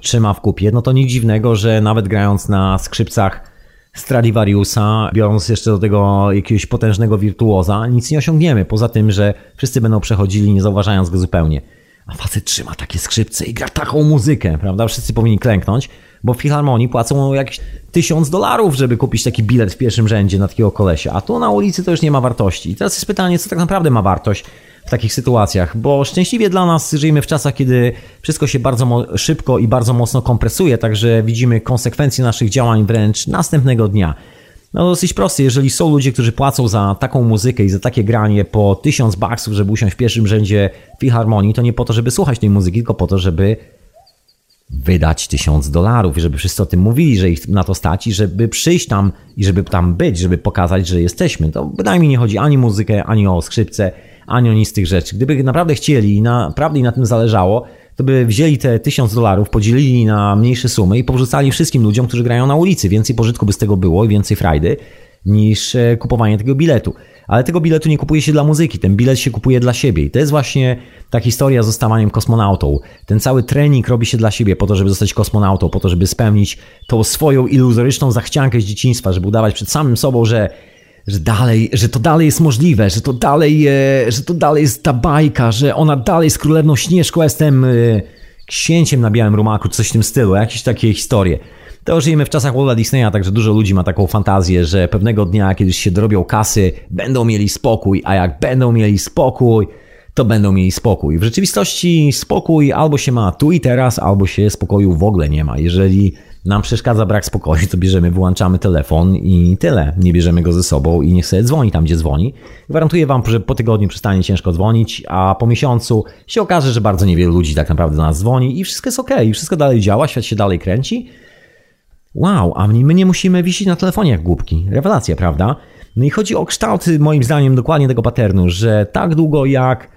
trzyma w kupie, no to nic dziwnego, że nawet grając na skrzypcach Stradivariusa, biorąc jeszcze do tego jakiegoś potężnego wirtuoza, nic nie osiągniemy, poza tym, że wszyscy będą przechodzili nie zauważając go zupełnie. A facet trzyma takie skrzypce i gra taką muzykę, prawda? Wszyscy powinni klęknąć, bo w Filharmonii płacą jakieś tysiąc dolarów, żeby kupić taki bilet w pierwszym rzędzie na takiego kolesia, a tu na ulicy to już nie ma wartości. I teraz jest pytanie, co tak naprawdę ma wartość w takich sytuacjach, bo szczęśliwie dla nas żyjemy w czasach, kiedy wszystko się bardzo szybko i bardzo mocno kompresuje, także widzimy konsekwencje naszych działań wręcz następnego dnia. No dosyć prosty, jeżeli są ludzie, którzy płacą za taką muzykę i za takie granie po tysiąc baksów, żeby usiąść w pierwszym rzędzie filharmonii, to nie po to, żeby słuchać tej muzyki, tylko po to, żeby wydać tysiąc dolarów żeby wszyscy o tym mówili, że ich na to stać i żeby przyjść tam i żeby tam być, żeby pokazać, że jesteśmy. To bynajmniej nie chodzi ani o muzykę, ani o skrzypce, ani o nic z tych rzeczy. Gdyby naprawdę chcieli i naprawdę na tym zależało, to by wzięli te tysiąc dolarów, podzielili na mniejsze sumy i porzucali wszystkim ludziom, którzy grają na ulicy. Więcej pożytku by z tego było i więcej frajdy niż e, kupowanie tego biletu. Ale tego biletu nie kupuje się dla muzyki, ten bilet się kupuje dla siebie. I to jest właśnie ta historia z zostawaniem kosmonautą. Ten cały trening robi się dla siebie po to, żeby zostać kosmonautą, po to, żeby spełnić tą swoją iluzoryczną zachciankę z dzieciństwa, żeby udawać przed samym sobą, że że dalej, że to dalej jest możliwe, że to dalej, e, że to dalej jest ta bajka, że ona dalej jest królewną Śnieżką, jestem e, księciem na białym rumaku, coś w tym stylu, jakieś takie historie. To żyjemy w czasach Walta Disneya, także dużo ludzi ma taką fantazję, że pewnego dnia, kiedyś się dorobią kasy, będą mieli spokój, a jak będą mieli spokój, to będą mieli spokój. W rzeczywistości spokój albo się ma tu i teraz, albo się spokoju w ogóle nie ma. Jeżeli nam przeszkadza brak spokoju, to bierzemy, wyłączamy telefon i tyle. Nie bierzemy go ze sobą i niech sobie dzwoni tam, gdzie dzwoni. Gwarantuję Wam, że po tygodniu przestanie ciężko dzwonić, a po miesiącu się okaże, że bardzo niewielu ludzi tak naprawdę do nas dzwoni i wszystko jest ok, i wszystko dalej działa, świat się dalej kręci. Wow, a my nie musimy wisieć na telefonie jak głupki. Rewelacja, prawda? No i chodzi o kształt, moim zdaniem, dokładnie tego paternu, że tak długo jak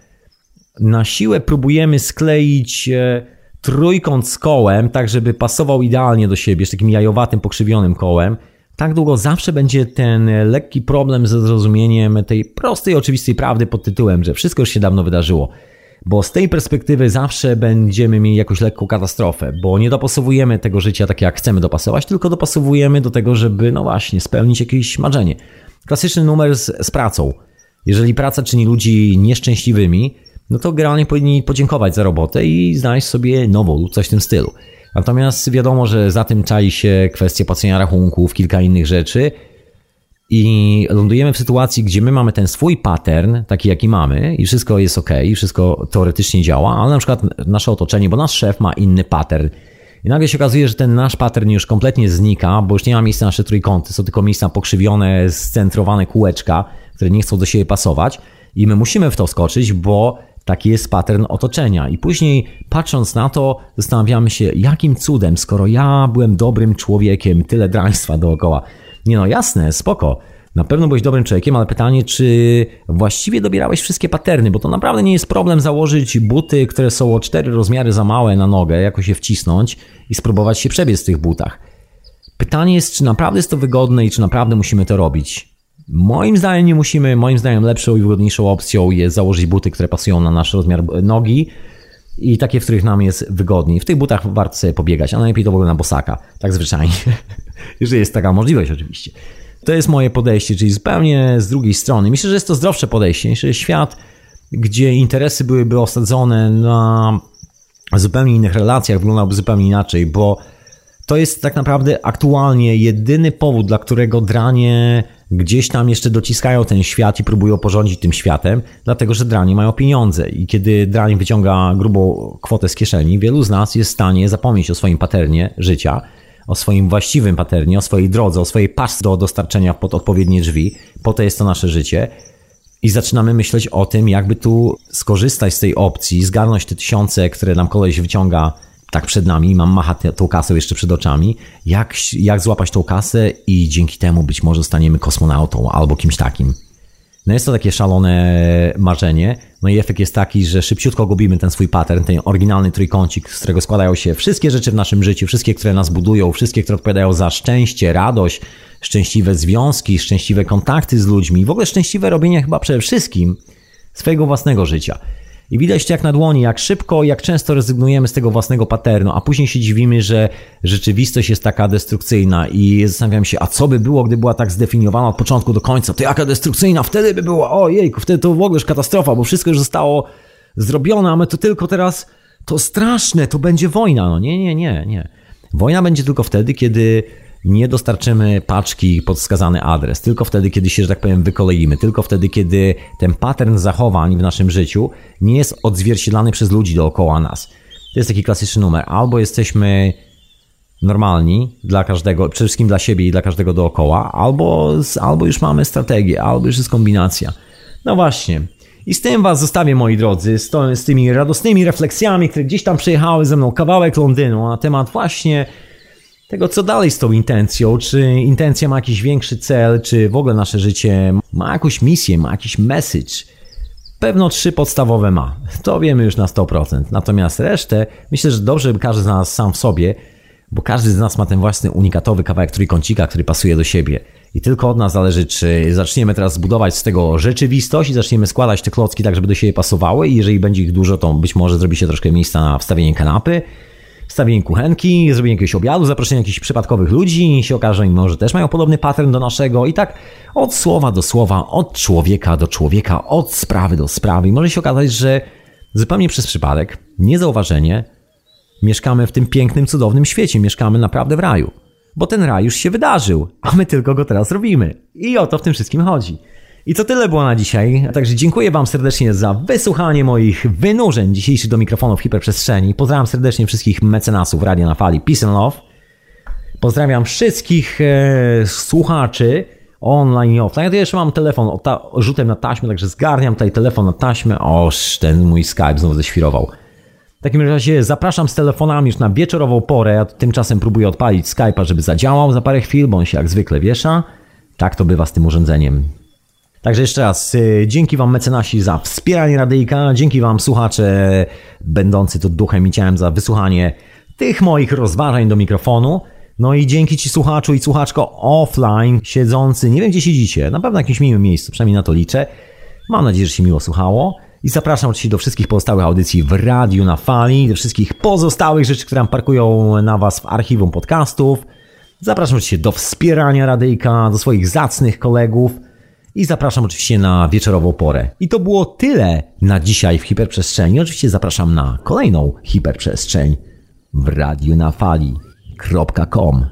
na siłę próbujemy skleić e, trójkąt z kołem, tak żeby pasował idealnie do siebie, z takim jajowatym, pokrzywionym kołem, tak długo zawsze będzie ten lekki problem ze zrozumieniem tej prostej, oczywistej prawdy pod tytułem, że wszystko już się dawno wydarzyło. Bo z tej perspektywy zawsze będziemy mieli jakąś lekką katastrofę, bo nie dopasowujemy tego życia tak jak chcemy dopasować, tylko dopasowujemy do tego, żeby, no właśnie, spełnić jakieś marzenie. Klasyczny numer z, z pracą. Jeżeli praca czyni ludzi nieszczęśliwymi, no to generalnie powinni podziękować za robotę i znaleźć sobie nową lub coś w tym stylu. Natomiast wiadomo, że za tym czai się kwestia płacenia rachunków, kilka innych rzeczy i lądujemy w sytuacji, gdzie my mamy ten swój pattern, taki jaki mamy i wszystko jest ok, i wszystko teoretycznie działa, ale na przykład nasze otoczenie, bo nasz szef ma inny pattern i nagle się okazuje, że ten nasz pattern już kompletnie znika, bo już nie ma miejsca na nasze trójkąty, są tylko miejsca pokrzywione, scentrowane kółeczka, które nie chcą do siebie pasować i my musimy w to skoczyć, bo Taki jest pattern otoczenia. I później, patrząc na to, zastanawiamy się, jakim cudem, skoro ja byłem dobrym człowiekiem, tyle draństwa dookoła. Nie no, jasne, spoko. Na pewno byłeś dobrym człowiekiem, ale pytanie, czy właściwie dobierałeś wszystkie paterny, bo to naprawdę nie jest problem założyć buty, które są o cztery rozmiary za małe na nogę, jakoś je wcisnąć i spróbować się przebiec w tych butach. Pytanie jest, czy naprawdę jest to wygodne i czy naprawdę musimy to robić. Moim zdaniem nie musimy, moim zdaniem lepszą i wygodniejszą opcją jest założyć buty, które pasują na nasz rozmiar nogi i takie, w których nam jest wygodniej. W tych butach warto sobie pobiegać, a najlepiej to w ogóle na bosaka, tak zwyczajnie, *laughs* jeżeli jest taka możliwość oczywiście. To jest moje podejście, czyli zupełnie z drugiej strony. Myślę, że jest to zdrowsze podejście. Że świat gdzie interesy byłyby osadzone na zupełnie innych relacjach, wyglądałby zupełnie inaczej, bo to jest tak naprawdę aktualnie jedyny powód, dla którego dranie gdzieś tam jeszcze dociskają ten świat i próbują porządzić tym światem, dlatego że dranie mają pieniądze. I kiedy drań wyciąga grubą kwotę z kieszeni, wielu z nas jest w stanie zapomnieć o swoim paternie życia, o swoim właściwym paternie, o swojej drodze, o swojej pasce do dostarczenia pod odpowiednie drzwi. Po to jest to nasze życie. I zaczynamy myśleć o tym, jakby tu skorzystać z tej opcji, zgarnąć te tysiące, które nam koleś wyciąga tak przed nami, mam machać tą kasę jeszcze przed oczami, jak, jak złapać tą kasę i dzięki temu być może staniemy kosmonautą albo kimś takim. No jest to takie szalone marzenie, no i efekt jest taki, że szybciutko gubimy ten swój pattern, ten oryginalny trójkącik, z którego składają się wszystkie rzeczy w naszym życiu, wszystkie, które nas budują, wszystkie, które odpowiadają za szczęście, radość, szczęśliwe związki, szczęśliwe kontakty z ludźmi, w ogóle szczęśliwe robienie chyba przede wszystkim swojego własnego życia. I widać to jak na dłoni, jak szybko, jak często rezygnujemy z tego własnego paternu, a później się dziwimy, że rzeczywistość jest taka destrukcyjna i zastanawiam się, a co by było, gdy była tak zdefiniowana od początku do końca? To jaka destrukcyjna wtedy by była? Ojejku, wtedy to w ogóle już katastrofa, bo wszystko już zostało zrobione, a my to tylko teraz, to straszne, to będzie wojna. No nie, nie, nie, nie. Wojna będzie tylko wtedy, kiedy nie dostarczymy paczki pod wskazany adres, tylko wtedy, kiedy się, że tak powiem, wykoleimy, tylko wtedy, kiedy ten pattern zachowań w naszym życiu nie jest odzwierciedlany przez ludzi dookoła nas. To jest taki klasyczny numer. Albo jesteśmy normalni dla każdego, przede wszystkim dla siebie i dla każdego dookoła, albo, albo już mamy strategię, albo już jest kombinacja. No właśnie. I z tym Was zostawię, moi drodzy, z, to, z tymi radosnymi refleksjami, które gdzieś tam przejechały ze mną kawałek Londynu na temat właśnie tego, co dalej z tą intencją, czy intencja ma jakiś większy cel, czy w ogóle nasze życie ma jakąś misję, ma jakiś message. Pewno trzy podstawowe ma. To wiemy już na 100%. Natomiast resztę myślę, że dobrze by każdy z nas sam w sobie, bo każdy z nas ma ten własny unikatowy kawałek trójkącika, który pasuje do siebie. I tylko od nas zależy, czy zaczniemy teraz budować z tego rzeczywistość i zaczniemy składać te klocki tak, żeby do siebie pasowały i jeżeli będzie ich dużo, to być może zrobi się troszkę miejsca na wstawienie kanapy, wstawienie kuchenki, zrobienie jakiegoś obiadu, zaproszenie jakichś przypadkowych ludzi się okaże, że może też mają podobny pattern do naszego i tak od słowa do słowa, od człowieka do człowieka, od sprawy do sprawy. I może się okazać, że zupełnie przez przypadek, niezauważenie, mieszkamy w tym pięknym, cudownym świecie, mieszkamy naprawdę w raju. Bo ten raj już się wydarzył, a my tylko go teraz robimy. I o to w tym wszystkim chodzi. I to tyle było na dzisiaj. Także dziękuję Wam serdecznie za wysłuchanie moich wynurzeń dzisiejszych do mikrofonów hiperprzestrzeni. Pozdrawiam serdecznie wszystkich mecenasów Radia na Fali. Peace and love. Pozdrawiam wszystkich e, słuchaczy online i offline. Ja tu jeszcze mam telefon ta, rzutem na taśmę, także zgarniam tutaj telefon na taśmę. Oż, ten mój Skype znowu ześwirował. W takim razie zapraszam z telefonami już na wieczorową porę. Ja tymczasem próbuję odpalić Skype'a, żeby zadziałał za parę chwil, bo on się jak zwykle wiesza. Tak to bywa z tym urządzeniem. Także jeszcze raz y, dzięki Wam mecenasi za wspieranie radyjka, dzięki Wam słuchacze będący tu duchem i ciałem za wysłuchanie tych moich rozważań do mikrofonu. No i dzięki Ci słuchaczu i słuchaczko offline siedzący, nie wiem gdzie siedzicie, na pewno w jakimś miłym miejscu, przynajmniej na to liczę. Mam nadzieję, że się miło słuchało. I zapraszam oczywiście do wszystkich pozostałych audycji w radiu na fali, do wszystkich pozostałych rzeczy, które parkują na Was w archiwum podcastów. Zapraszam oczywiście do wspierania radyjka, do swoich zacnych kolegów i zapraszam oczywiście na wieczorową porę. I to było tyle na dzisiaj w hiperprzestrzeni. Oczywiście zapraszam na kolejną hiperprzestrzeń w radiu na fali.com.